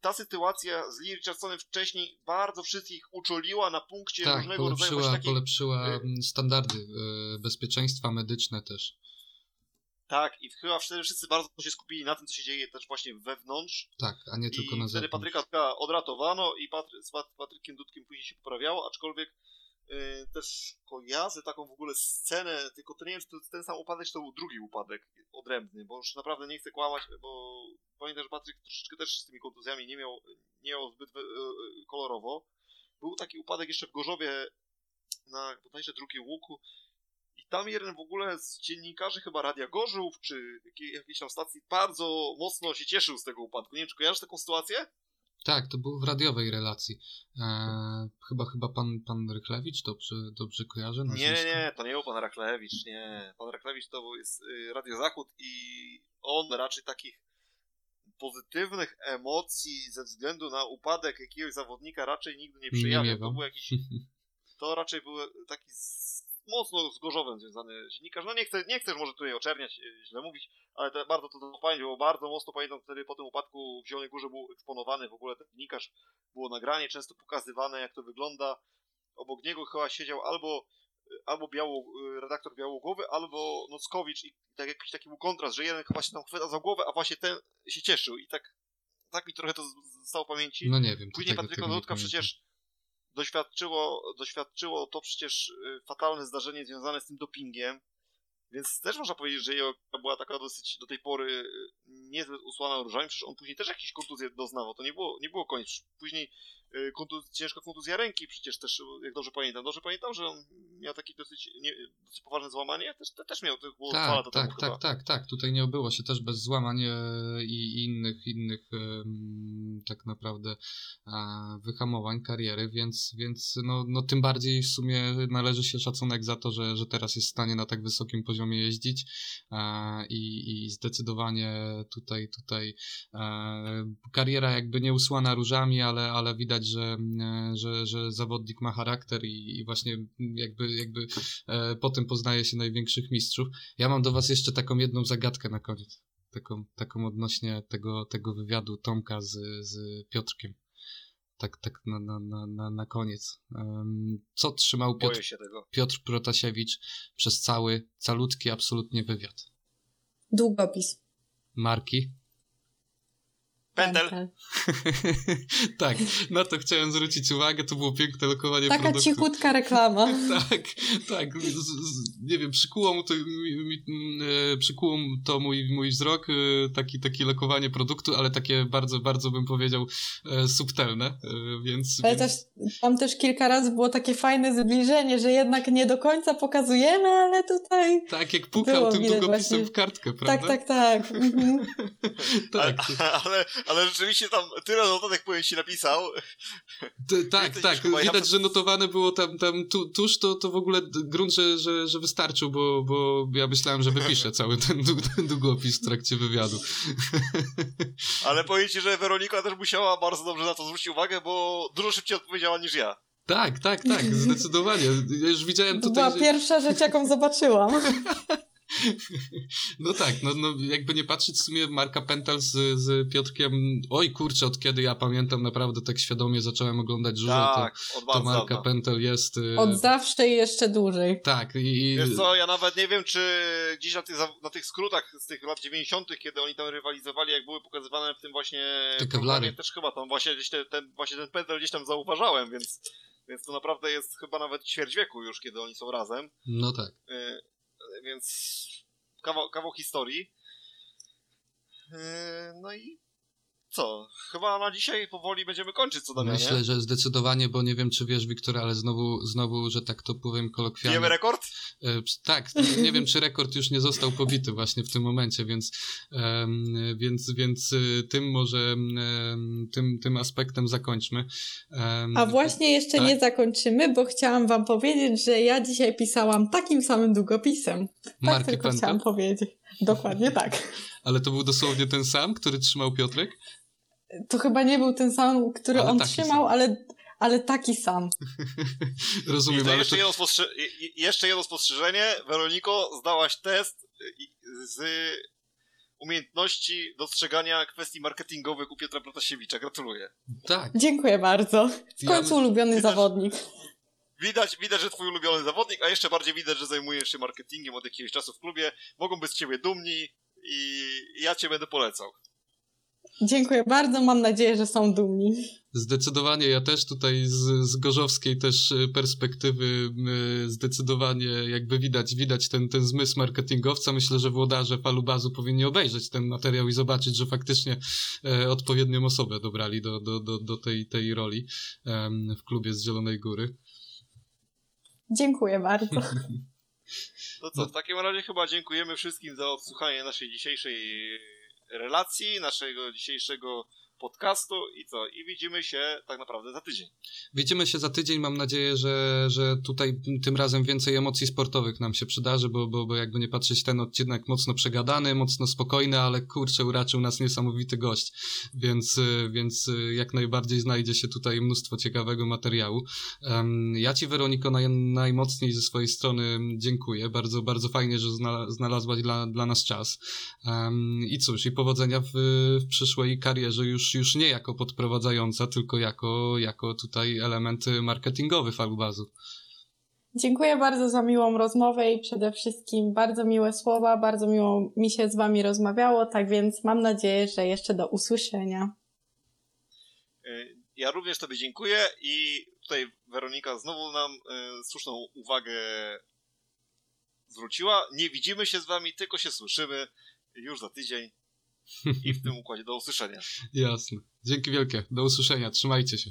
ta sytuacja z Lee Richardsonem wcześniej bardzo wszystkich uczuliła na punkcie tak, różnego rodzaju polepszyła, właśnie takich polepszyła y- mm, standardy e, bezpieczeństwa medyczne też. Tak, i chyba wtedy wszyscy bardzo się skupili na tym, co się dzieje też właśnie wewnątrz. Tak, a nie tylko I na wtedy zewnątrz. Patryka Dudka odratowano i Patry, z Pat- Patrykiem Dudkiem później się poprawiało, aczkolwiek też kojarzę taką w ogóle scenę, tylko to nie wiem, czy to ten sam upadek, czy to był drugi upadek odrębny, bo już naprawdę nie chcę kłamać, bo pamiętam, że Patryk troszeczkę też z tymi kontuzjami nie miał, nie miał zbyt yy, kolorowo. Był taki upadek jeszcze w Gorzowie na bodajże drugim łuku i tam jeden w ogóle z dziennikarzy chyba Radia Gorzów, czy jakiej, jakiejś tam stacji bardzo mocno się cieszył z tego upadku. Nie wiem, czy kojarzysz taką sytuację? Tak, to było w radiowej relacji. E, chyba chyba pan, pan Rychlewicz, dobrze, dobrze kojarzę? Nie, nie, nie, to nie był pan Raklewicz, nie. Pan Raklewicz to był, jest y, Radio Zachód i on raczej takich pozytywnych emocji ze względu na upadek jakiegoś zawodnika raczej nigdy nie miewał. to był jakiś, to raczej był taki mocno z Gorzowem związany dziennikarz. No nie chcę, nie chcę może tutaj oczerniać, y, źle mówić, ale bardzo to do pamięć, bo bardzo mocno pamiętam wtedy po tym upadku w Zielonej Górze był eksponowany w ogóle ten dziennikarz, było nagranie często pokazywane jak to wygląda. Obok niego chyba siedział albo albo biało, redaktor Białogłowy, albo Nockowicz i tak jakiś taki był kontrast, że jeden chyba się tam chwyta za głowę, a właśnie ten się cieszył i tak, tak mi trochę to zostało w pamięci. No nie wiem. Później Dudka pamiętam. przecież doświadczyło, doświadczyło to przecież y, fatalne zdarzenie związane z tym dopingiem, więc też można powiedzieć, że jego była taka dosyć do tej pory y, niezbyt usłana różami, przecież on później też jakieś kontuzje doznawał, to nie było, nie było koniec. Później kontuz, ciężka kontuzja ręki przecież też, y, jak dobrze pamiętam, dobrze pamiętam, że on miał takie dosyć, nie, dosyć poważne złamanie, też, te, też miał, to było dwa Tak, lata tak, temu chyba. tak, tak, tak. Tutaj nie obyło się też bez złamań e, i innych, innych em, tak naprawdę e, wyhamowań kariery, więc, więc no, no tym bardziej w sumie należy się szacunek za to, że, że teraz jest w stanie na tak wysokim poziomie jeździć e, i, i zdecydowanie tutaj, tutaj kariera jakby nie usłana różami, ale, ale widać, że, e, że, że zawodnik ma charakter i, i właśnie jakby, jakby e, po tym poznaje się największych mistrzów. Ja mam do was jeszcze taką jedną zagadkę na koniec. Taką, taką odnośnie tego, tego wywiadu Tomka z, z Piotrkiem. Tak, tak na, na, na, na, na koniec. Co trzymał Piotr, Boję się tego. Piotr Protasiewicz przez cały, calutki absolutnie wywiad? Długopis. Marki? Pentel. tak, na to chciałem zwrócić uwagę, to było piękne lokowanie Taka produktu. cichutka reklama. Tak, tak. Z, z, nie wiem, przykuło mu to, mi, mi, e, przykuło to mój, mój wzrok, e, taki, takie lokowanie produktu, ale takie bardzo, bardzo bym powiedział e, subtelne, e, więc... Ale więc... też, tam też kilka razy było takie fajne zbliżenie, że jednak nie do końca pokazujemy, ale tutaj... Tak, jak pukał tym długopisem właśnie. w kartkę, Tak, prawda? tak, tak. Mhm. tak. Ale, ale, ale rzeczywiście tam tyle notatek powiem ci napisał. T- tak, Więcej tak. ja Widać, przez- że notowane było tam, tam tu, tuż, to, to w ogóle grunt, że, że, że wystarczył, bo, bo ja myślałem, że wypiszę cały ten, ten długopis w trakcie wywiadu. Ale powiem ci, że Weronika też musiała bardzo dobrze na to zwrócić uwagę, bo dużo szybciej odpowiedziała niż ja. Tak, tak, tak, zdecydowanie. Ja już widziałem To tutaj, była że... pierwsza rzecz, jaką zobaczyłam. No tak, no, no jakby nie patrzeć w sumie Marka Pental z, z Piotrkiem, oj kurczę, od kiedy ja pamiętam naprawdę tak świadomie zacząłem oglądać Żurze, tak, to, od to Marka dawna. Pental jest... y, Od zawsze i jeszcze dłużej. Tak, i... Wiesz co, ja nawet nie wiem, czy gdzieś na tych, na tych skrótach z tych lat 90., kiedy oni tam rywalizowali, jak były pokazywane w tym właśnie Te kewlary. też chyba tam właśnie gdzieś te, ten, właśnie ten pendel gdzieś tam zauważałem, więc, więc to naprawdę jest chyba nawet ćwierć wieku już, kiedy oni są razem. No tak. Więc kawał, kawał historii. Y, no i co? Chyba na dzisiaj powoli będziemy kończyć, co Damianie? Myślę, że zdecydowanie, bo nie wiem, czy wiesz, Wiktor, ale znowu, znowu, że tak to powiem kolokwialnie. Bijemy rekord? E, Tak, nie wiem, czy rekord już nie został pobity właśnie w tym momencie, więc, em, więc, więc y, tym może em, tym, tym aspektem zakończmy. A właśnie jeszcze tak. nie zakończymy, bo chciałam wam powiedzieć, że ja dzisiaj pisałam takim samym długopisem. Tak Marki tylko Penta? chciałam powiedzieć. Dokładnie tak. Ale to był dosłownie ten sam, który trzymał Piotrek? To chyba nie był ten sam, który Ale on trzymał, sam. ale, ale taki sam. Rozumiem, to ale jeszcze, to, jedno spostrze- jeszcze jedno spostrzeżenie. Weroniko, zdałaś test z umiejętności dostrzegania kwestii marketingowych u Piotra Protasiewicza. Gratuluję. tak. Dziękuję bardzo. W końcu ulubiony Widać- zawodnik. Widać, widać, że twój ulubiony zawodnik, a jeszcze bardziej widać, że zajmujesz się marketingiem od jakiegoś czasu w klubie. Mogą być z ciebie dumni i ja cię będę polecał. Dziękuję bardzo. Mam nadzieję, że są dumni. Zdecydowanie, ja też tutaj z, z gorzowskiej też y, perspektywy y, zdecydowanie jakby widać, widać ten, ten zmysł marketingowca. Myślę, że włodarze Falubazu powinni obejrzeć ten materiał i zobaczyć, że faktycznie e, odpowiednią osobę dobrali do, do, do, do tej, tej roli em, w klubie z Zielonej Góry. Dziękuję bardzo. To co, w takim razie chyba dziękujemy wszystkim za odsłuchanie naszej dzisiejszej relacji, naszego dzisiejszego podcastu i co? I widzimy się tak naprawdę za tydzień. Widzimy się za tydzień. Mam nadzieję, że, że tutaj tym razem więcej emocji sportowych nam się przydarzy, bo, bo, bo jakby nie patrzeć, ten odcinek mocno przegadany, mocno spokojny, ale kurczę, uraczył nas niesamowity gość, więc, więc jak najbardziej znajdzie się tutaj mnóstwo ciekawego materiału. Ja Ci, Weroniko, naj, najmocniej ze swojej strony dziękuję. Bardzo, bardzo fajnie, że zna, znalazłaś dla, dla nas czas. I cóż, i powodzenia w, w przyszłej karierze już, już nie jako podprowadzająca, tylko jako, jako tutaj element marketingowy Falubazu. Dziękuję bardzo za miłą rozmowę i przede wszystkim bardzo miłe słowa. Bardzo miło mi się z wami rozmawiało, tak więc mam nadzieję, że jeszcze do usłyszenia. Y, Ja również Tobie dziękuję i tutaj Weronika znowu nam y, słuszną uwagę zwróciła. Nie widzimy się z Wami, tylko się słyszymy już za tydzień i w tym układzie do usłyszenia. Jasne. Dzięki wielkie. Do usłyszenia. Trzymajcie się.